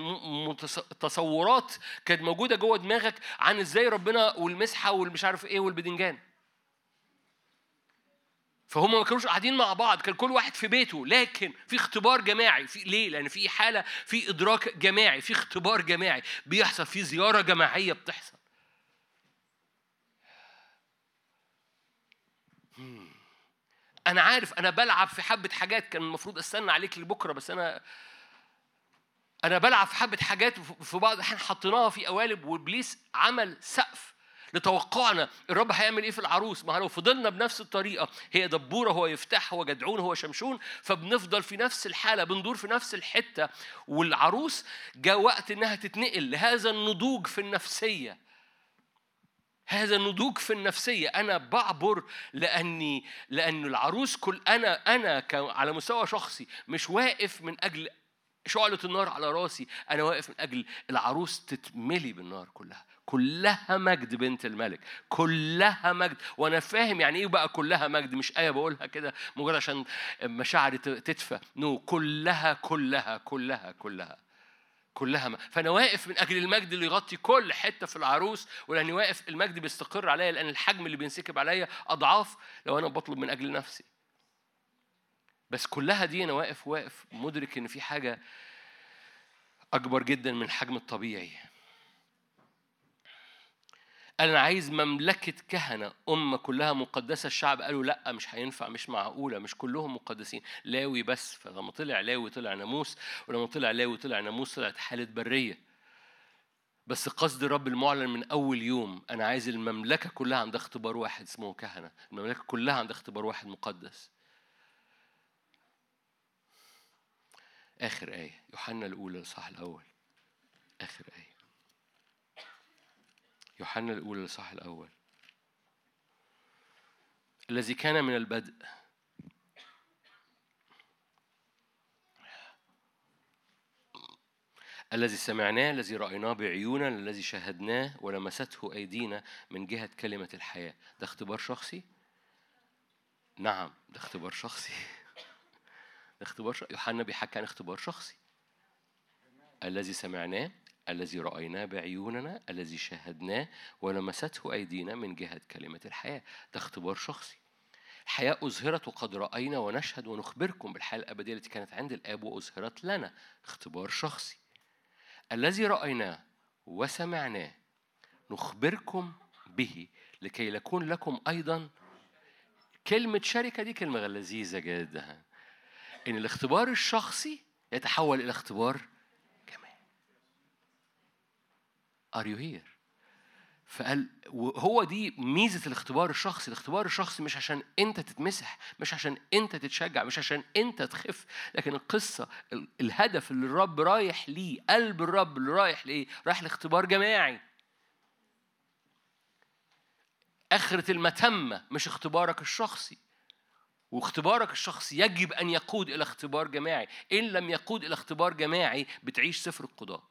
تصورات كانت موجودة جوه دماغك عن إزاي ربنا والمسحة والمش عارف إيه والبدنجان فهم ما كانوش قاعدين مع بعض كان كل واحد في بيته لكن في اختبار جماعي في ليه؟ لأن في حالة في إدراك جماعي في اختبار جماعي. بيحصل في زيارة جماعية بتحصل مم. أنا عارف أنا بلعب في حبة حاجات كان المفروض أستنى عليك لبكرة بس أنا أنا بلعب في حبة حاجات في بعض الأحيان حطيناها في قوالب وإبليس عمل سقف لتوقعنا الرب هيعمل إيه في العروس. ما لو فضلنا بنفس الطريقة هي دبورة هو يفتح هو جدعون هو شمشون فبنفضل في نفس الحالة بندور في نفس الحتة. والعروس جاء وقت إنها تتنقل لهذا النضوج في النفسية. هذا النضوج في النفسية. أنا بعبر لأني لأن العروس كل أنا أنا على مستوى شخصي مش واقف من أجل شعلة النار على راسي أنا واقف من أجل العروس تتملي بالنار كلها. كلها مجد بنت الملك. كلها مجد. وأنا فاهم يعني إيه بقى كلها مجد؟ مش آية بقولها كده مجرد عشان مشاعري تدفى. نو كلها كلها كلها كلها. كلها ما. فأنا واقف من أجل المجد اللي يغطي كل حتة في العروس ولأني واقف المجد بيستقر عليا لأن الحجم اللي بينسكب عليا أضعاف لو أنا بطلب من أجل نفسي بس كلها دي أنا واقف واقف مدرك إن في حاجة أكبر جدا من الحجم الطبيعي أنا عايز مملكة كهنة. امه كلها مقدسة الشعب قالوا لأ مش هينفع مش معقولة مش كلهم مقدسين. لاوي بس فلما طلع لاوي طلع ناموس ولما طلع لاوي طلع ناموس طلعت حالة برية. بس قصد الرب المعلن من أول يوم أنا عايز المملكة كلها عندها اختبار واحد اسمه كهنة. المملكة كلها عندها اختبار واحد مقدس. آخر آية يوحنا الأولى الصح الأول. آخر آية. يوحنا الأولى الإصحاح الأول. الذي كان من البدء. الذي سمعناه الذي رأيناه بعيوننا الذي شاهدناه ولمسته أيدينا من جهة كلمة الحياة. ده اختبار شخصي؟ نعم ده اختبار شخصي. [laughs] ده اختبار شخصي يوحنا بيحكي عن اختبار شخصي. الذي سمعناه الذي رأيناه بعيوننا الذي شاهدناه ولمسته أيدينا من جهة كلمة الحياة. ده اختبار شخصي. الحياة أظهرت وقد رأينا ونشهد ونخبركم بالحياة الأبدية التي كانت عند الآب وأظهرت لنا. اختبار شخصي. الذي رأيناه وسمعناه نخبركم به لكي يكون لكم أيضا كلمة شركة. دي كلمة لذيذة جدا. إن الاختبار الشخصي يتحول إلى اختبار جماعي Are you here؟ فقال وهو دي ميزة الاختبار الشخصي. الاختبار الشخصي مش عشان انت تتمسح مش عشان انت تتشجع مش عشان انت تخف لكن القصة ال- الهدف اللي الرب رايح ليه قلب الرب اللي رايح ليه رايح لاختبار جماعي. آخرة المتمة مش اختبارك الشخصي. واختبارك الشخصي يجب أن يقود إلى اختبار جماعي. إن لم يقود إلى اختبار جماعي بتعيش سفر القضاء.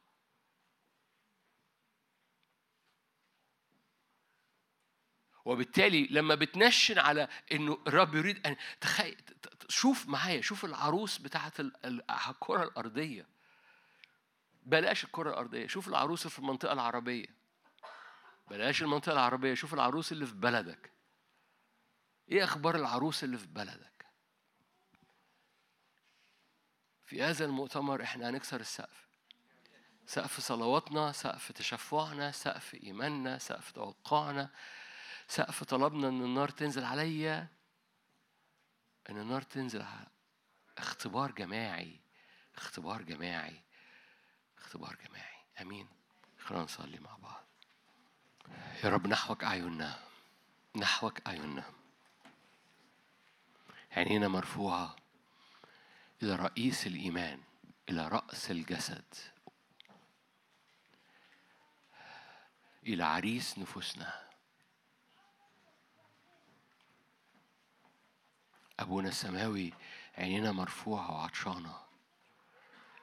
وبالتالي لما بتنشن على إنه الرب يريد أن تخيل شوف معايا شوف العروس بتاعت ال- ال- الكرة الأرضية. بلاش الكرة الأرضية شوف العروس في المنطقة العربية. بلاش المنطقة العربية شوف العروس اللي في بلدك. إيه أخبار العروس اللي في بلدك؟ في هذا المؤتمر إحنا هنكسر السقف. سقف صلواتنا سقف تشفعنا سقف إيماننا سقف توقعنا. سقف طلبنا إن النار تنزل عليا إن النار تنزل على اختبار جماعي اختبار جماعي اختبار جماعي. آمين. خلينا نصلي مع بعض. يا رب نحوك أعيننا نحوك أعيننا. عينينا مرفوعة إلى رئيس الإيمان إلى رأس الجسد إلى عريس نفوسنا. أبونا السماوي عينينا مرفوعة وعطشانة.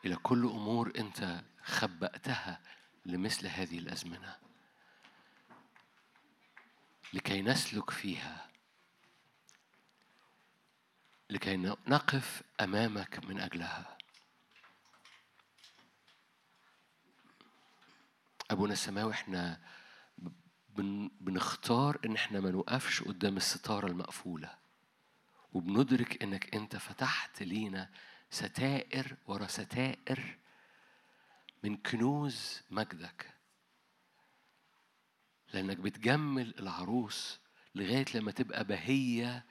إلى كل أمور أنت خبأتها لمثل هذه الأزمنة. لكي نسلك فيها. لكي نقف أمامك من أجلها. أبونا السماوي إحنا بن بنختار إن إحنا ما نوقفش قدام الستارة المقفولة. وبندرك إنك أنت فتحت لينا ستائر ورا ستائر من كنوز مجدك. لأنك بتجمل العروس لغاية لما تبقى بهية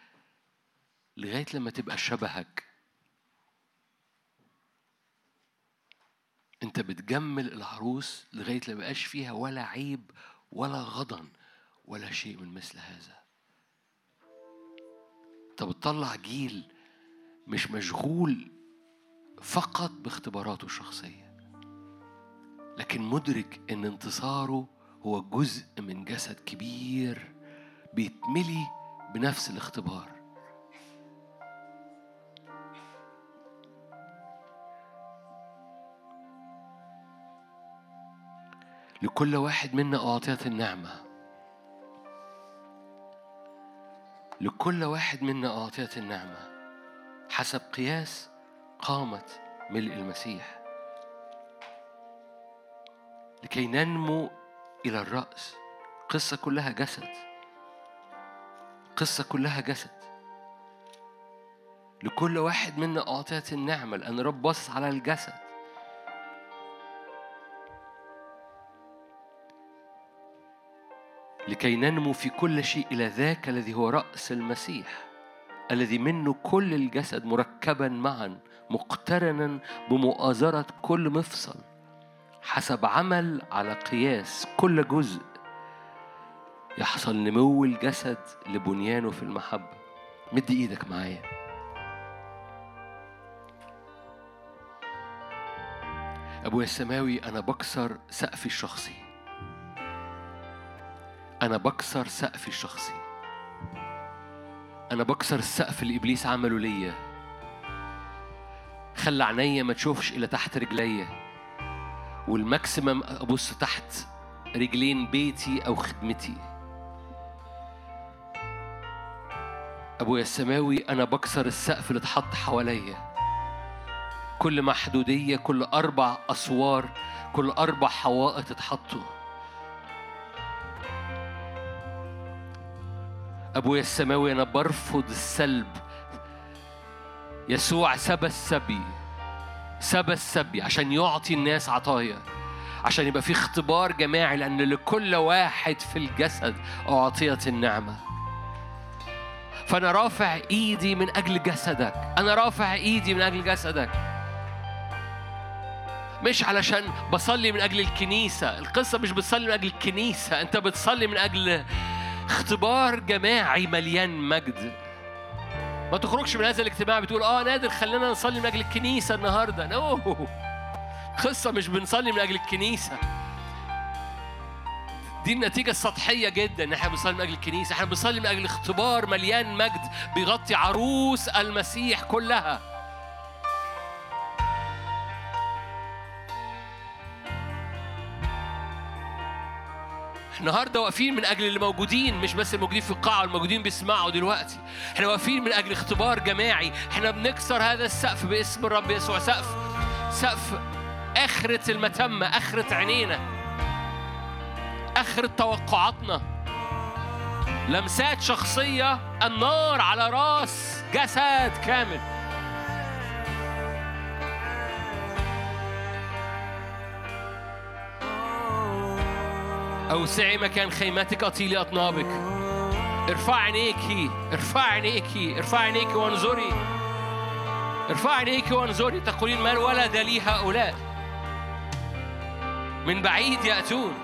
لغاية لما تبقى شبهك. أنت بتجمل العروس لغاية لما يبقاش فيها ولا عيب ولا غضن ولا شيء من مثل هذا. انت بتطلع جيل مش مشغول فقط باختباراته الشخصية. لكن مدرك إن انتصاره هو جزء من جسد كبير بيتملي بنفس الاختبار. لكل واحد منا أعطيت النعمة. لكل واحد منا أعطيت النعمة. حسب قياس قامة ملء المسيح. لكي ننمو إلى الرأس قصة كلها جسد. قصة كلها جسد. لكل واحد منا أعطيت النعمة لأن رب بص على الجسد. لكي ننمو في كل شيء إلى ذاك الذي هو رأس المسيح الذي منه كل الجسد مركبا معا مقترنا بمؤازرة كل مفصل حسب عمل على قياس كل جزء. يحصل نمو الجسد لبنيانه في المحبة. مد إيدك معايا. أبويا السماوي أنا بكسر سقفي الشخصي. أنا بكسر سقفي الشخصي أنا بكسر السقف اللي إبليس عمله ليا. خلى عينيا ما تشوفش إلى تحت رجليا. والماكسيمم أبص تحت رجلين بيتي أو خدمتي. أبويا السماوي أنا بكسر السقف اللي اتحط حواليا. كل محدودية كل أربع أسوار كل أربع حوائط اتحطوا. أبويا السماوي أنا برفض السلب. يسوع سبى السبي سبى السبي عشان يعطي الناس عطايا عشان يبقى في اختبار جماعي لأن لكل واحد في الجسد أعطيت النعمة. فأنا رافع إيدي من أجل جسدك أنا رافع إيدي من أجل جسدك. مش علشان بصلي من أجل الكنيسة القصة مش بتصلي من أجل الكنيسة أنت بتصلي من أجل اختبار جماعي مليان مجد. ما تخرجش من هذا الاجتماع بتقول آه نادر خلينا نصلي من أجل الكنيسة النهارده. نو قصة مش بنصلي من أجل الكنيسة. دي النتيجة السطحية جدا إن إحنا بنصلي من أجل الكنيسة، إحنا بنصلي من أجل اختبار مليان مجد بيغطي عروس المسيح كلها. النهارده واقفين من أجل اللي موجودين مش بس الموجودين في القاعة والموجودين بيسمعوا دلوقتي. إحنا واقفين من أجل اختبار جماعي. إحنا بنكسر هذا السقف باسم الرب يسوع. سقف سقف أخرة المتمه أخرة عينينا أخرة توقعاتنا. لمسات شخصية النار على راس جسد كامل. أوسعي مكان خيمتك أطيلي أطنابك. ارفع عينيكي ارفع عينيكي ارفع عينيكي وانظري. ارفع عينيكي وانظري. تقولين ما الولد لي هؤلاء؟ من بعيد يأتون.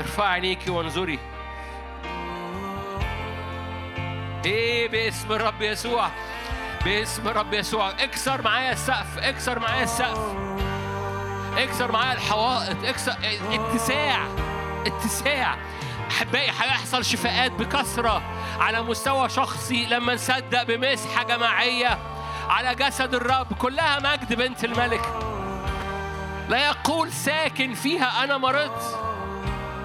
ارفع عينيكي وانظري. إيه باسم الرب يسوع. باسم الرب يسوع. اكسر معايا السقف اكسر معايا السقف. اكسر معايا الحوائط اكسر اتساع. اتساع. احبائي هيحصل شفاءات بكثرة على مستوى شخصي لما نصدق بمسحه جماعية على جسد الرب. كلها مجد بنت الملك. لا يقول ساكن فيها أنا مرضت.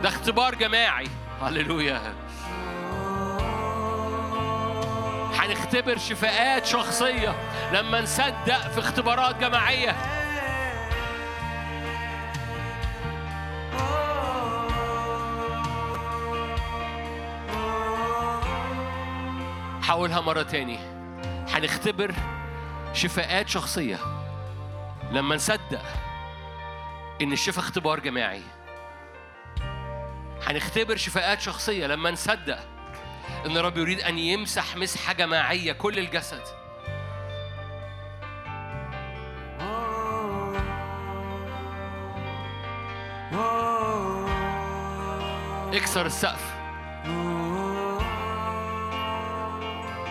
ده اختبار جماعي. هللويا. هنختبر شفاءات شخصية لما نصدق في اختبارات جماعية. حاولها مرة تاني. هنختبر شفاءات شخصية. لما نصدق إن الشفاء اختبار جماعي. هنختبر شفاءات شخصية. لما نصدق إن الرب يريد أن يمسح مسحة جماعية كل الجسد. اكسر السقف.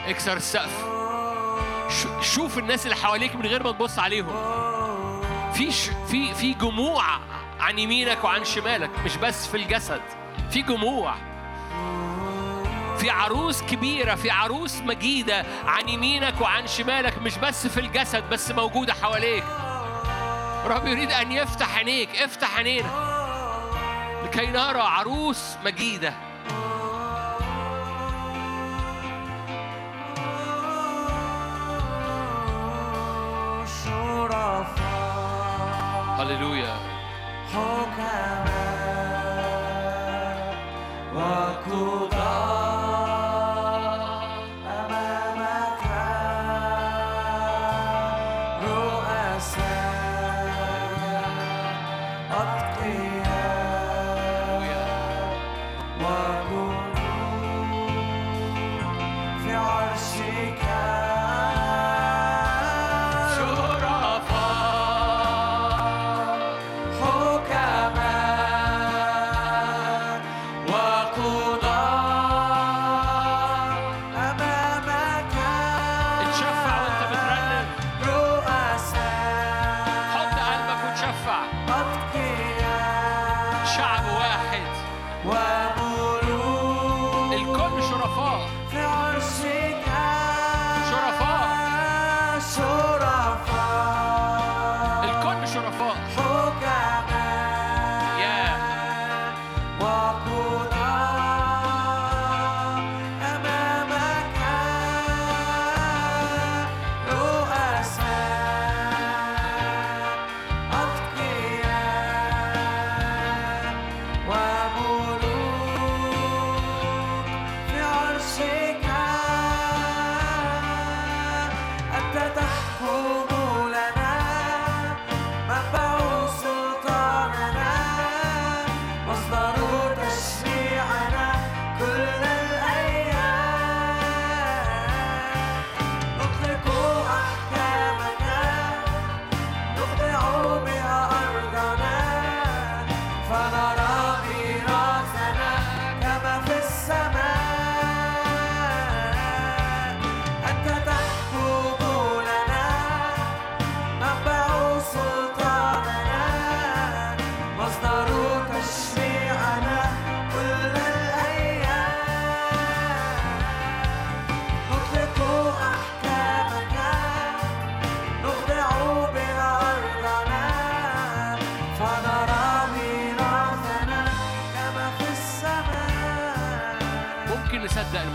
اكسر السقف. شو- شوف الناس اللي حواليك من غير ما تبص عليهم. في. في في جموع عن يمينك وعن شمالك مش بس في الجسد. في جموع. في عروس كبيرة في عروس مجيدة عن يمينك وعن شمالك مش بس في الجسد بس موجودة حواليك. رب يريد أن يفتح عينيك افتح عينينا. لكي نرى عروس مجيدة. هللويا حكماء وقضاء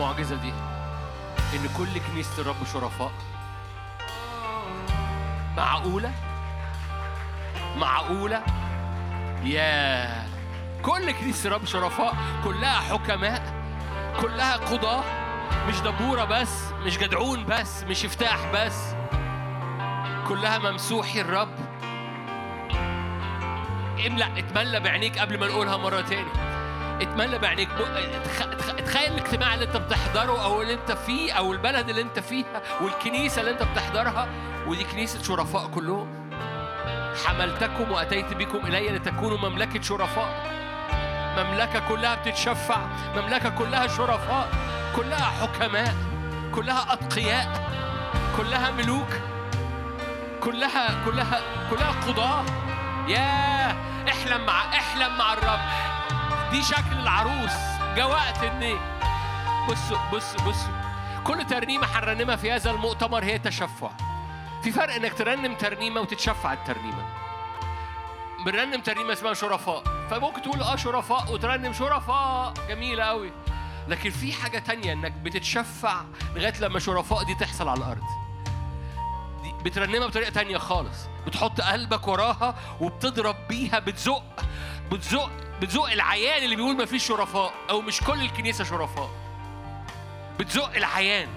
المعجزة دي إن كل كنيسة الرب شرفاء. معقولة؟ معقولة؟ يا كل كنيسة الرب شرفاء كلها حكماء كلها قضاة مش دبورة بس مش جدعون بس مش افتاح بس. كلها ممسوحي الرب. املأ اتملى بعينيك قبل ما نقولها مرة تاني. اتملى بعينيك. تخيل الاجتماع اللي انت بتحضره أو اللي انت فيه أو البلد اللي انت فيها والكنيسة اللي انت بتحضرها. ودي كنيسة شرفاء كلهم. حملتكم وأتيت بكم إلي لتكونوا مملكة شرفاء. مملكة كلها بتتشفع. مملكة كلها شرفاء. كلها حكماء. كلها أتقياء. كلها ملوك. كلها كلها كلها قضاة. يا احلم مع احلم مع الرب. دي شكل العروس. جاء وقت ان بصوا بصوا بصوا. كل ترنيمة هنرنمها في هذا المؤتمر هي تشفع. في فرق إنك ترنم ترنيمة وتتشفع الترنيمة. بنرنم ترنيمة اسمها شرفاء. فممكن تقول آه شرفاء وترنم شرفاء. جميلة قوي لكن في حاجة تانية إنك بتتشفع لغاية لما شرفاء دي تحصل على الأرض. بترنمها بطريقة تانية خالص. بتحط قلبك وراها وبتضرب بيها بتزق بتزق بتزق العيان اللي بيقول ما فيش شرفاء أو مش كل الكنيسة شرفاء. بتزق العيان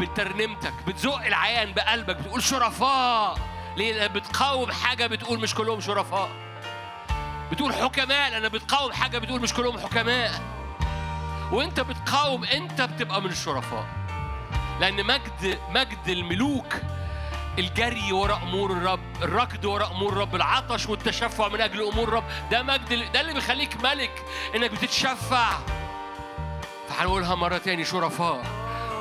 بترنيمتك بتزق العيان بقلبك بتقول شرفاء. ليه؟ بتقاوم حاجة بتقول مش كلهم شرفاء. بتقول حكماء لأن بتقاوم حاجة بتقول مش كلهم حكماء. وأنت بتقاوم أنت بتبقى من الشرفاء. لأن مجد مجد الملوك الجري وراء أمور الرب الركض وراء أمور الرب العطش والتشفع من أجل أمور الرب. ده مجد ده اللي بيخليك ملك إنك بتتشفع. فهنقولها مرة تاني شرفاء.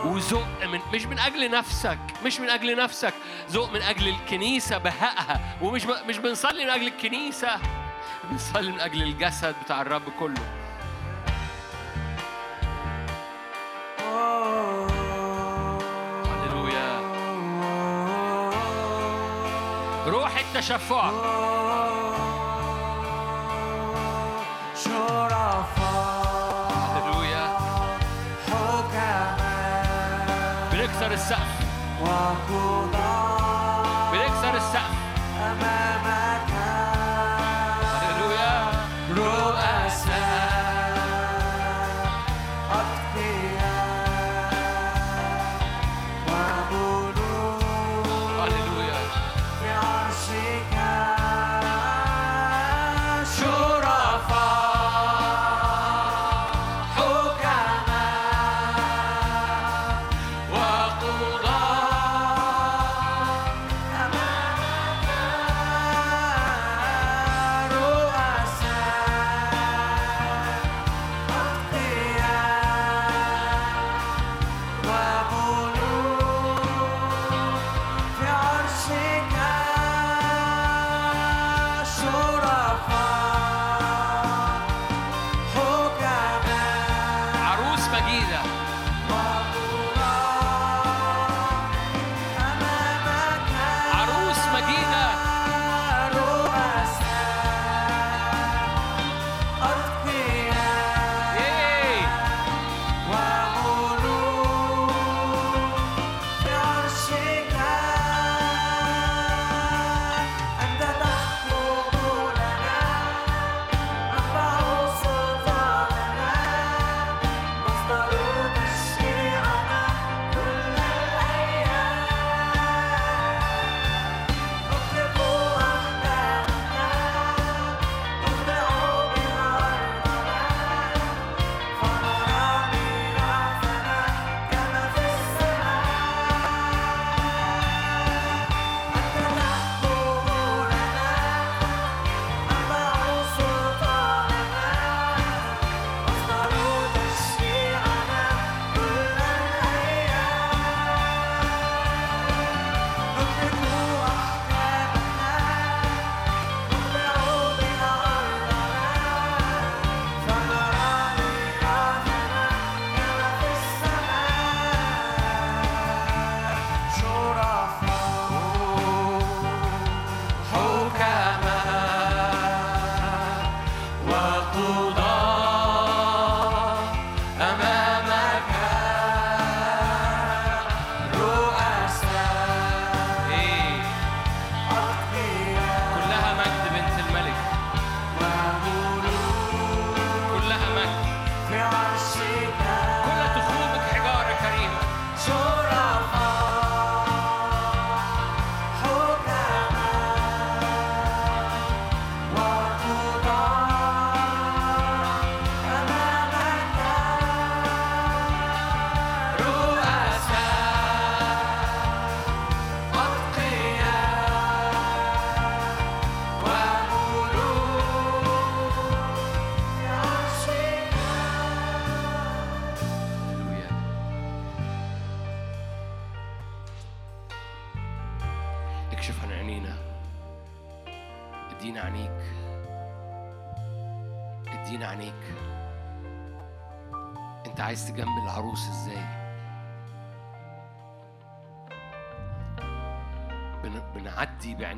وذوق من مش من أجل نفسك مش من أجل نفسك. ذوق من أجل الكنيسة بهائها. ومش مش بنصلي من أجل الكنيسة بنصلي من أجل الجسد بتاع الرب كله. روح التشفع. هللويا. بنكسر السقف. بنكسر السقف. أمامك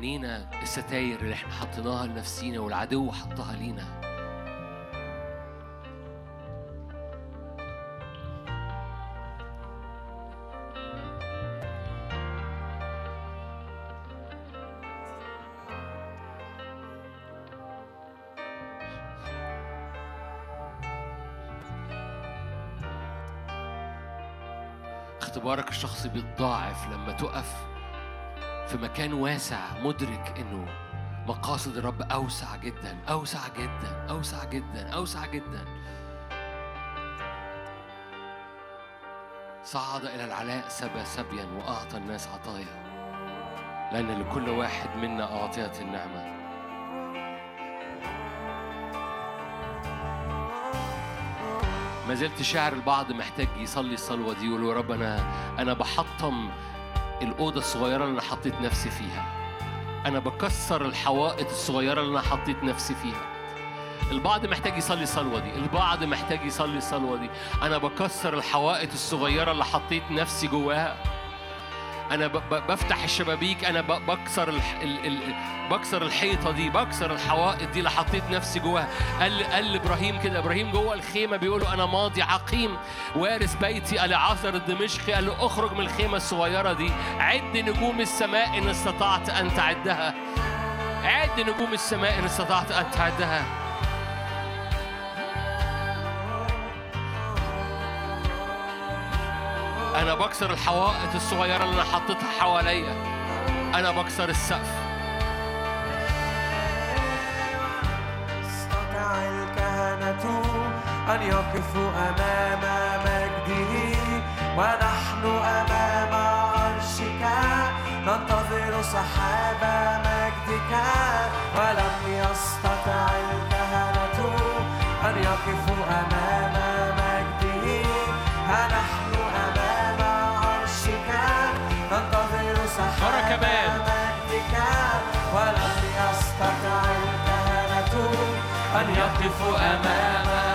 بعينينا الستاير اللي إحنا حطيناها لنفسينا والعدو حطها لينا. اختبارك الشخصي بيتضاعف لما تقف في مكان واسع مدرك إنه مقاصد الرب أوسع جدا أوسع جدا أوسع جدا أوسع جدا. صعد إلى العلاء سبى سبيا وأعطى الناس عطايا لأن لكل واحد منا أعطيت النعمة. ما زلت شاعر البعض محتاج يصلي الصلوة دي يقول يا رب أنا أنا بحطم الأوضة الصغيرة اللي أنا حطيت نفسي فيها. أنا بكسر الحوائط الصغيرة اللي أنا حطيت نفسي فيها. البعض محتاج يصلي الصلوه دي البعض محتاج يصلي الصلوه دي. أنا بكسر الحوائط الصغيرة اللي حطيت نفسي جواها. ب- بفتح الشبابيك أنا ب- بكسر. بكسر الحيطة دي بكسر الحوائط دي اللي حطيت نفسي جواها. قال قال إبراهيم كده إبراهيم جوه الخيمة بيقول أنا ماضي عقيم وارث بيتي العازر الدمشقي قال له اخرج من الخيمة الصغيرة دي. عد نجوم السماء إن استطعت أن تعدها. عد نجوم السماء إن استطعت أن تعدها. أنا بكسر الحوائط الصغيرة اللي أنا حطيتها حواليا. أنا بكسر السقف. استطاع الكهنة أن يقفوا أمام مجده ونحن أمام عرشك. ننتظر سحاب مجدك. ولم يستطع الكهنة أن يقفوا أمام أن يقفوا أمام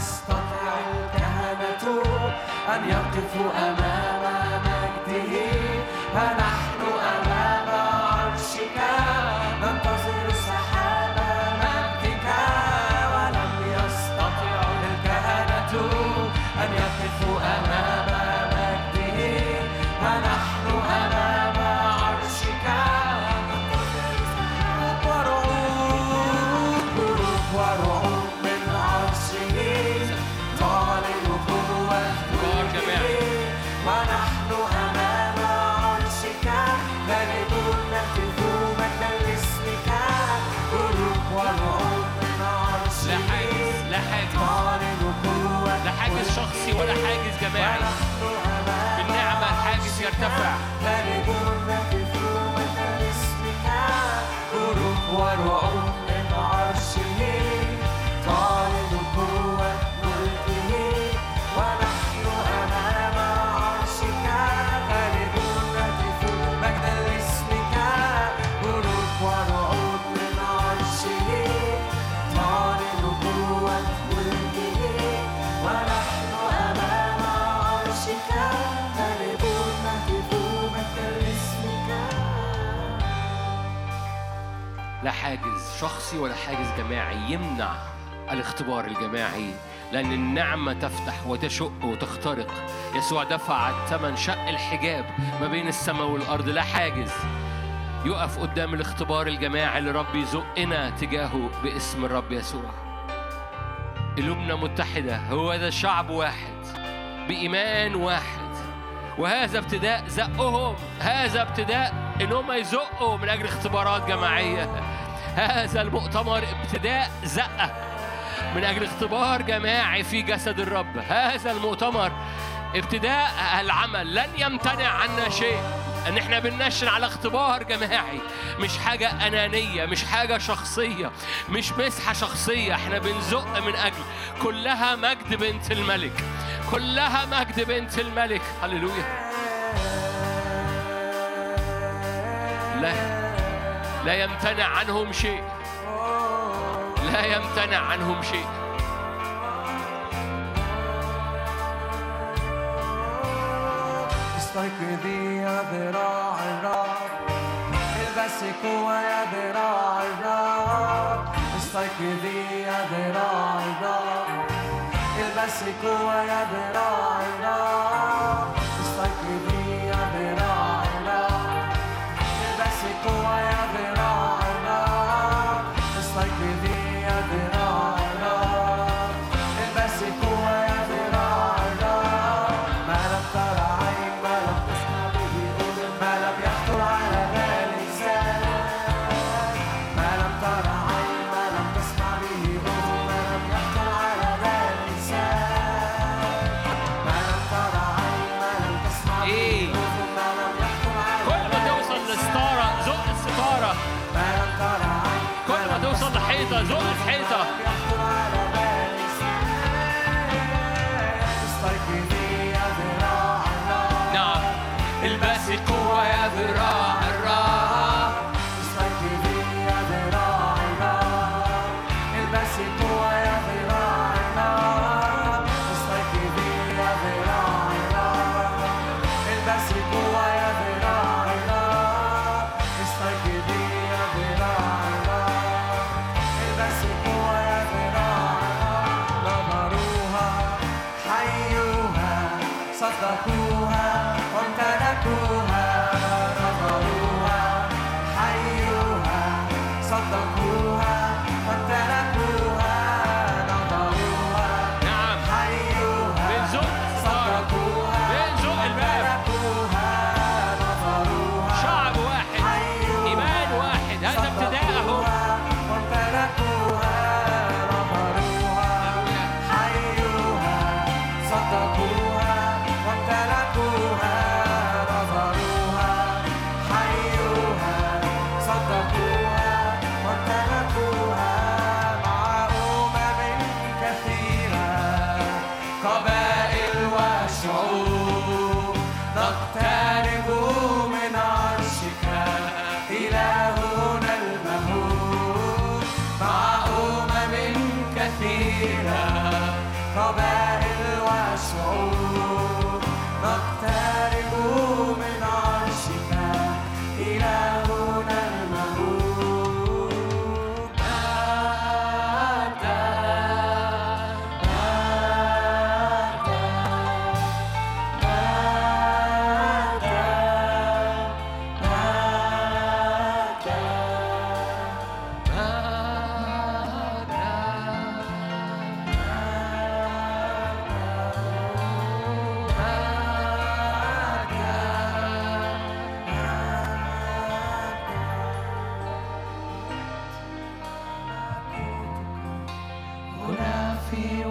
يستطع الكهنة أن يقفوا أمام ولا حاجز جماعي. بالنعمة الحاجز يرتفع. غالبون نهتف مجدا لاسمك بروق حاجز شخصي ولا حاجز جماعي يمنع الاختبار الجماعي لأن النعمة تفتح وتشق وتخترق. يسوع دفع الثمن شق الحجاب ما بين السماء والأرض لا حاجز. يقف قدام الاختبار الجماعي اللي رب يزقنا تجاهه باسم الرب يسوع. قلوبنا متحدة هو ده شعب واحد بإيمان واحد. وهذا ابتداء زقهم هذا ابتداء انهم يزقوا من أجل اختبارات جماعية. هذا المؤتمر ابتداء زقه من أجل اختبار جماعي في جسد الرب. هذا المؤتمر ابتداء العمل. لن يمتنع عنا شيء. إن إحنا بننشن على اختبار جماعي. مش حاجة أنانية مش حاجة شخصية مش مسحة شخصية. إحنا بنزق من أجل كلها مجد بنت الملك. كلها مجد بنت الملك. هللويا. لا. لا يمتنع عنهم شيء. لا يمتنع عنهم شيء. استيقظي يا ذراع الرب. البسي قوة يا ذراع الرب. استيقظي يا ذراع الرب. البسي قوة يا ذراع الرب.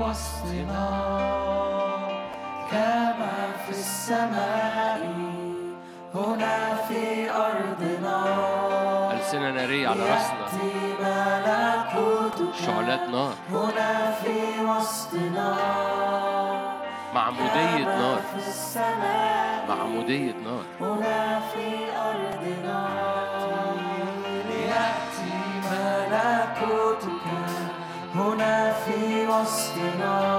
وسطنا كما في السماء هنا في أرضنا. ألسنة نارية على رأسنا. شعلات نار. هنا في وسطنا. معمودية نار. معمودية نار. في وسطنا كما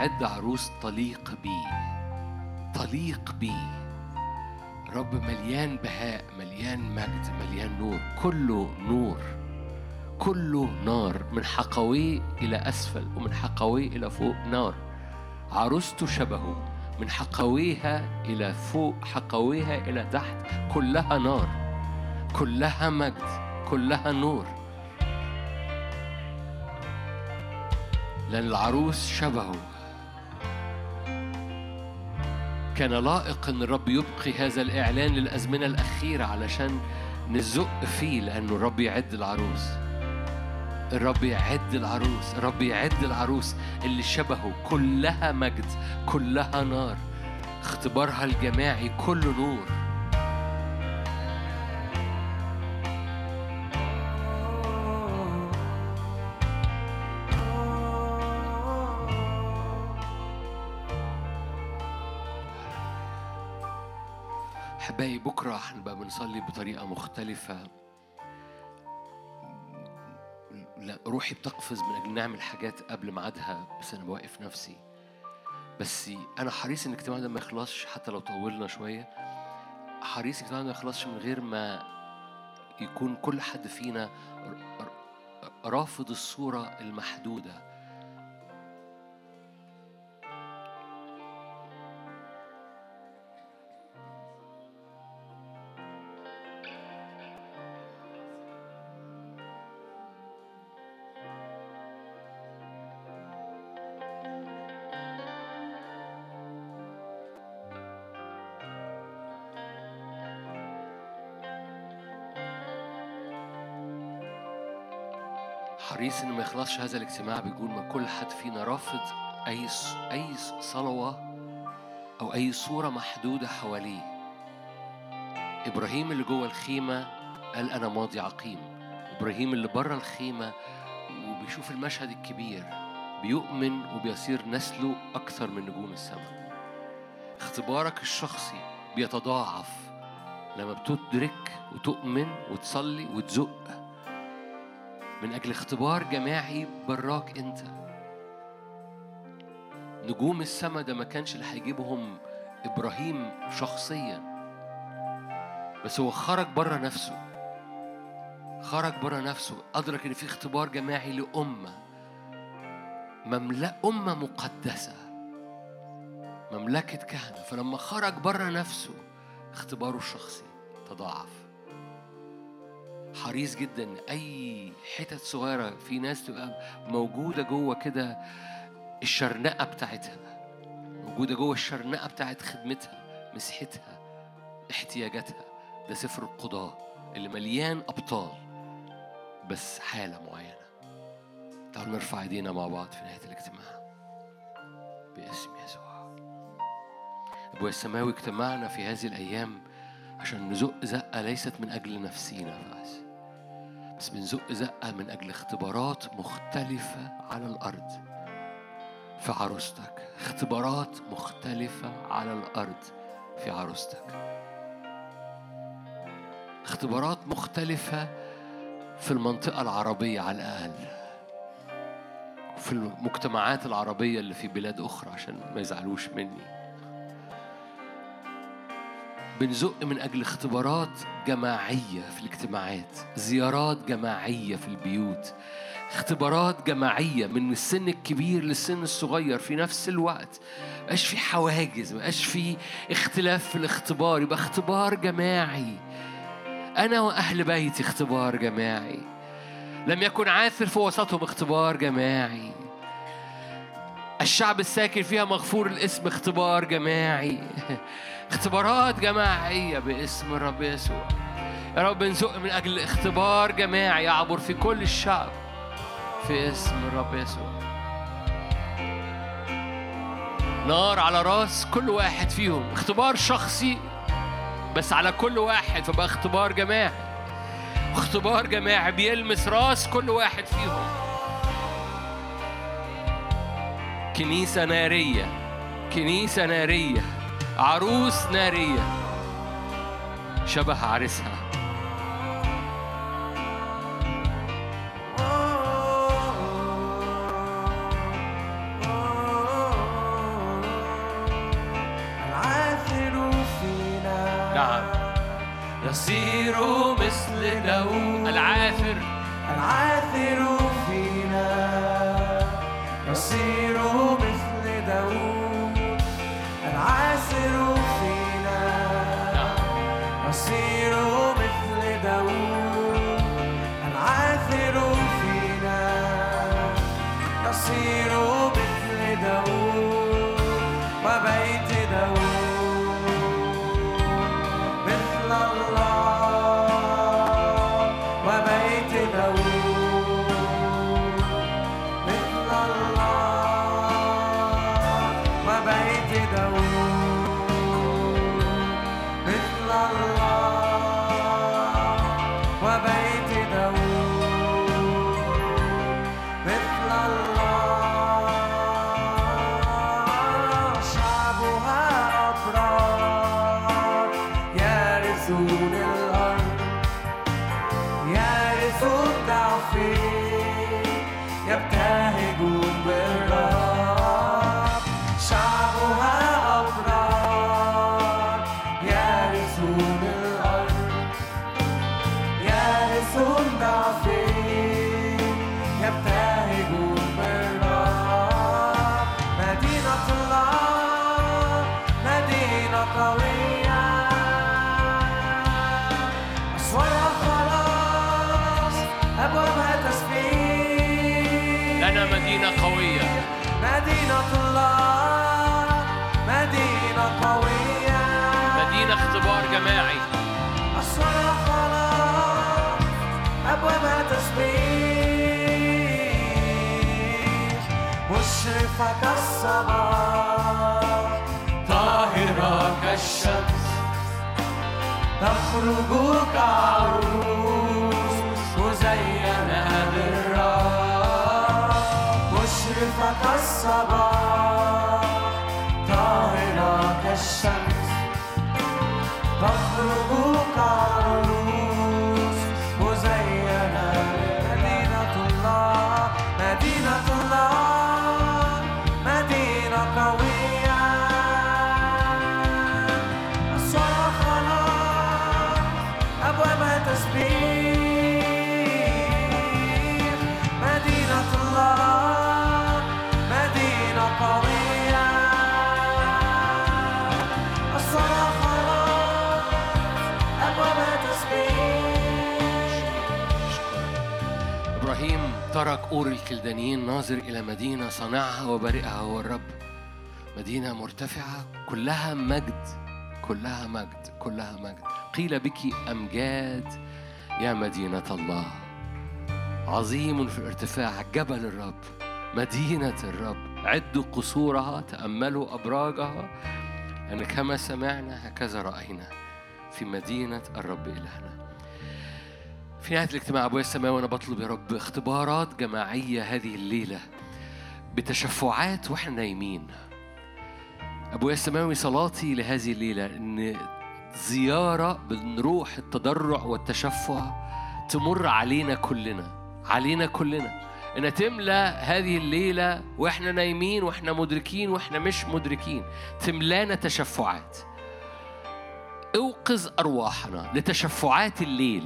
بيعد عروس طليق بيه طليق بيه. رب مليان بهاء مليان مجد مليان نور كله نور كله نار من حقويه إلى أسفل ومن حقويه إلى فوق نار. عروسته شبهه من حقويها إلى فوق حقويها إلى تحت كلها نار كلها مجد كلها نور. لأن العروس شبهه كان لائق أن الرب يبقي هذا الإعلان للأزمنة الأخيرة علشان نزق فيه لأنه الرب يعد العروس. الرب يعد العروس الرب يعد العروس اللي شبهه. كلها مجد كلها نار. اختبارها الجماعي كله نور. بكرة هنبقى بنصلي بطريقة مختلفة. لا روحي بتقفز من أجل نعمل حاجات قبل ميعادها بس أنا بوقف نفسي. بس أنا حريص إن الاجتماع ده ما يخلصش حتى لو طولنا شوية. حريص الاجتماع ده ما يخلصش من غير ما يكون كل حد فينا رافض الصورة المحدودة. حريص إن ما يخلصش هذا الاجتماع بيقول ما كل حد فينا رافض أي أي صلوة أو أي صورة محدودة حواليه. إبراهيم اللي جوه الخيمة قال أنا ماضي عقيم. إبراهيم اللي بره الخيمة وبيشوف المشهد الكبير بيؤمن وبيصير نسله أكثر من نجوم السماء. اختبارك الشخصي بيتضاعف لما بتدرك وتؤمن وتصلي وتزق من أجل اختبار جماعي براك أنت. نجوم السما ده ما كانش اللي هيجيبهم إبراهيم شخصيا بس هو خرج بره نفسه. خرج بره نفسه. أدرك إن في اختبار جماعي لأمة. مملأ أمة مقدسة. مملكة كهنة. فلما خرج بره نفسه اختباره الشخصي تضاعف. حريص جدا. أي حتت صغيرة في ناس تبقى موجودة جوه كده الشرنقة بتاعتها موجودة جوه الشرنقة بتاعت خدمتها مسحتها احتياجاتها. ده سفر القضاة اللي مليان أبطال بس حالة معينة. تعالوا نرفع ايدينا مع بعض في نهاية الاجتماع. باسم يسوع. أبويا السماوي اجتمعنا في هذه الأيام عشان نزق زقة ليست من أجل نفسينا بس بس بنزق زقة من أجل اختبارات مختلفة على الأرض. في عروستك اختبارات مختلفة على الأرض في عروستك. اختبارات مختلفة في المنطقة العربية على الأقل في المجتمعات العربية اللي في بلاد أخرى عشان ما يزعلوش مني. بنزق من أجل اختبارات جماعية في الاجتماعات زيارات جماعية في البيوت اختبارات جماعية من السن الكبير للسن الصغير في نفس الوقت. مبقاش في حواجز مبقاش في اختلاف في الاختبار يبقى اختبار جماعي. أنا وأهل بيتي اختبار جماعي. لم يكن عاثر في وسطهم اختبار جماعي. الشعب الساكن فيها مغفور الاسم اختبار جماعي. [laughs] اختبارات جماعية باسم الرب يسوع. يا رب نزق من أجل اختبار جماعي يعبر في كل الشعب في اسم الرب يسوع. نار على راس كل واحد فيهم. اختبار شخصي بس على كل واحد فبقى اختبار جماعي. اختبار جماعي بيلمس راس كل واحد فيهم. كنيسة نارية كنيسة نارية عروس نارية. شبه عريسها. الكلدانيين ناظر إلى مدينة صانعها وبارئها هو الرب. مدينة مرتفعة كلها مجد كلها مجد كلها مجد. قيل بك أمجاد يا مدينة الله. عظيم في الارتفاع جبل الرب مدينة الرب. عدوا قصورها تأملوا أبراجها. لأن كما سمعنا هكذا رأينا في مدينة الرب إلهنا. في نهاية الاجتماع أبويا السماوي وأنا بطلب يا رب اختبارات جماعية هذه الليلة بتشفعات وإحنا نايمين. أبويا السماوي صلاتي لهذه الليلة إن زيارة من روح التضرع والتشفع تمر علينا كلنا علينا كلنا. إن تملى هذه الليلة وإحنا نايمين وإحنا مدركين وإحنا مش مدركين تملانا تشفعات. أوقظ أرواحنا لتشفعات الليل.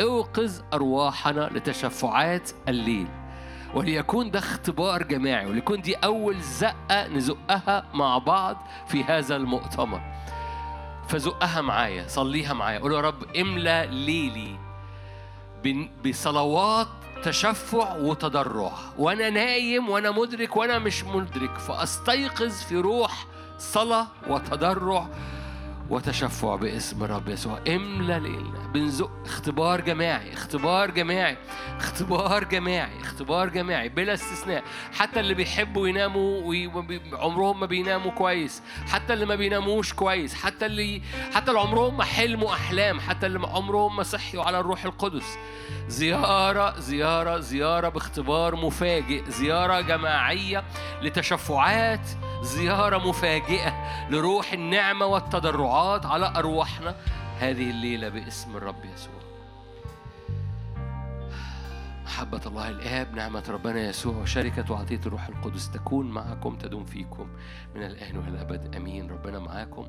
أوقظ أرواحنا لتشفعات الليل. وليكون ده اختبار جماعي وليكون دي أول زقة نزقها مع بعض في هذا المؤتمر. فزقها معايا صليها معايا قول يا رب املى ليلي بصلوات تشفع وتضرع. وأنا نايم وأنا مدرك وأنا مش مدرك فأستيقظ في روح صلاة وتضرع. وتشفع باسم الرب يسوع. املى ليلنا. بنزق. اختبار جماعي. اختبار جماعي. اختبار جماعي. اختبار جماعي. بلا استثناء. حتى اللي بيحبوا يناموا وي- عمرهم ما بيناموا كويس. حتى اللي ما بيناموش كويس. حتى اللي حتى اللي عمرهم ما حلموا أحلام. حتى اللي عمرهم ما صحيوا على الروح القدس. زيارة زيارة زيارة باختبار مفاجئ. زيارة جماعية لتشفعات. زيارة مفاجئة لروح النعمة والتضرعات. على أرواحنا. هذه الليلة باسم الرب يسوع. محبة الله الآب نعمة ربنا يسوع وشركة وعطية الروح القدس تكون معكم تدوم فيكم من الآن والأبد. أمين. ربنا معاكم.